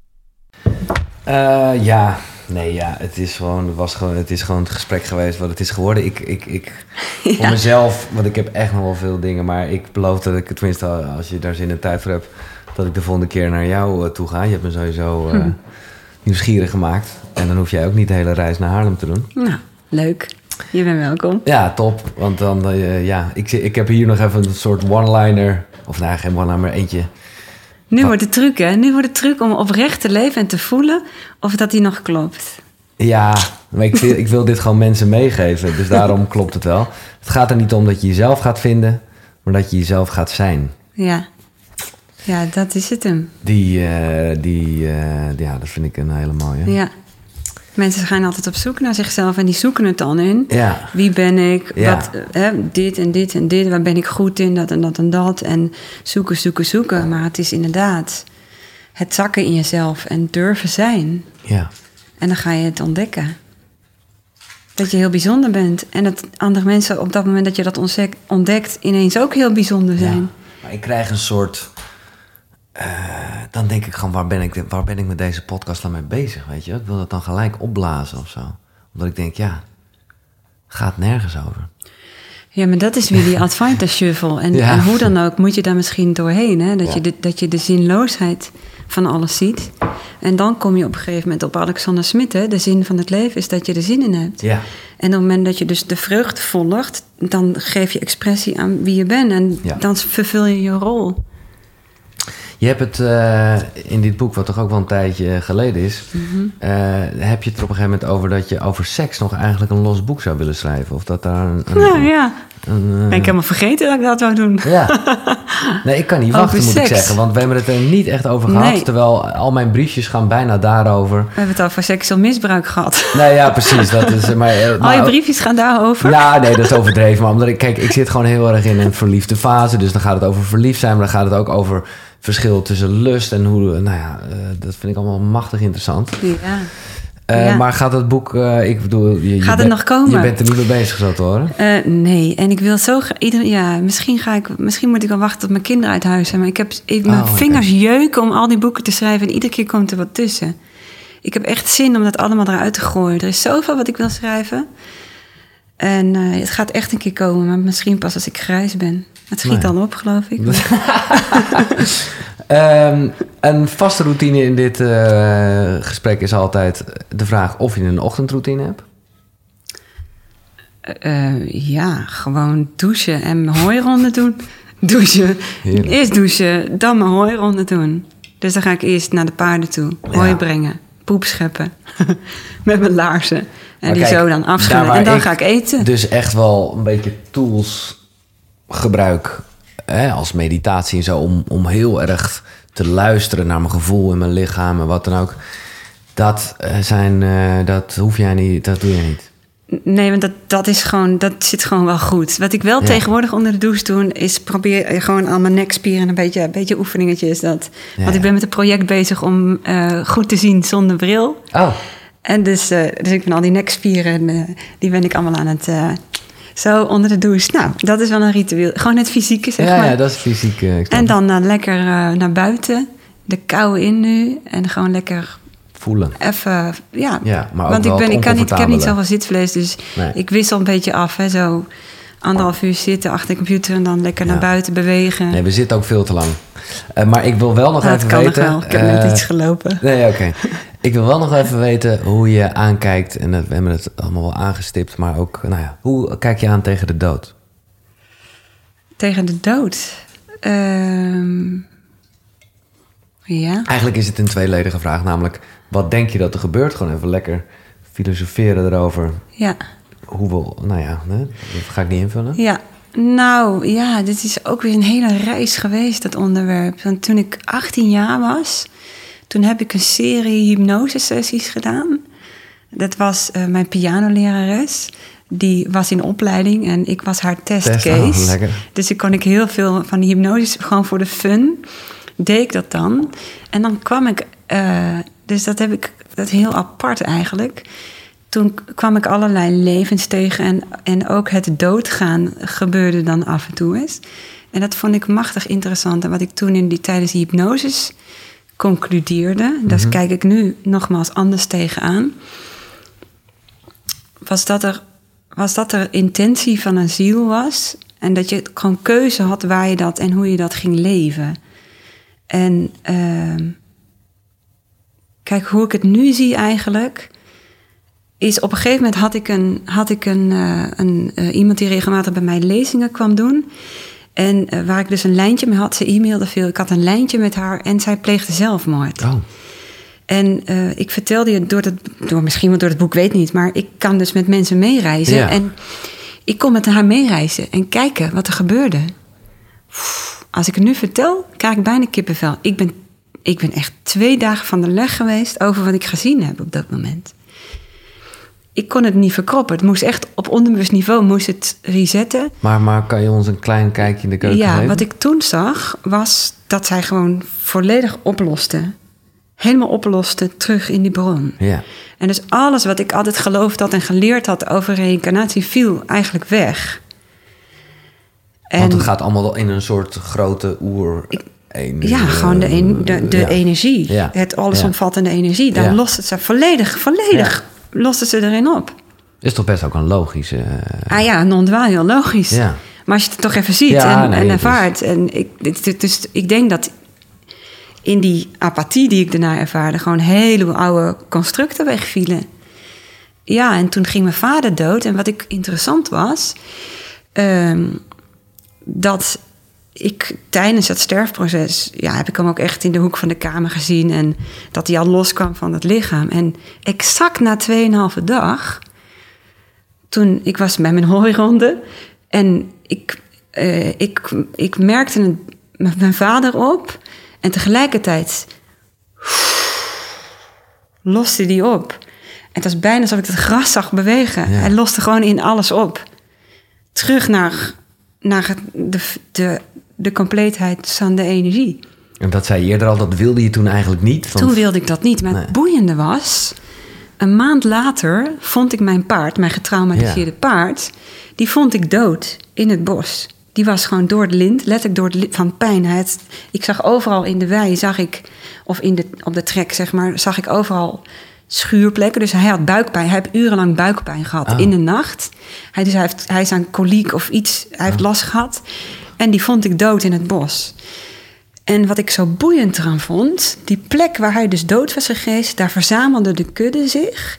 Ja, nee, ja, het is gewoon, het was gewoon, het is gewoon het gesprek geweest wat het is geworden. Ik, ik, ik, voor mezelf, want ik heb echt nog wel veel dingen, maar ik beloof dat ik, tenminste, als je daar zin en tijd voor hebt, dat ik de volgende keer naar jou eh, toe ga. Je hebt me sowieso eh, nieuwsgierig gemaakt. En dan hoef jij ook niet de hele reis naar Haarlem te doen. nou, leuk. Je bent welkom. Ja, top. Want dan, eh, ja, ik, ik heb hier nog even een soort one-liner. Of nou, geen one-liner, maar eentje. Nu wordt het truc, hè? Nu wordt het truc om oprecht te leven en te voelen of dat die nog klopt. Ja, maar ik wil, ik wil dit gewoon mensen meegeven. Dus daarom klopt het wel. Het gaat er niet om dat je jezelf gaat vinden, maar dat je jezelf gaat zijn. Ja. Ja, dat is het hem. Die, eh, die eh, ja, dat vind ik een hele mooie. Ja. Mensen gaan altijd op zoek naar zichzelf en die zoeken het dan in. Ja, Wie ben ik? Ja. Wat, hè, dit en dit en dit. Waar ben ik goed in? Dat en dat en dat. En zoeken, zoeken, zoeken. Maar het is inderdaad het zakken in jezelf en durven zijn. ja. En dan ga je het ontdekken. Dat je heel bijzonder bent. En dat andere mensen op dat moment dat je dat ontdekt... ineens ook heel bijzonder zijn. Ja, maar ik krijg een soort. Eh, dan denk ik gewoon, waar ben ik, waar ben ik met deze podcast dan mee bezig? Weet je? Ik wil dat dan gelijk opblazen of zo. Omdat ik denk, ja, gaat nergens over. Ja, maar dat is weer die Advaita shuffle. En, Ja. en hoe dan ook moet je daar misschien doorheen. Hè? Dat, Ja. je de, dat je de zinloosheid van alles ziet. En dan kom je op een gegeven moment op Alexander Smit. Hè? De zin van het leven is dat je er zin in hebt. Ja, En op het moment dat je dus de vreugde volgt... dan geef je expressie aan wie je bent. En dan vervul je je rol. Je hebt het eh, in dit boek, wat toch ook wel een tijdje geleden is, Mhm. eh, heb je het er op een gegeven moment over dat je over seks nog eigenlijk een los boek zou willen schrijven? Of dat daar een. een, Ja, ja. een, eh, Ben ik helemaal vergeten dat ik dat wou doen. Ja. Nee, ik kan niet wachten, moet ik zeggen. Want we hebben het er niet echt over gehad. Nee. Terwijl al mijn briefjes gaan bijna daarover. We hebben het over seksueel misbruik gehad. Nee, ja, precies. Dat is, maar, eh, Al maar- je briefjes gaan daarover. Ja, nee, dat is overdreven. Maar omdat ik, kijk, ik zit gewoon heel erg in een verliefde fase. Dus dan gaat het over verliefd zijn. Maar dan gaat het ook over verschil tussen lust en hoe... Nou ja, eh, dat vind ik allemaal machtig interessant. Ja. Eh, Ja. Maar gaat het boek, eh, ik bedoel... Je, je Gaat het nog komen? Je bent er niet mee bezig, zo te horen. Nee, en ik wil zo ieder, ja, misschien, ga ik, misschien moet ik wel wachten tot mijn kinderen uit huis zijn. Maar ik heb ik, mijn Oh, vingers jeuken om al die boeken te schrijven. En iedere keer komt er wat tussen. Ik heb echt zin om dat allemaal eruit te gooien. Er is zoveel wat ik wil schrijven. En eh, het gaat echt een keer komen, maar misschien pas als ik grijs ben. Het schiet Nee. dan op, geloof ik. Ehm, een vaste routine in dit eh, gesprek is altijd de vraag of je een ochtendroutine hebt. Eh, ja, gewoon douchen en mijn hooironde doen. Douchen. Heerlijk. Eerst douchen, dan mijn hooironde doen. Dus dan ga ik eerst naar de paarden toe. Hooi Ja. brengen. Poep scheppen. Met mijn laarzen. En die kijk, zo dan afschudden. En dan ga ik eten. Dus echt wel een beetje tools gebruik hè, als meditatie en zo om, om heel erg te luisteren naar mijn gevoel en mijn lichaam en wat dan ook. Dat eh, zijn, eh, dat hoef jij niet, dat doe je niet. Nee, want dat, dat is gewoon, dat zit gewoon wel goed. Wat ik wel Ja. tegenwoordig onder de douche doe, is probeer gewoon aan mijn nekspieren een beetje, een beetje oefeningetje is dat. Ja, Want ik ben met een project bezig om eh, goed te zien zonder bril. Oh, En dus, eh, dus ik ben al die nekspieren, eh, die ben ik allemaal aan het... eh, zo onder de douche. Nou, dat is wel een ritueel. Gewoon het fysieke, zeg ja, maar. ja, dat is fysiek. en dan lekker naar buiten. De kou in nu. En gewoon lekker voelen. even... Ja, Ja, maar ook want ik, ben, ik, kan niet, ik heb niet zoveel zitvlees. Dus Nee. ik wissel een beetje af. Hè, zo anderhalf uur zitten achter de computer... en dan lekker naar buiten bewegen. Nee, we zitten ook veel te lang. Eh, maar ik wil wel nog dat even kan weten... nog wel. Ik heb net eh, iets gelopen. Nee, oké. Ik wil wel nog even weten hoe je aankijkt... en dat- we hebben het allemaal wel aangestipt... maar ook, nou ja, hoe kijk je aan tegen de dood? Tegen de dood. Ehm, ja. Eigenlijk is het een tweeledige vraag, namelijk... wat denk je dat er gebeurt? Gewoon even lekker filosoferen erover. Ja. Hoe we, nou ja, hè, dat ga ik niet invullen. Ja, nou ja, dit is ook weer een hele reis geweest, dat onderwerp. Want toen ik 18 jaar was, toen heb ik een serie hypnosesessies gedaan. Dat was eh, mijn pianolerares. Die was in opleiding en ik was haar Test, testcase. oh, lekker. dus ik kon ik heel veel van die hypnoses, gewoon voor de fun, deed ik dat dan. En dan kwam ik, eh, dus dat heb ik, dat heel apart eigenlijk. Toen kwam ik allerlei levens tegen en, en ook het doodgaan gebeurde dan af en toe eens. En dat vond ik machtig interessant. En wat ik toen in die tijdens die hypnoses concludeerde, daar kijk ik nu nogmaals anders tegenaan, was dat er, was dat er intentie van een ziel was. En dat je gewoon keuze had waar je dat en hoe je dat ging leven. En ehm, kijk, hoe ik het nu zie eigenlijk, is op een gegeven moment had ik een, had ik een, eh, een eh, iemand die regelmatig bij mij lezingen kwam doen. En eh, waar ik dus een lijntje mee had, ze e-mailde veel. Ik had een lijntje met haar en zij pleegde zelfmoord. Oh, En ik vertelde je door, het, door misschien wel door het boek, weet niet, maar ik kan dus met mensen meereizen. Ja. En ik kon met haar meereizen en kijken wat er gebeurde. Pff, Als ik het nu vertel, krijg ik bijna kippenvel. Ik ben, ik ben echt twee dagen van de leg geweest over wat ik gezien heb op dat moment. Ik kon het niet verkroppen. Het moest echt op onderbewust niveau moest het resetten. maar, maar kan je ons een klein kijkje in de keuken Ja, geven? wat ik toen zag was dat zij gewoon volledig oploste. Helemaal oploste terug in die bron. Ja, En dus alles wat ik altijd geloofd had en geleerd had over reïncarnatie viel eigenlijk weg. En want het gaat allemaal in een soort grote oer... ja, gewoon de, en- de, de ja. energie. Ja. Het allesomvattende energie. Daar Ja. lost het ze volledig, volledig lost ze erin op. Is toch best ook een logische... eh, Ah ja, non-dwaal, heel logisch. Ja. Maar als je het toch even ziet Ja, en, nee, en het is- ervaart. En ik, dit- dit- dus ik denk dat in die apathie die ik daarna ervaarde... gewoon hele oude constructen wegvielen. Ja, en toen ging mijn vader dood. En wat ik interessant was... ehm, dat ik tijdens het sterfproces... ja, heb ik hem ook echt in de hoek van de kamer gezien... en dat hij al loskwam van het lichaam. En exact na 2,5 dag toen ik was bij mijn hooironde en ik, eh, ik, ik merkte met mijn vader op en tegelijkertijd loste die op. Het was bijna alsof ik het gras zag bewegen. Ja. Hij loste gewoon in alles op. Terug naar, naar de, de, de compleetheid van de energie. En dat zei je eerder al, dat wilde je toen eigenlijk niet. want- Toen wilde ik dat niet. Maar Nee. het boeiende was... een maand later vond ik mijn paard, mijn getraumatiseerde Ja. paard, die vond ik dood in het bos. Die was gewoon door het lint, letterlijk door het lint van pijn. Ik zag overal in de wei, zag ik, of in de, op de trek zeg maar, zag ik overal schuurplekken. Dus hij had buikpijn. Hij heeft urenlang buikpijn gehad Oh. in de nacht. Hij, dus hij, heeft, hij is aan koliek of iets, hij heeft last gehad. En die vond ik dood in het bos. En wat ik zo boeiend eraan vond, die plek waar hij dus dood was gegeest, daar verzamelde de kudde zich.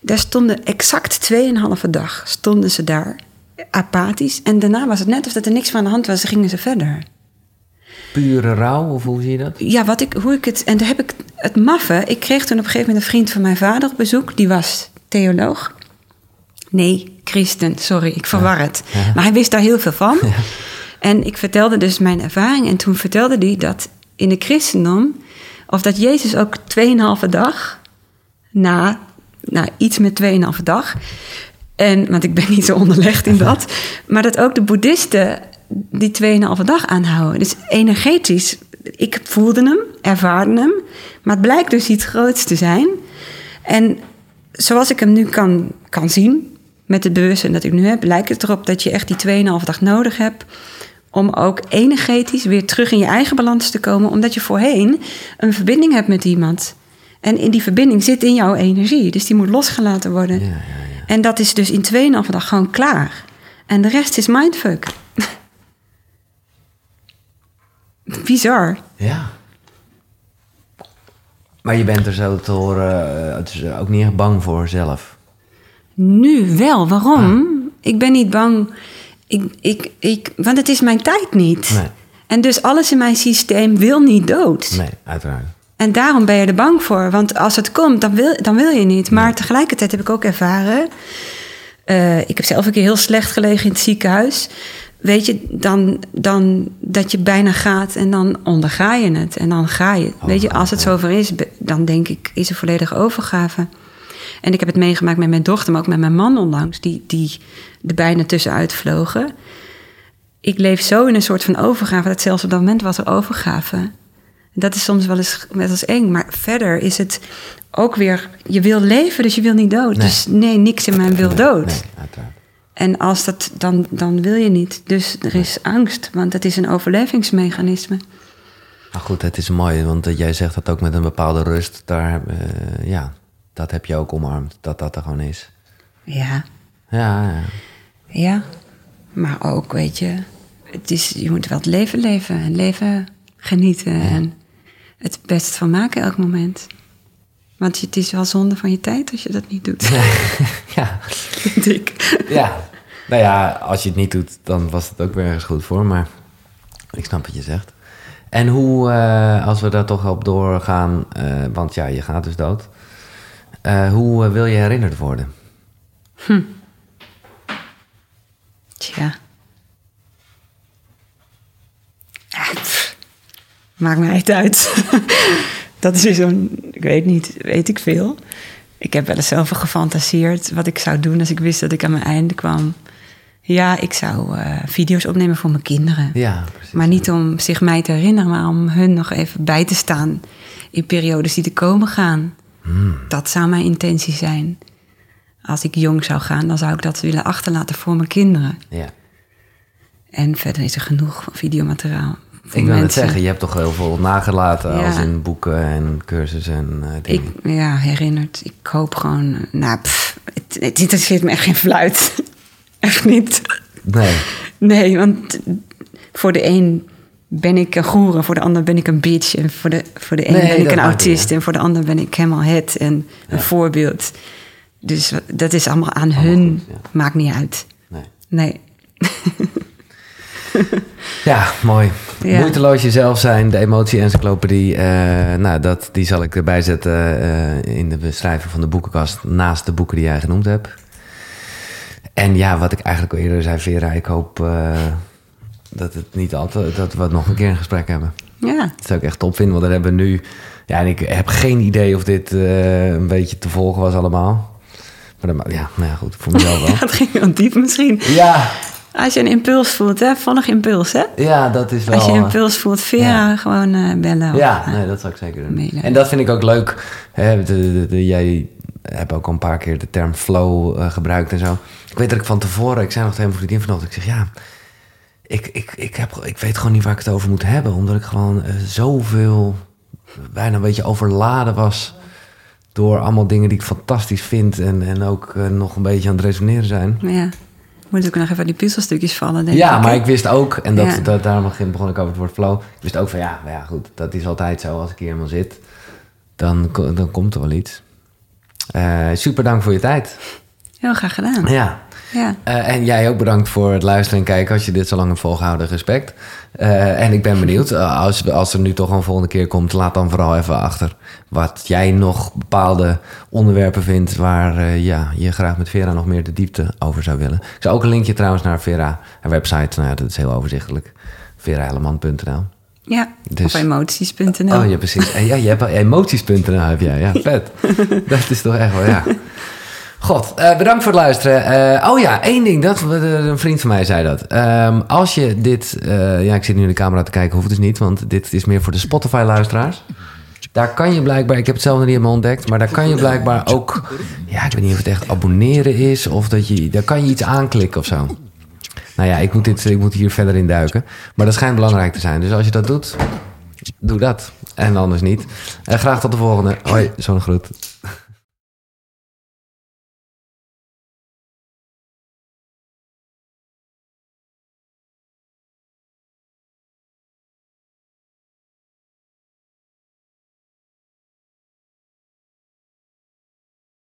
Daar stonden exact 2,5 dag stonden ze daar apathisch. En daarna was het net of dat er niks van aan de hand was, gingen ze verder. Pure rouw, of hoe zie je dat? Ja, wat ik, hoe ik het. En daar heb ik het maffe. Ik kreeg toen op een gegeven moment een vriend van mijn vader op bezoek. Die was theoloog. Nee, christen. Sorry, ik verwar het. Maar hij wist daar heel veel van. En ik vertelde dus mijn ervaring. En toen vertelde hij dat in de christendom. of dat Jezus ook 2,5 dag. na. Nou, iets met 2,5 dag. En, want ik ben niet zo onderlegd in dat. Maar dat ook de boeddhisten die 2,5 dag aanhouden. Dus energetisch, ik voelde hem, ervaarde hem. Maar het blijkt dus iets groots te zijn. En zoals ik hem nu kan, kan zien, met het bewustzijn dat ik nu heb, lijkt het erop dat je echt die 2,5 dag nodig hebt. Om ook energetisch weer terug in je eigen balans te komen. Omdat je voorheen een verbinding hebt met iemand. En in die verbinding zit in jouw energie. Dus die moet losgelaten worden. Ja, ja, ja. En dat is dus in 2,5 dag gewoon klaar. En de rest is mindfuck. Bizar. Ja. Maar je bent er zo te horen, eh, het is ook niet echt bang voor zelf. Nu wel. Waarom? Ik ben niet bang. Ik, ik, ik, want het is mijn tijd niet. Nee. En dus alles in mijn systeem wil niet dood. Nee, uiteraard. En daarom ben je er bang voor. Want als het komt, dan wil, dan wil je niet. Maar tegelijkertijd heb ik ook ervaren. eh, ik heb zelf een keer heel slecht gelegen in het ziekenhuis. Weet je, dan, dan dat je bijna gaat en dan onderga je het. En dan ga je. Weet je, als het zover is, dan denk ik, is er volledige overgave. En ik heb het meegemaakt met mijn dochter, maar ook met mijn man onlangs, die, die er bijna tussenuit vlogen. Ik leef zo in een soort van overgave, dat zelfs op dat moment was er overgave. Dat is soms wel eens, wel eens eng, maar verder is het ook weer, je wil leven, dus je wil niet dood. Nee. Dus nee, niks in mij wil dood. Nee. En als dat, dan, dan wil je niet. Dus er is angst, want het is een overlevingsmechanisme. Maar goed, het is mooi, want jij zegt dat ook met een bepaalde rust. Daar, eh, ja, dat heb je ook omarmd, dat dat er gewoon is. Ja, Ja, ja. ja. Maar ook, weet je, het is, je moet wel het leven leven en leven genieten. En het best van maken elk moment. Want het is wel zonde van je tijd als je dat niet doet, ja. vind ik. ja. Nou ja, als je het niet doet, dan was het ook weer ergens goed voor. Maar ik snap wat je zegt. En hoe, eh, als we daar toch op doorgaan, eh, want ja, je gaat dus dood. Eh, hoe eh, wil je herinnerd worden? Tja. Ja, pff. Maakt mij echt uit. dat is weer zo'n, ik weet niet, weet ik veel. Ik heb wel eens zelf gefantaseerd wat ik zou doen als ik wist dat ik aan mijn einde kwam. Ja, ik zou eh, video's opnemen voor mijn kinderen. Ja, precies. Maar niet om zich mij te herinneren, maar om hun nog even bij te staan in periodes die te komen gaan. Dat zou mijn intentie zijn. Als ik jong zou gaan, dan zou ik dat willen achterlaten voor mijn kinderen. Ja. En verder is er genoeg videomateriaal. Ik wil net mensen. zeggen, je hebt toch heel veel nagelaten Ja. als in boeken en cursussen en eh, dingen. Ik, ja, herinnerd. Ik hoop gewoon... Nou, pff, het, het interesseert me echt geen fluit. echt niet. Nee. Nee, want voor de een ben ik een goer... voor de ander ben ik een bitch... en voor de, voor de een Nee, ben ik een niet autist... en voor de ander ben ik helemaal het en een voorbeeld. Dus dat is allemaal aan hun. goed, ja. Maakt niet uit. nee. Nee. Ja, mooi. Ja. Moeiteloos jezelf zijn, de emotie-encyclopedie. eh, nou, dat, die zal ik erbij zetten eh, in de beschrijving van de boekenkast. Naast de boeken die jij genoemd hebt. En ja, wat ik eigenlijk al eerder zei, Vera, ik hoop eh, dat het niet altijd, dat we nog een keer een gesprek hebben. Ja. Dat zou ik echt top vinden, want dan hebben we nu... Ja, en ik heb geen idee of dit eh, een beetje te volgen was allemaal. Maar ma- ja, nou ja, goed, voor mezelf wel. Het ging wel diep misschien. Ja, Als je een impuls voelt, hè? Volg impuls, hè? Ja, dat is wel... Als je eh, impuls voelt, Vera ja. gewoon eh, bellen. Ja, nee, dat zou ik zeker doen. mailen. En dat vind ik ook leuk. Hè, de, de- de- jij hebt ook al een paar keer de term flow gebruikt en zo. Ik weet dat ik van tevoren, ik zei nog tegen mijn vriendin vanochtend, ik zeg ja, ik, ik, ik, heb, ik weet gewoon niet waar ik het over moet hebben, omdat ik gewoon eh, zoveel, bijna een beetje overladen was door allemaal dingen die ik fantastisch vind en, en ook eh, nog een beetje aan het resoneren zijn. Maar ja, moet ook nog even die puzzelstukjes vallen, denk Ja, ik. maar hè? ik wist ook, en dat, Ja. dat, daarom begin- begon ik over het woord flow. Ik wist ook van ja, maar ja, goed, dat is altijd zo. Als ik hier helemaal zit, dan, dan komt er wel iets. Eh, super dank voor je tijd. Heel graag gedaan. Ja. Ja. Eh, en jij ook bedankt voor het luisteren en kijken. Als je dit zo lang hebt volgehouden, respect. Eh, en ik ben benieuwd, eh, als, als er nu toch een volgende keer komt, laat dan vooral even achter wat jij nog bepaalde onderwerpen vindt waar ja, je graag met Vera nog meer de diepte over zou willen. Ik zou ook een linkje trouwens naar Vera, haar website, nou ja, dat is heel overzichtelijk. verahelleman.nl Ja, Dus- op emoties.nl. Oh ja, precies. En ja, je hebt emoties.nl heb jij. Ja, vet. dat is toch echt wel, ja. God, eh, bedankt voor het luisteren. Eh, oh ja, één ding. Dat, een vriend van mij zei dat. Ehm, als je dit... eh, ja, ik zit nu in de camera te kijken. Hoeft dus niet, want dit is meer voor de Spotify-luisteraars. Daar kan je blijkbaar... Ik heb het zelf nog niet helemaal ontdekt. Maar daar kan je blijkbaar ook... Ja, ik weet niet of het echt abonneren is. Of dat je... Daar kan je iets aanklikken of zo. Nou ja, ik moet, dit, ik moet hier verder in duiken. Maar dat schijnt belangrijk te zijn. Dus als je dat doet, doe dat. En anders niet. Eh, graag tot de volgende. Hoi, zo'n groet.